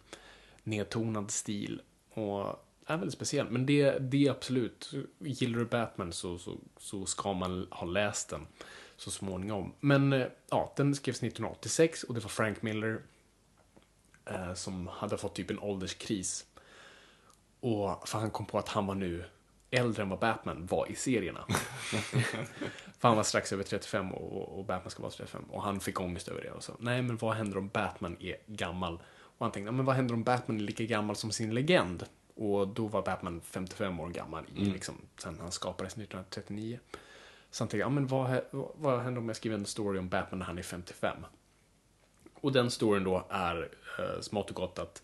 nedtonad stil. Och är väldigt speciell. Men det, det är absolut, gillar du Batman så, så, så ska man ha läst den så småningom. Men eh, ja, den skrevs 1986 och det var Frank Miller eh, som hade fått typ en ålderskris. Och för han kom på att han var nu äldre än vad Batman var i serierna. för han var strax över 35 och, och Batman ska vara 35. Och han fick ångest över det och så. Nej, men vad händer om Batman är gammal? Och han tänkte, "Ja, men vad händer om Batman är lika gammal som sin legend? Och då var Batman 55 år gammal i, liksom, sen han skapades 1939. Så han tänkte, ja men vad, vad, händer om jag skriver en story om Batman när han är 55? Och den storyn då är eh, smått och gott att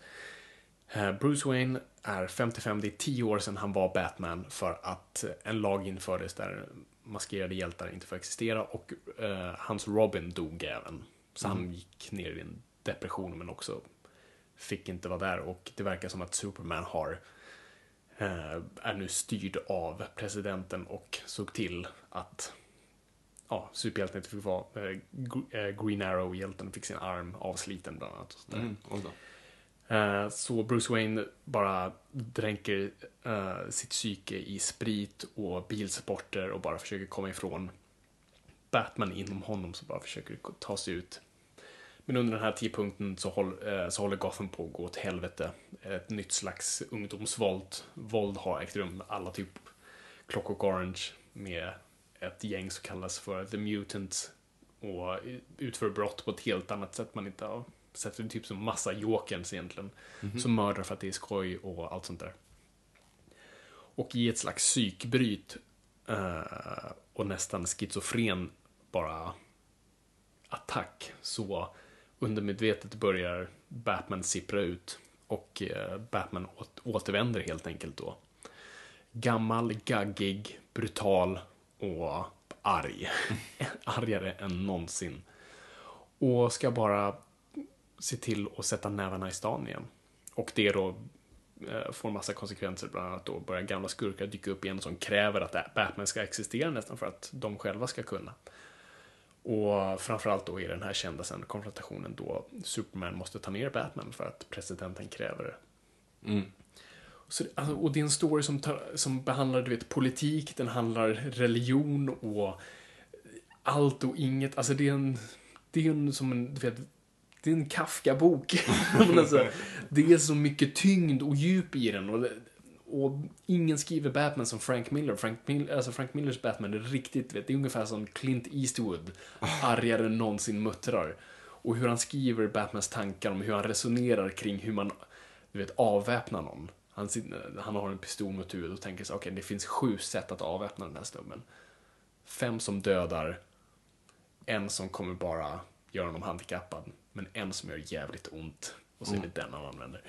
Bruce Wayne är 55, det är 10 år sedan han var Batman för att eh, en lag infördes där maskerade hjältar inte får existera och eh, hans Robin dog även. Så han gick ner i en depression men också fick inte vara där och det verkar som att Superman har eh, är nu styrd av presidenten och såg till att ja, superhjälten inte fick vara eh, eh, Green Arrow-hjälten fick sin arm avsliten bland annat. Och sådär. Mm. Eh, Eh, så Bruce Wayne bara dränker eh, sitt psyke i sprit och bilsporter och bara försöker komma ifrån Batman inom honom som bara försöker ta sig ut. Men under den här tidpunkten så, håll, eh, så håller Gotham på att gå åt helvete. Ett nytt slags ungdomsvåld våld har ägt rum. Alla typ Clockwork Orange med ett gäng som kallas för The Mutants och utför brott på ett helt annat sätt man inte har är typ som massa jokerns egentligen. Som mördar för att det är skoj och allt sånt där. Och i ett slags psykbryt eh, och nästan schizofren bara attack så undermedvetet börjar Batman sippra ut och eh, Batman åt, återvänder helt enkelt då. Gammal, gaggig, brutal och arg. Argare än någonsin. Och ska bara se till att sätta nävarna i stan igen. Och det då eh, får massa konsekvenser, bland annat då börjar gamla skurkar dyka upp igen som kräver att Batman ska existera nästan för att de själva ska kunna. Och framförallt då är den här kända sen konfrontationen då Superman måste ta ner Batman för att presidenten kräver det. Så, det- alltså, och det är en story som, tar, som behandlar du vet, politik, den handlar religion och allt och inget. Alltså det är en, det är en som en, du vet, det är en Kafka-bok. Alltså, det är så mycket tyngd och djup i den. Och, och ingen skriver Batman som Frank Miller. Frank, Mil- alltså Frank Millers Batman är riktigt, vet, det är ungefär som Clint Eastwood. Argare än någonsin muttrar. Och hur han skriver Batmans tankar om hur han resonerar kring hur man, du vet, avväpnar någon. Han, han har en pistol mot huvudet och tänker så okej, det finns sju sätt att avväpna den här snubben. Fem som dödar, en som kommer bara göra honom handikappad, men en som gör jävligt ont. Och så är det den han använder.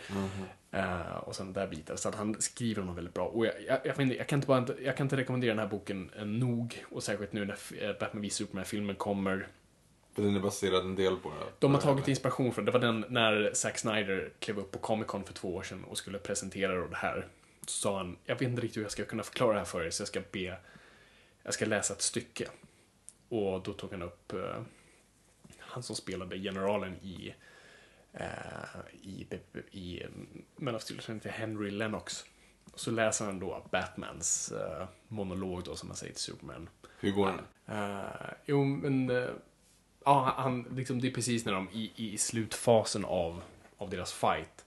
Eh, och sen där bitar. Så att han skriver honom väldigt bra. Och jag, jag, jag, jag, kan inte bara, jag kan inte rekommendera den här boken eh, nog. Och särskilt nu när eh, Batman v Superman-filmen kommer. För den är baserad en del på det. De har tagit inspiration från, det var den när Zack Snyder klev upp på Comic Con för två år sedan och skulle presentera det här. Så sa han, jag vet inte riktigt hur jag ska kunna förklara det här för er, så jag ska be, jag ska läsa ett stycke. Och då tog han upp han som spelade generalen i, eh, i, i Men of Steel, heter Henry Lennox. Och så läser han då Batmans eh, monolog då, som man säger till Superman. Hur går den? Uh, jo, men... eh, ja, han, liksom, det är precis när de i, i slutfasen av, av deras fight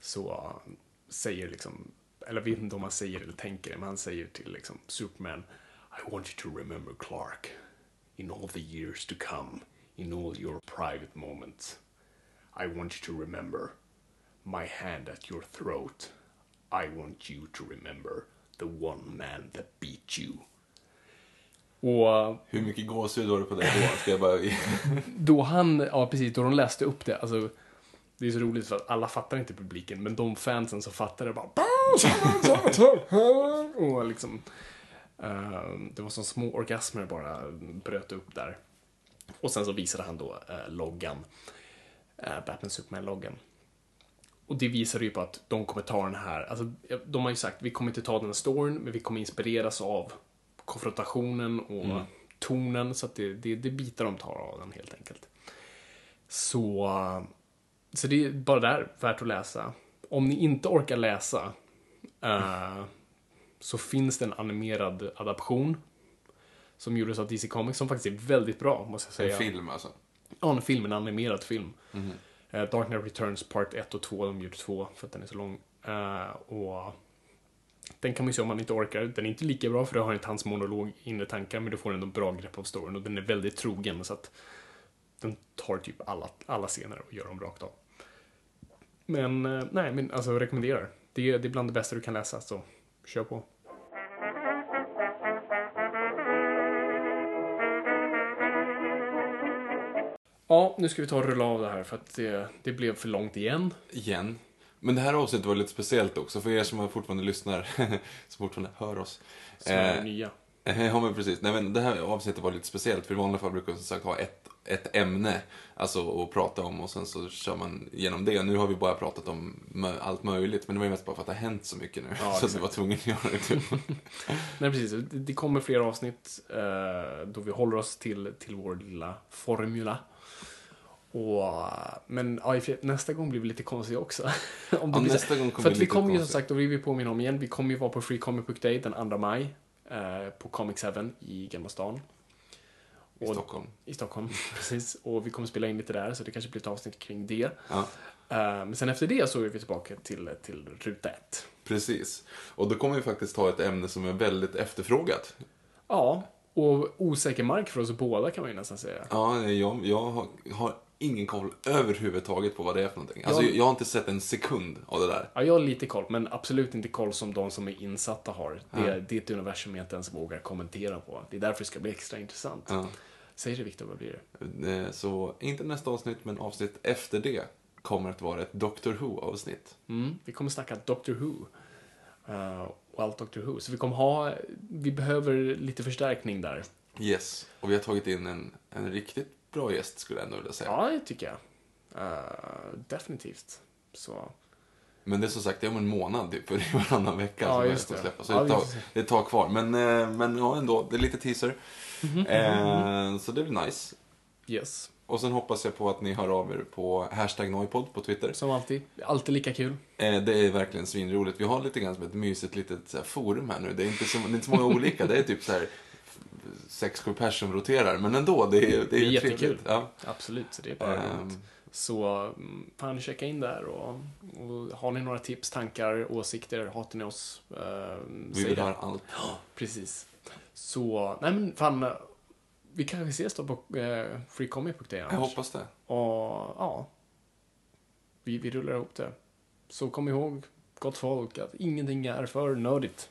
så eh, säger liksom, eller vet inte om han säger eller tänker det, men han säger till liksom Superman I want you to remember Clark in all the years to come, in all your private moments. I want you to remember my hand at your throat. I want you to remember the one man that beat you. Och Hur mycket gåshud var det på det då? Ska jag bara... då han, ja precis, då de läste upp det, alltså det är så roligt för att alla fattar inte publiken, men de fansen som fattar det bara och liksom eh, det var som små orgasmer bara bröt upp där. Och sen så visade han då eh, loggan, eh, Batman Superman-loggan. Och det visar ju på att de kommer ta den här, alltså de har ju sagt vi kommer inte ta den här storyn, men vi kommer inspireras av konfrontationen och tonen, så att det, det, det bitar de tar av den helt enkelt. Så, så det är bara där värt att läsa. Om ni inte orkar läsa eh, så finns det en animerad adaption som gjordes av DC Comics som faktiskt är väldigt bra, måste jag säga. En film alltså. Ja, en film, en animerad film. Eh, Dark Knight Returns Part 1 och 2, de gjorde två för att den är så lång. Eh, och den kan man ju se om man inte orkar. Den är inte lika bra för det har inte hans monolog inre tankar, men du får ändå bra grepp om storyn och den är väldigt trogen så att den tar typ alla, alla scener och gör dem rakt av. Men eh, nej, men alltså rekommenderar. Det det är bland det bästa du kan läsa, så kör på. Ja, nu ska vi ta och rulla av det här för att det, det blev för långt igen. Igen. Men det här avsnittet var lite speciellt också, för er som fortfarande lyssnar, som fortfarande hör oss. Som är Eh, nya. Ja, men precis. Nej, men det här avsnittet var lite speciellt, för i vanliga fall brukar vi som sagt ha ett, ett ämne alltså, att prata om och sen så kör man igenom det. Nu har vi bara pratat om allt möjligt, men det var ju mest bara för att det har hänt så mycket nu. Ja, så att vi var tvungna att göra det. Typ. Nej, precis. Det, kommer fler avsnitt eh, då vi håller oss till, till vår lilla formula. Och, men ja, nästa gång blir vi lite konstiga också. Om det Ja, blir nästa gång kommer För att vi kommer ju som sagt, och vi vill påminna om igen, vi kommer ju vara på Free Comic Book Day den 2 maj på Comic 7 i Gamla stan. I Och- Stockholm. I Stockholm, precis. Och vi kommer spela in lite där, så det kanske blir ett avsnitt kring det. Ja, Eh, men sen efter det så är vi tillbaka till, till ruta ett. precis. Och då kommer vi faktiskt ha ett ämne som är väldigt efterfrågat. Ja, och osäker mark för oss båda kan man ju nästan säga. Ja, jag, jag har ingen koll överhuvudtaget på vad det är för någonting. Alltså, Ja. jag har inte sett en sekund av det där. Ja, jag har lite koll, men absolut inte koll som de som är insatta har. Det, Ja. det är ett universum jag inte ens vågar kommentera på. Det är därför det ska bli extra intressant. Ja. Säg det Viktor, vad blir det? Eh, Så inte nästa avsnitt, men avsnitt efter det kommer att vara ett Doctor Who-avsnitt. Mm, vi kommer snacka Doctor Who. Uh, och allt Doctor Who. Så vi kommer ha, vi behöver lite förstärkning där. Yes. Och vi har tagit in en, en riktigt bra gäst, skulle jag ändå vilja säga. Ja, det tycker jag. Eh, definitivt. Så, Men det är som sagt, det är om en månad, typ, för det är varannan vecka Ja, som just det släppa. Så Ja, det, tar, det tar kvar. Men, eh, men ja, ändå, det är lite teaser. Mhm, Eh, så det blir nice. yes. Och sen hoppas jag på att ni hör av er på hashtag Noipod på Twitter. Som alltid. Alltid lika kul. Eh, det är verkligen svinroligt. Vi har lite grann som ett mysigt litet forum här nu. Det är inte så, det är inte så många olika. Det är typ så här sex, sju personer som roterar. Men ändå, det är, det är, Det är trevligt. Ja. Absolut, så det är bara roligt. Så fan, checka in där och, och har ni några tips, tankar, åsikter, hatar ni oss? Uh, vi vill höra allt. Precis. Så, nej men fan, vi kanske ses då på Free Comic Book Day Jag hoppas det. Och ja, vi, vi rullar ihop det. Så kom ihåg, gott folk, att ingenting är för nördigt.